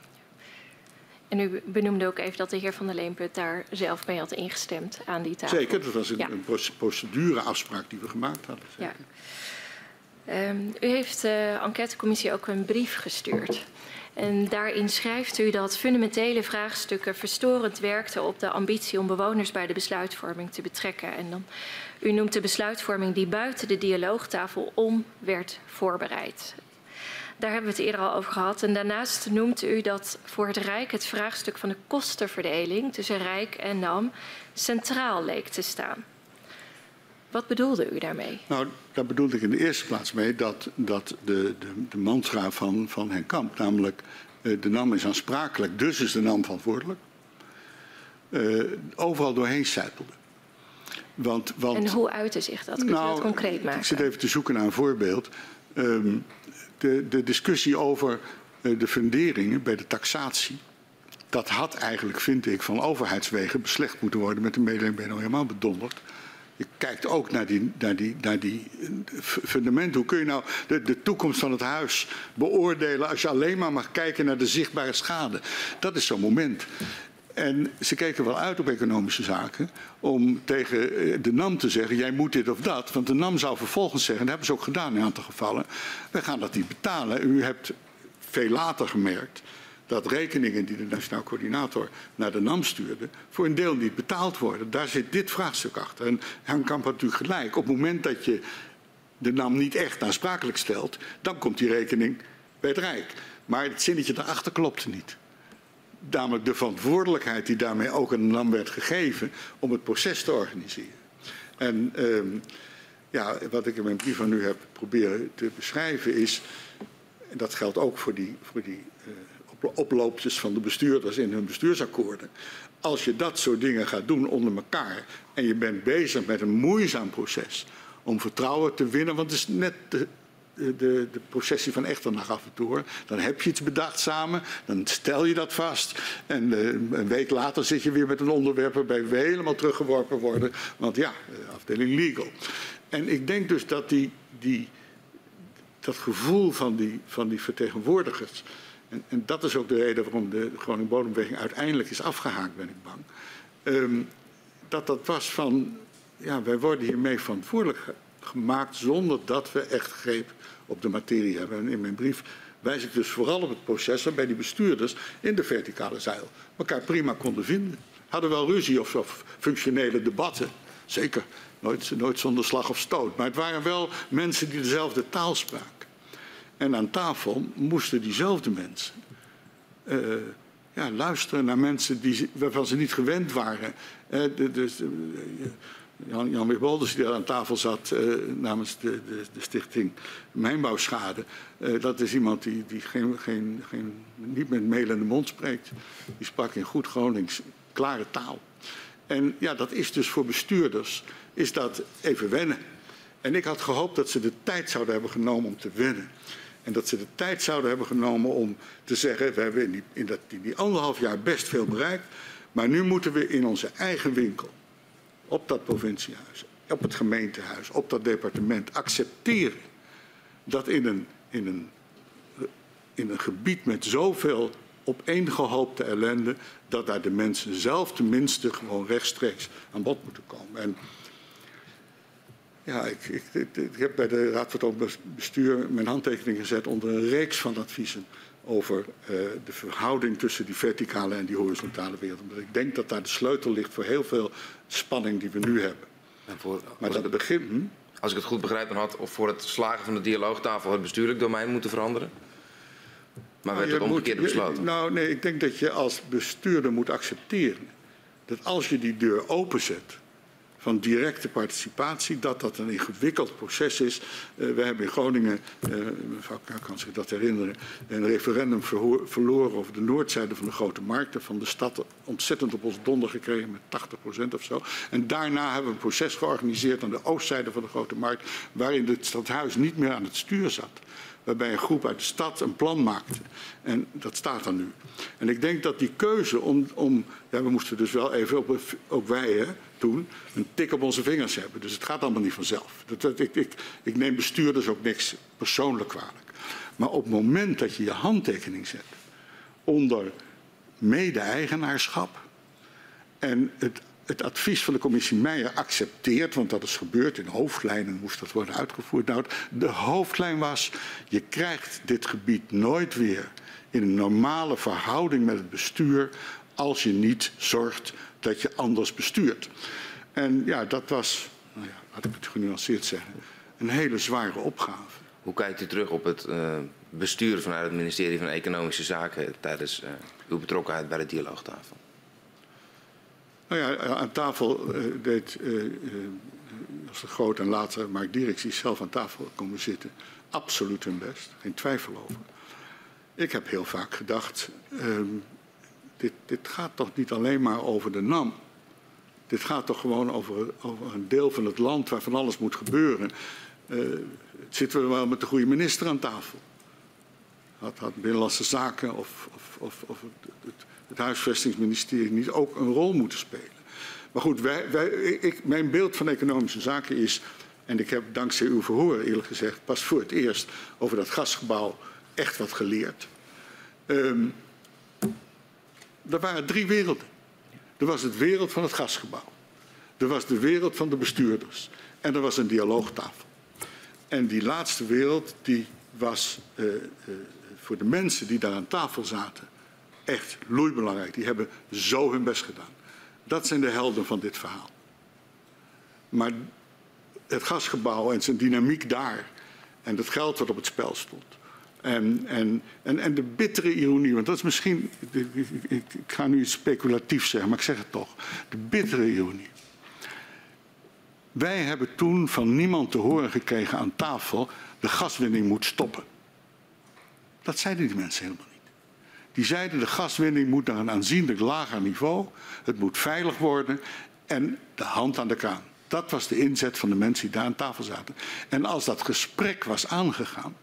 Speaker 4: En u benoemde ook even dat de heer Van der Leemput daar zelf mee had ingestemd aan die tafel.
Speaker 2: Zeker, dat was een, ja. een procedureafspraak die we gemaakt hadden. Zeker. Ja.
Speaker 4: Um, u heeft de enquêtecommissie ook een brief gestuurd. En daarin schrijft u dat fundamentele vraagstukken verstorend werkten op de ambitie om bewoners bij de besluitvorming te betrekken. En dan, u noemt de besluitvorming die buiten de dialoogtafel om werd voorbereid. Daar hebben we het eerder al over gehad. En daarnaast noemt u dat voor het Rijk het vraagstuk van de kostenverdeling tussen Rijk en NAM centraal leek te staan. Wat bedoelde u daarmee?
Speaker 2: Nou, daar bedoelde ik in de eerste plaats mee dat, dat de, de, de mantra van, van Henk Kamp, namelijk uh, de NAM is aansprakelijk, dus is de NAM verantwoordelijk, uh, overal doorheen sijpelde.
Speaker 4: Want, want, en hoe uitte zich dat? Kunt nou, u dat concreet maken?
Speaker 2: Ik zit even te zoeken naar een voorbeeld. Um, de, de, discussie over uh, de funderingen bij de taxatie. Dat had eigenlijk, vind ik, van overheidswegen beslecht moeten worden met de mededeling ben helemaal bedonderd. Je kijkt ook naar die, naar die, naar die fundamenten. Hoe kun je nou de, de toekomst van het huis beoordelen als je alleen maar mag kijken naar de zichtbare schade? Dat is zo'n moment. En ze keken wel uit op economische zaken om tegen eh, de NAM te zeggen, jij moet dit of dat. Want de NAM zou vervolgens zeggen, dat hebben ze ook gedaan in een aantal gevallen, wij gaan dat niet betalen. U hebt veel later gemerkt dat rekeningen die de Nationaal Coördinator naar de NAM stuurde, voor een deel niet betaald worden. Daar zit dit vraagstuk achter. En Han Kamp had natuurlijk gelijk. Op het moment dat je de NAM niet echt aansprakelijk stelt, dan komt die rekening bij het Rijk. Maar het zinnetje daarachter klopte niet. Namelijk de verantwoordelijkheid die daarmee ook aan de NAM werd gegeven om het proces te organiseren. En uh, ja, wat ik in mijn brief aan u heb proberen te beschrijven is, en dat geldt ook voor die, voor die oploopjes van de bestuurders in hun bestuursakkoorden. Als je dat soort dingen gaat doen onder elkaar en je bent bezig met een moeizaam proces om vertrouwen te winnen, want het is net de, de, de processie van Echternach af en toe. Dan heb je iets bedacht samen, dan stel je dat vast. En uh, een week later zit je weer met een onderwerp waarbij we helemaal teruggeworpen worden. Want ja, afdeling legal. En ik denk dus dat die, die, dat gevoel van die, van die vertegenwoordigers en, en, dat is ook de reden waarom de Groningen Bodembeweging uiteindelijk is afgehaakt, ben ik bang. Um, dat dat was van, ja, wij worden hiermee verantwoordelijk gemaakt zonder dat we echt greep op de materie hebben. En in mijn brief wijs ik dus vooral op het proces waarbij die bestuurders in de verticale zeil elkaar prima konden vinden. Hadden wel ruzie of, of functionele debatten, zeker. Nooit, nooit zonder slag of stoot. Maar het waren wel mensen die dezelfde taal spraken. En aan tafel moesten diezelfde mensen uh, ja, luisteren naar mensen die, waarvan ze niet gewend waren. Eh, dus, Jan, Jan Bolders die daar aan tafel zat uh, namens de, de, de, stichting Mijnbouwschade. Uh, dat is iemand die, die geen, geen, geen, niet met melende mond spreekt. Die sprak in goed Gronings klare taal. En ja, dat is dus voor bestuurders is dat even wennen. En ik had gehoopt dat ze de tijd zouden hebben genomen om te wennen. En dat ze de tijd zouden hebben genomen om te zeggen: we hebben in die, in dat, die anderhalf jaar best veel bereikt. Maar nu moeten we in onze eigen winkel op dat provinciehuis, op het gemeentehuis, op dat departement accepteren dat in een, in een, in een gebied met zoveel opeengehoopte ellende, dat daar de mensen zelf tenminste gewoon rechtstreeks aan bod moeten komen. En ja, ik, ik, ik, heb bij de Raad van het Bestuur mijn handtekening gezet onder een reeks van adviezen over uh, de verhouding tussen die verticale en die horizontale wereld. Omdat ik denk dat daar de sleutel ligt voor heel veel spanning die we nu hebben.
Speaker 3: Voor,
Speaker 2: maar dat begin. Hm?
Speaker 3: Als ik het goed begrijp, dan had of voor het slagen van de dialoogtafel het bestuurlijk domein moeten veranderen. Maar werd nou, het omgekeerd besloten?
Speaker 2: Nou, nee, ik denk dat je als bestuurder moet accepteren dat als je die deur openzet van directe participatie, dat dat een ingewikkeld proces is. Uh, we hebben in Groningen, uh, mevrouw kan zich dat herinneren, een referendum verloren over de noordzijde van de grote markten van de stad ontzettend op ons donder gekregen met 80% of zo. En daarna hebben we een proces georganiseerd aan de oostzijde van de grote markt, waarin het stadhuis niet meer aan het stuur zat waarbij een groep uit de stad een plan maakte. En dat staat er nu. En ik denk dat die keuze om, om ja, we moesten dus wel even, op, ook wij hè, een tik op onze vingers hebben. Dus het gaat allemaal niet vanzelf. Dat, ik, ik, ik neem bestuurders ook niks persoonlijk kwalijk. Maar op het moment dat je je handtekening zet onder mede-eigenaarschap en het het advies van de commissie Meijer accepteert, want dat is gebeurd, in hoofdlijnen moest dat worden uitgevoerd. Nou, de hoofdlijn was, je krijgt dit gebied nooit weer in een normale verhouding met het bestuur als je niet zorgt dat je anders bestuurt. En ja, dat was, nou ja, laat ik het genuanceerd zeggen, een hele zware opgave.
Speaker 3: Hoe kijkt u terug op het uh, bestuur vanuit het ministerie van Economische Zaken tijdens uh, uw betrokkenheid bij de dialoogtafel?
Speaker 2: Nou ja, aan tafel uh, deed als de Groot en later Mark Dierks, die zelf aan tafel komen zitten, absoluut hun best. Geen twijfel over. Ik heb heel vaak gedacht, um, dit, dit, gaat toch niet alleen maar over de NAM. Dit gaat toch gewoon over, over een deel van het land waar van alles moet gebeuren. zitten we wel met de goede minister aan tafel? Had, had Binnenlandse Zaken of, of, of, of het, het huisvestingsministerie niet ook een rol moeten spelen. Maar goed, wij, wij, ik, mijn beeld van economische zaken is, en ik heb dankzij uw verhoor eerlijk gezegd pas voor het eerst over dat gasgebouw echt wat geleerd. Um, er waren drie werelden. Er was het wereld van het gasgebouw. Er was de wereld van de bestuurders. En er was een dialoogtafel. En die laatste wereld die was uh, uh, voor de mensen die daar aan tafel zaten echt loeibelangrijk. Die hebben zo hun best gedaan. Dat zijn de helden van dit verhaal. Maar het gasgebouw en zijn dynamiek daar en het geld wat op het spel stond. En, en, en, en de bittere ironie, want dat is misschien, ik, ga nu iets speculatiefs zeggen, maar ik zeg het toch. De bittere ironie. Wij hebben toen van niemand te horen gekregen aan tafel, de gaswinning moet stoppen. Dat zeiden die mensen helemaal die zeiden de gaswinning moet naar een aanzienlijk lager niveau. Het moet veilig worden en de hand aan de kraan. Dat was de inzet van de mensen die daar aan tafel zaten. En als dat gesprek was aangegaan,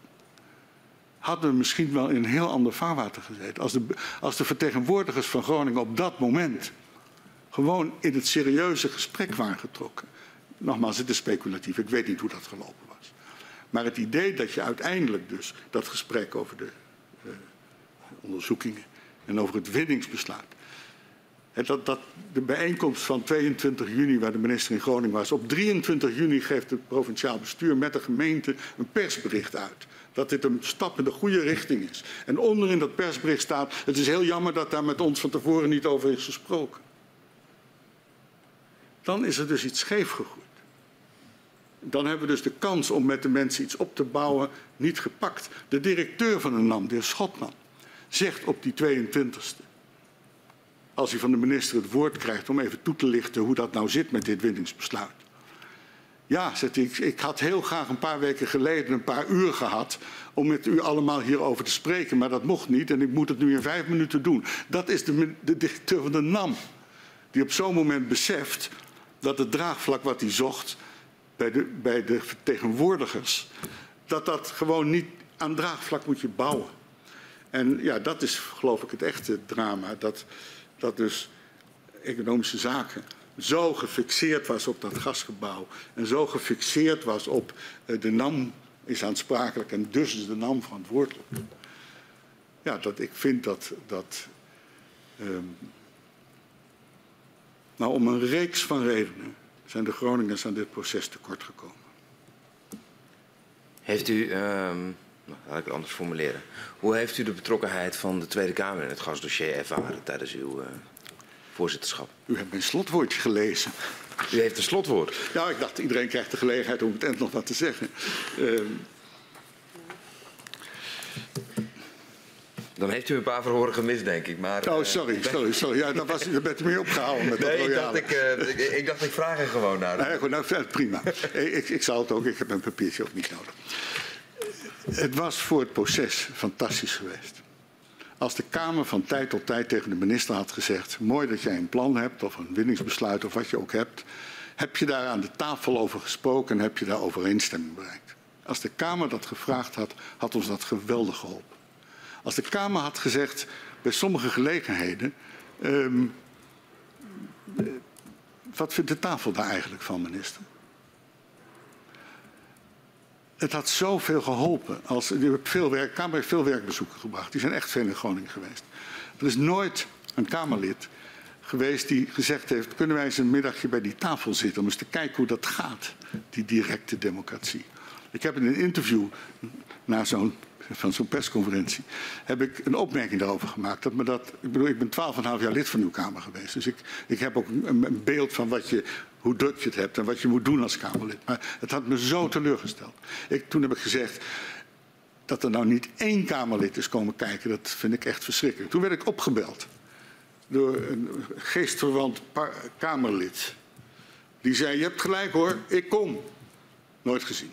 Speaker 2: hadden we misschien wel in een heel ander vaarwater gezeten. Als de, als de vertegenwoordigers van Groningen op dat moment gewoon in het serieuze gesprek waren getrokken. Nogmaals, het is speculatief, ik weet niet hoe dat gelopen was. Maar het idee dat je uiteindelijk dus dat gesprek over de onderzoekingen en over het winningsbesluit. Dat, dat de bijeenkomst van 22 juni, waar de minister in Groningen was, op 23 juni geeft het provinciaal bestuur met de gemeente een persbericht uit. Dat dit een stap in de goede richting is. En onderin dat persbericht staat: Het is heel jammer dat daar met ons van tevoren niet over is gesproken. Dan is er dus iets scheef gegroeid. Dan hebben we dus de kans om met de mensen iets op te bouwen niet gepakt. De directeur van de NAM, de heer Schotman, zegt op die 22e. als hij van de minister het woord krijgt om even toe te lichten hoe dat nou zit met dit winningsbesluit. Ja, zegt ik, ik had heel graag een paar weken geleden een paar uur gehad om met u allemaal hierover te spreken, maar dat mocht niet en ik moet het nu in vijf minuten doen. Dat is de, de directeur van de NAM, die op zo'n moment beseft dat het draagvlak wat hij zocht bij de, bij de vertegenwoordigers, dat dat gewoon niet aan draagvlak moet je bouwen. En ja, dat is geloof ik het echte drama, dat, dat dus economische zaken zo gefixeerd was op dat gasgebouw en zo gefixeerd was op uh, de NAM is aansprakelijk en dus is de NAM verantwoordelijk. Ja, dat ik vind dat, dat um, nou om een reeks van redenen zijn de Groningers aan dit proces tekort gekomen.
Speaker 3: Heeft u, um, nou, laat ik het anders formuleren, hoe heeft u de betrokkenheid van de Tweede Kamer in het gasdossier ervaren tijdens uw uh, voorzitterschap?
Speaker 2: U hebt mijn slotwoordje gelezen.
Speaker 3: U heeft een slotwoord?
Speaker 2: Ja, ik dacht iedereen krijgt de gelegenheid om het eind nog wat te zeggen. Uh,
Speaker 3: Dan heeft u een paar verhoren gemist, denk ik. Maar,
Speaker 2: oh, sorry, sorry, sorry. Ja, dan was, je bent mee opgehouden met
Speaker 3: nee,
Speaker 2: dat
Speaker 3: ik dacht ik, uh, ik, ik, dacht ik vraag er gewoon naar.
Speaker 2: Goed, nou, prima. ik, ik zal het ook, ik heb een papiertje ook niet nodig. Het was voor het proces fantastisch geweest. Als de Kamer van tijd tot tijd tegen de minister had gezegd... mooi dat jij een plan hebt of een winningsbesluit of wat je ook hebt... heb je daar aan de tafel over gesproken en heb je daar overeenstemming bereikt. Als de Kamer dat gevraagd had, had ons dat geweldig geholpen. Als de Kamer had gezegd bij sommige gelegenheden... Um, wat vindt de tafel daar eigenlijk van, minister? Het had zoveel geholpen. Als, je hebt veel werk, Kamer heeft veel werkbezoeken gebracht. Die zijn echt veel in Groningen geweest. Er is nooit een Kamerlid geweest die gezegd heeft... kunnen wij eens een middagje bij die tafel zitten... om eens te kijken hoe dat gaat, die directe democratie. Ik heb in een interview na zo'n van zo'n persconferentie, heb ik een opmerking daarover gemaakt. Dat me dat, ik bedoel, ik ben 12,5 jaar lid van uw Kamer geweest. Dus ik, ik heb ook een, een, beeld van wat je, hoe druk je het hebt en wat je moet doen als Kamerlid. Maar het had me zo teleurgesteld. Ik, toen heb ik gezegd, dat er nou niet één Kamerlid is komen kijken, dat vind ik echt verschrikkelijk. Toen werd ik opgebeld door een geestverwant Kamerlid. Die zei, je hebt gelijk hoor, ik kom. Nooit gezien.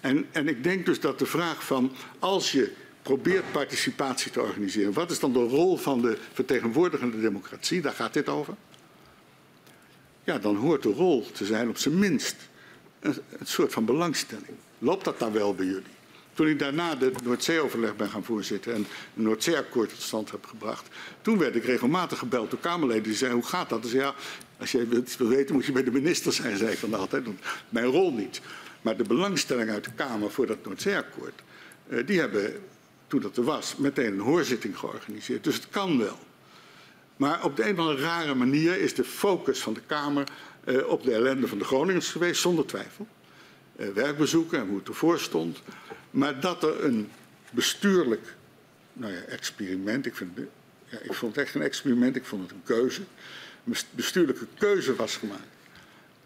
Speaker 2: En, en ik denk dus dat de vraag van als je probeert participatie te organiseren, wat is dan de rol van de vertegenwoordigende democratie? Daar gaat dit over. Ja, dan hoort de rol te zijn op zijn minst een, soort van belangstelling. Loopt dat dan wel bij jullie? Toen ik daarna de Noordzee-overleg ben gaan voorzitten en een Noordzee-akkoord tot stand heb gebracht, toen werd ik regelmatig gebeld door Kamerleden die zeiden, hoe gaat dat? Ja, als je iets wil weten moet je bij de minister zijn, zei ik dan altijd. Mijn rol niet. Maar de belangstelling uit de Kamer voor dat Noordzeeakkoord, uh, die hebben, toen dat er was, meteen een hoorzitting georganiseerd. Dus het kan wel. Maar op de een of andere rare manier is de focus van de Kamer uh, op de ellende van de Groningers geweest, zonder twijfel. Uh, werkbezoeken en hoe het ervoor stond. Maar dat er een bestuurlijk nou ja, experiment, ik, vind, ja, ik vond het echt een experiment, ik vond het een keuze, een bestuurlijke keuze was gemaakt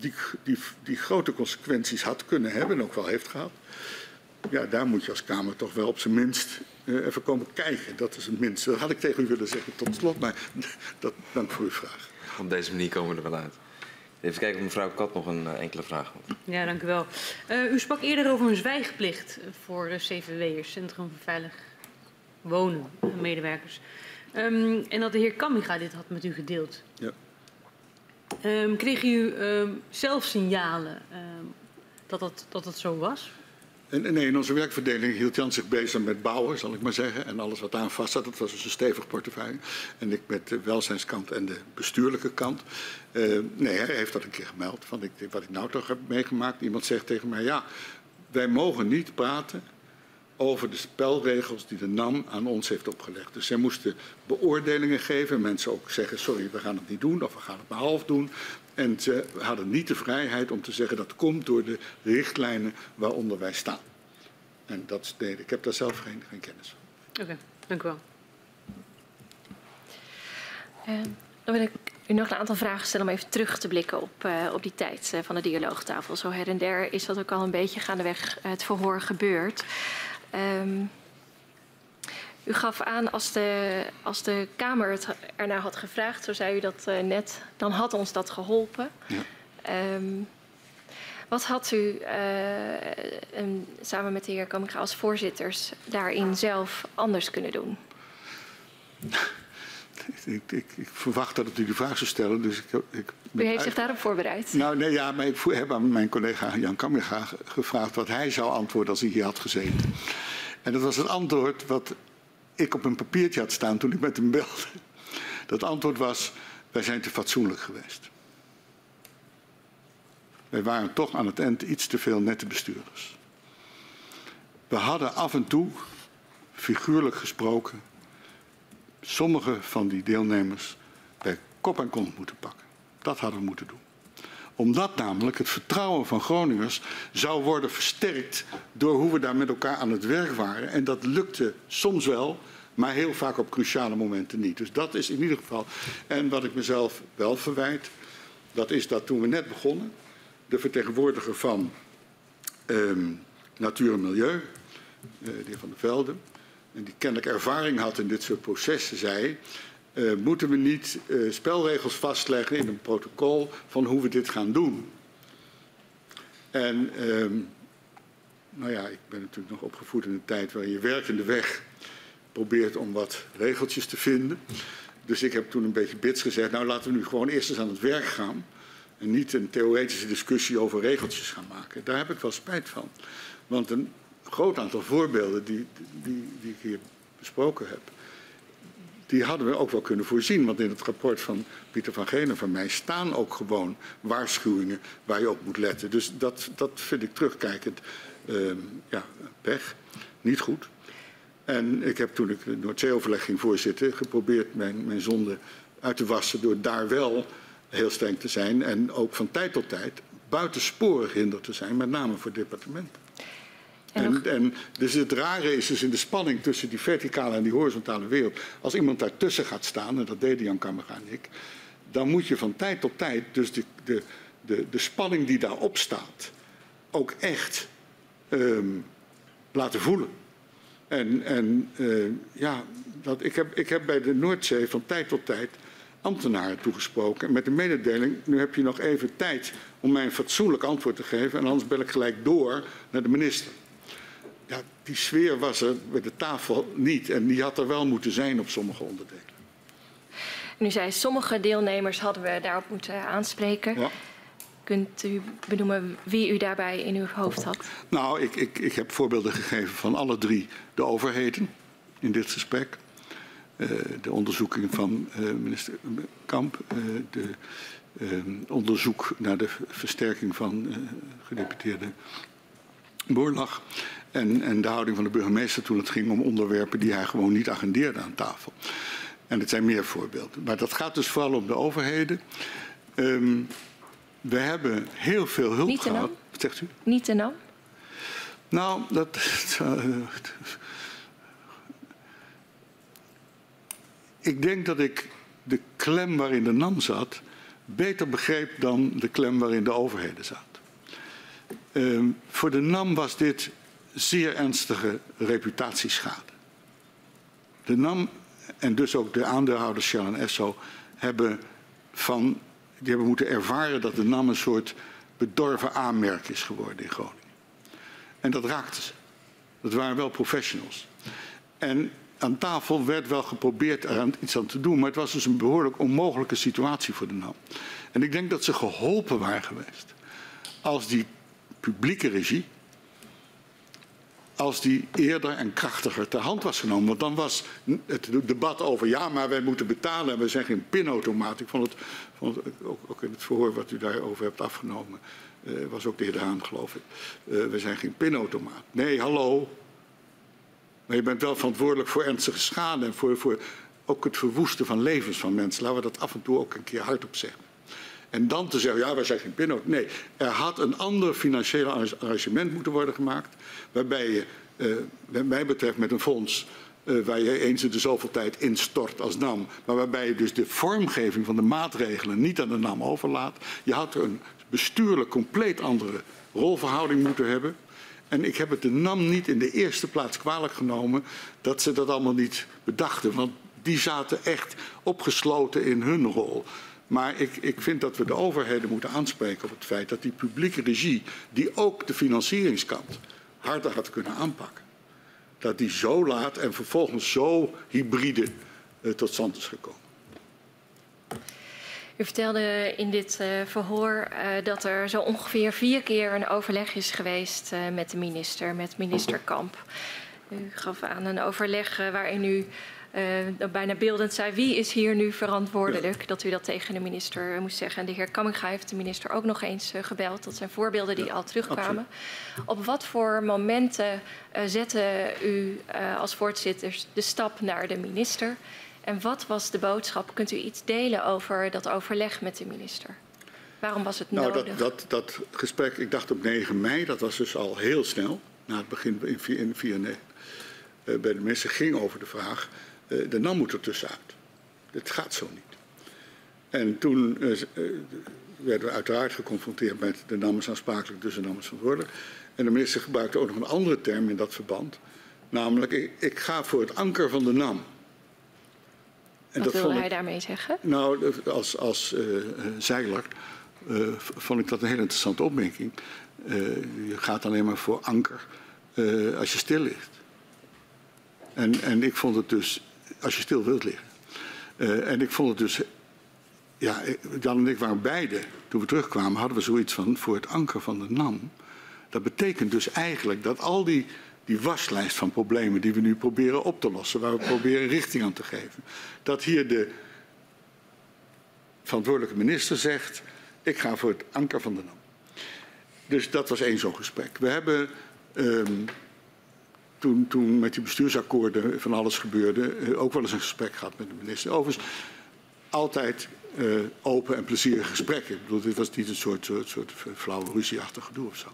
Speaker 2: die, die, die grote consequenties had kunnen hebben en ook wel heeft gehad. Ja, daar moet je als Kamer toch wel op zijn minst uh, even komen kijken. Dat is het minste. Dat had ik tegen u willen zeggen tot slot, maar dat, dank voor uw vraag.
Speaker 3: Op deze manier komen we er wel uit. Even kijken of mevrouw Kat nog een uh, enkele vraag had.
Speaker 5: Ja, dank u wel. Uh, u sprak eerder over een zwijgplicht voor de CVW'ers, Centrum voor Veilig Wonen, medewerkers. Um, en dat de heer Kamiga dit had met u gedeeld.
Speaker 2: Ja.
Speaker 5: Um, kreeg u um, zelf signalen um, dat, dat, dat het zo was?
Speaker 2: Nee, in onze werkverdeling hield Jan zich bezig met bouwen, zal ik maar zeggen. En alles wat aan vast zat, dat was dus een stevig portefeuille. En ik met de welzijnskant en de bestuurlijke kant. Nee, hij heeft dat een keer gemeld. Van ik, wat ik nou toch heb meegemaakt. Iemand zegt tegen mij, ja, wij mogen niet praten over de spelregels die de NAM aan ons heeft opgelegd. Dus zij moesten beoordelingen geven. Mensen ook zeggen, sorry, we gaan het niet doen of we gaan het maar half doen. En ze hadden niet de vrijheid om te zeggen dat komt door de richtlijnen waaronder wij staan. En dat nee, ik heb daar zelf geen, geen kennis
Speaker 5: van. Oké, okay, dank u wel.
Speaker 4: Uh, dan wil ik u nog een aantal vragen stellen om even terug te blikken op, uh, op die tijd uh, van de dialoogtafel. Zo her en der is dat ook al een beetje gaandeweg het verhoor gebeurd. Um, U gaf aan als de, als de Kamer het ernaar had gevraagd, zo zei u dat uh, net, dan had ons dat geholpen. Ja. Um, wat had u uh, um, samen met de heer Kaminga als voorzitters daarin zelf anders kunnen doen?
Speaker 2: Ik, ik, ik, verwacht dat u die vraag zou stellen. Dus ik, ik
Speaker 4: u heeft zich daarop voorbereid?
Speaker 2: Nou, nee, ja, maar ik heb aan mijn collega Jan Kamminga gevraagd wat hij zou antwoorden als hij hier had gezeten. En dat was het antwoord wat ik op een papiertje had staan toen ik met hem belde. Dat antwoord was, wij zijn te fatsoenlijk geweest. Wij waren toch aan het eind iets te veel nette bestuurders. We hadden af en toe, figuurlijk gesproken, sommige van die deelnemers bij kop en kont moeten pakken. Dat hadden we moeten doen. Omdat namelijk het vertrouwen van Groningers zou worden versterkt door hoe we daar met elkaar aan het werk waren. En dat lukte soms wel, maar heel vaak op cruciale momenten niet. Dus dat is in ieder geval. En wat ik mezelf wel verwijt, dat is dat toen we net begonnen, de vertegenwoordiger van um, Natuur en Milieu, uh, de heer Van der Velde, en die kennelijk ervaring had in dit soort processen, zei: uh, moeten we niet uh, spelregels vastleggen in een protocol van hoe we dit gaan doen? En um, nou ja, ik ben natuurlijk nog opgevoed in een tijd waarin je werkende weg probeert om wat regeltjes te vinden. Dus ik heb toen een beetje bits gezegd, nou laten we nu gewoon eerst eens aan het werk gaan. En niet een theoretische discussie over regeltjes gaan maken. Daar heb ik wel spijt van. Want een groot aantal voorbeelden die, die, die ik hier besproken heb, die hadden we ook wel kunnen voorzien. Want in het rapport van Pieter van Genen van mij staan ook gewoon waarschuwingen waar je op moet letten. Dus dat, dat vind ik terugkijkend uh, ja, pech. Niet goed. En ik heb toen ik de Noordzee-overleg ging voorzitten geprobeerd mijn, mijn zonde uit te wassen door daar wel heel streng te zijn en ook van tijd tot tijd buitensporig hinder te zijn, met name voor departementen. En, en, dus het rare is dus in de spanning tussen die verticale en die horizontale wereld. Als iemand daartussen gaat staan, en dat deden Jan Kammerga en ik, dan moet je van tijd tot tijd dus de, de, de, de spanning die daarop staat ook echt um, laten voelen. En, en uh, ja, dat, ik, heb, ik heb bij de Noordzee van tijd tot tijd ambtenaren toegesproken. Met de mededeling, nu heb je nog even tijd om mij een fatsoenlijk antwoord te geven. En anders bel ik gelijk door naar de minister. Die sfeer was er bij de tafel niet. En die had er wel moeten zijn op sommige onderdelen.
Speaker 4: Nu zei sommige deelnemers hadden we daarop moeten aanspreken. Ja. Kunt u benoemen wie u daarbij in uw hoofd had?
Speaker 2: Nou, ik, ik, ik heb voorbeelden gegeven van alle drie de overheden in dit gesprek. Uh, de onderzoeking van uh, minister Kamp, uh, de onderzoek naar de versterking van gedeputeerde Boorlag en, en de houding van de burgemeester toen het ging om onderwerpen die hij gewoon niet agendeerde aan tafel. En het zijn meer voorbeelden. Maar dat gaat dus vooral om de overheden. Um, we hebben heel veel hulp
Speaker 4: niet
Speaker 2: gehad. Wat zegt u?
Speaker 4: Niet te NAM?
Speaker 2: Nou, dat. ik denk dat ik de klem waarin de NAM zat beter begreep dan de klem waarin de overheden zat. Um, voor de NAM was dit zeer ernstige reputatieschade. De NAM en dus ook de aandeelhouders Shell en Esso hebben van die hebben moeten ervaren dat de NAM een soort bedorven aanmerk is geworden in Groningen. En dat raakte ze. Dat waren wel professionals. En aan tafel werd wel geprobeerd er iets aan te doen, maar het was dus een behoorlijk onmogelijke situatie voor de NAM. En ik denk dat ze geholpen waren geweest als die publieke regie, als die eerder en krachtiger ter hand was genomen. Want dan was het debat over ja, maar wij moeten betalen en we zijn geen pinautomaat. Ik vond het, vond ook, ook, in het verhoor wat u daarover hebt afgenomen, uh, was ook de heer De Haan geloof ik. Uh, we zijn geen pinautomaat. Nee, hallo. Maar je bent wel verantwoordelijk voor ernstige schade en voor, voor ook het verwoesten van levens van mensen. Laten we dat af en toe ook een keer hardop zeggen. En dan te zeggen, ja, wij zijn geen pinautomaat. Nee, er had een ander financieel arrangement moeten worden gemaakt. Waarbij je, uh, wat mij betreft, met een fonds uh, waar je eens in de zoveel tijd instort als NAM. Maar waarbij je dus de vormgeving van de maatregelen niet aan de NAM overlaat. Je had een bestuurlijk compleet andere rolverhouding moeten hebben. En ik heb het de NAM niet in de eerste plaats kwalijk genomen dat ze dat allemaal niet bedachten. Want die zaten echt opgesloten in hun rol. Maar ik, ik vind dat we de overheden moeten aanspreken op het feit dat die publieke regie, die ook de financieringskant harder had kunnen aanpakken, dat die zo laat en vervolgens zo hybride uh, tot stand is gekomen.
Speaker 4: U vertelde in dit uh, verhoor uh, dat er zo ongeveer vier keer een overleg is geweest uh, met de minister, met minister Kamp. U gaf aan een overleg waarin u bijna beeldend zei: wie is hier nu verantwoordelijk? Dat u dat tegen de minister moest zeggen. En de heer Kamminga heeft de minister ook nog eens gebeld. Dat zijn voorbeelden die al terugkwamen. Absoluut. Op wat voor momenten zette u als voorzitter de stap naar de minister? En wat was de boodschap? Kunt u iets delen over dat overleg met de minister? Waarom was het
Speaker 2: nou,
Speaker 4: nodig?
Speaker 2: Dat, dat, dat gesprek, ik dacht op 9 mei, dat was dus al heel snel, na het begin in 1994, uh, bij de minister, ging over de vraag, de NAM moet er tussenuit. Het gaat zo niet. En toen uh, werden we uiteraard geconfronteerd met de NAM is aansprakelijk, dus de NAM is verantwoordelijk. En de minister gebruikte ook nog een andere term in dat verband, namelijk ik, ik ga voor het anker van de NAM.
Speaker 4: En Wat wilde hij ik, daarmee zeggen?
Speaker 2: Nou, als, als uh, zeiler uh, vond ik dat een hele interessante opmerking. Uh, je gaat alleen maar voor anker als je stil ligt. En, en ik vond het dus, als je stil wilt liggen. en ik vond het dus, ja, Jan en ik waren beide, toen we terugkwamen, hadden we zoiets van voor het anker van de NAM. Dat betekent dus eigenlijk dat al die die waslijst van problemen die we nu proberen op te lossen, waar we proberen richting aan te geven. Dat hier de verantwoordelijke minister zegt, ik ga voor het anker van de NAM. Dus dat was één zo'n gesprek. We hebben um, toen, met die bestuursakkoorden van alles gebeurde, uh, ook wel eens een gesprek gehad met de minister. Overigens, altijd uh, open en plezierige gesprekken. Ik bedoel, dit was niet een soort, soort, soort flauwe ruzieachtig gedoe of zo.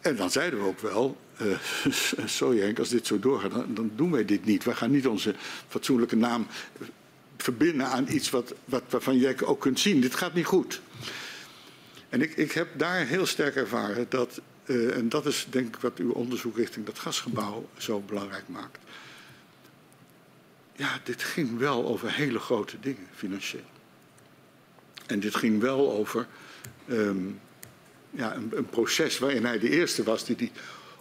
Speaker 2: En dan zeiden we ook wel, uh, sorry Henk, als dit zo doorgaat, dan, dan, doen wij dit niet. Wij gaan niet onze fatsoenlijke naam verbinden aan iets wat, wat, waarvan jij ook kunt zien, dit gaat niet goed. En ik, ik heb daar heel sterk ervaren dat, uh, en dat is denk ik wat uw onderzoek richting dat gasgebouw zo belangrijk maakt. Ja, dit ging wel over hele grote dingen, financieel. En dit ging wel over um, ja, een, een, proces waarin hij de eerste was die die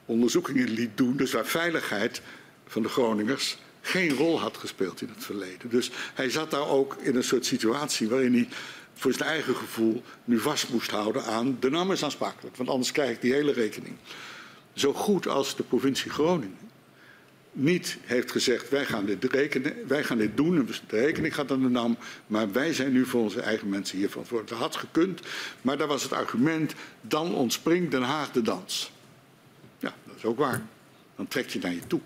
Speaker 2: onderzoekingen liet doen. Dus waar veiligheid van de Groningers geen rol had gespeeld in het verleden. Dus hij zat daar ook in een soort situatie waarin hij voor zijn eigen gevoel nu vast moest houden aan de NAM is aansprakelijk. Want anders krijg ik die hele rekening. Zo goed als de provincie Groningen niet heeft gezegd wij gaan dit, rekenen, wij gaan dit doen, de rekening gaat aan de NAM, maar wij zijn nu voor onze eigen mensen hier verantwoordelijk. Had gekund, maar daar was het argument, dan ontspringt Den Haag de dans. Ja, dat is ook waar. Dan trek je naar je toe.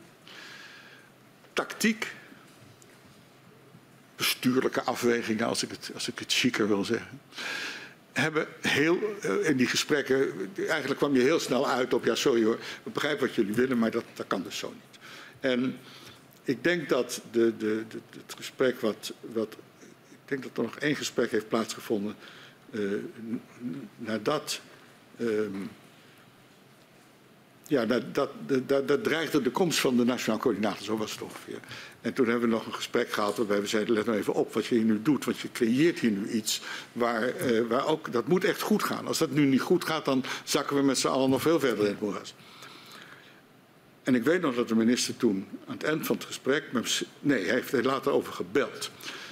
Speaker 2: Tactiek, bestuurlijke afwegingen, als ik het, als ik het chiquer wil zeggen hebben heel, in die gesprekken, eigenlijk kwam je heel snel uit op, ja sorry hoor, ik begrijp wat jullie willen, maar dat, dat kan dus zo niet. En ik denk dat de, de, het gesprek wat, wat. Ik denk dat er nog één gesprek heeft plaatsgevonden. Uh, nadat. Um, ja, dat, dat, dat, dat, dreigde de komst van de Nationaal Coördinator, zo was het ongeveer. En toen hebben we nog een gesprek gehad waarbij we zeiden, let nou even op wat je hier nu doet, want je creëert hier nu iets waar, uh, waar ook, dat moet echt goed gaan. Als dat nu niet goed gaat, dan zakken we met z'n allen nog veel verder in het moeras. En ik weet nog dat de minister toen aan het eind van het gesprek. Nee, hij heeft er later over gebeld.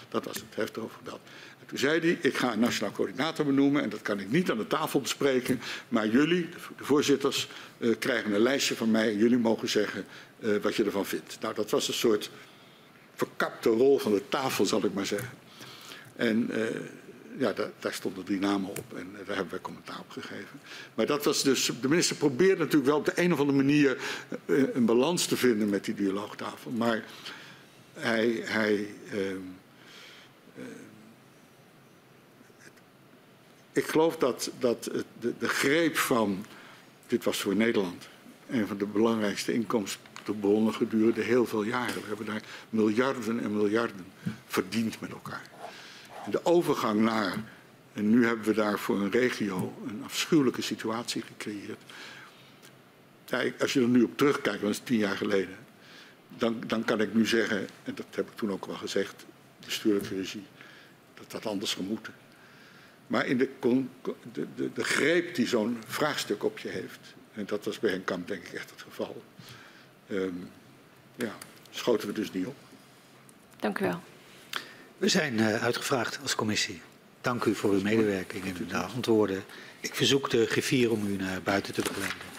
Speaker 2: Dat was het, hij heeft erover gebeld. En toen zei hij: Ik ga een nationaal coördinator benoemen. En dat kan ik niet aan de tafel bespreken. Maar jullie, de voorzitters, uh, krijgen een lijstje van mij. En jullie mogen zeggen uh, wat je ervan vindt. Nou, dat was een soort verkapte rol van de tafel, zal ik maar zeggen. En. Uh, ja, daar, daar, stonden drie namen op en daar hebben wij commentaar op gegeven. Maar dat was dus, de minister probeert natuurlijk wel op de een of andere manier een balans te vinden met die dialoogtafel. Maar hij, hij uh, uh, ik geloof dat, dat de, de, greep van, dit was voor Nederland, een van de belangrijkste inkomstenbronnen gedurende heel veel jaren. We hebben daar miljarden en miljarden verdiend met elkaar de overgang naar En nu hebben we daar voor een regio een afschuwelijke situatie gecreëerd. Als je er nu op terugkijkt, want dat is tien jaar geleden, dan, dan kan ik nu zeggen, en dat heb ik toen ook wel gezegd, bestuurlijke regie, dat dat anders zou moeten. Maar in de, de, de, de greep die zo'n vraagstuk op je heeft, en dat was bij Henk Kamp denk ik echt het geval, ehm, ja, schoten we dus niet op.
Speaker 4: Dank u wel.
Speaker 1: We zijn eh, uitgevraagd als commissie. Dank u voor uw medewerking en uw antwoorden. Ik verzoek de griffier om u naar buiten te begeleiden.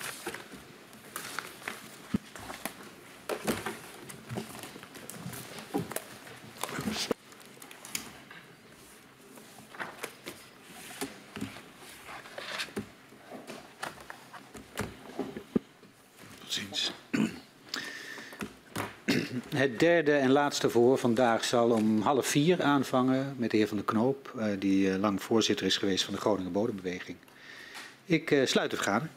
Speaker 1: Derde en laatste verhoor vandaag zal om half vier aanvangen met de heer Van der Knoop, eh, die eh, lang voorzitter is geweest van de Groningen Bodembeweging. Ik eh, sluit de vergadering.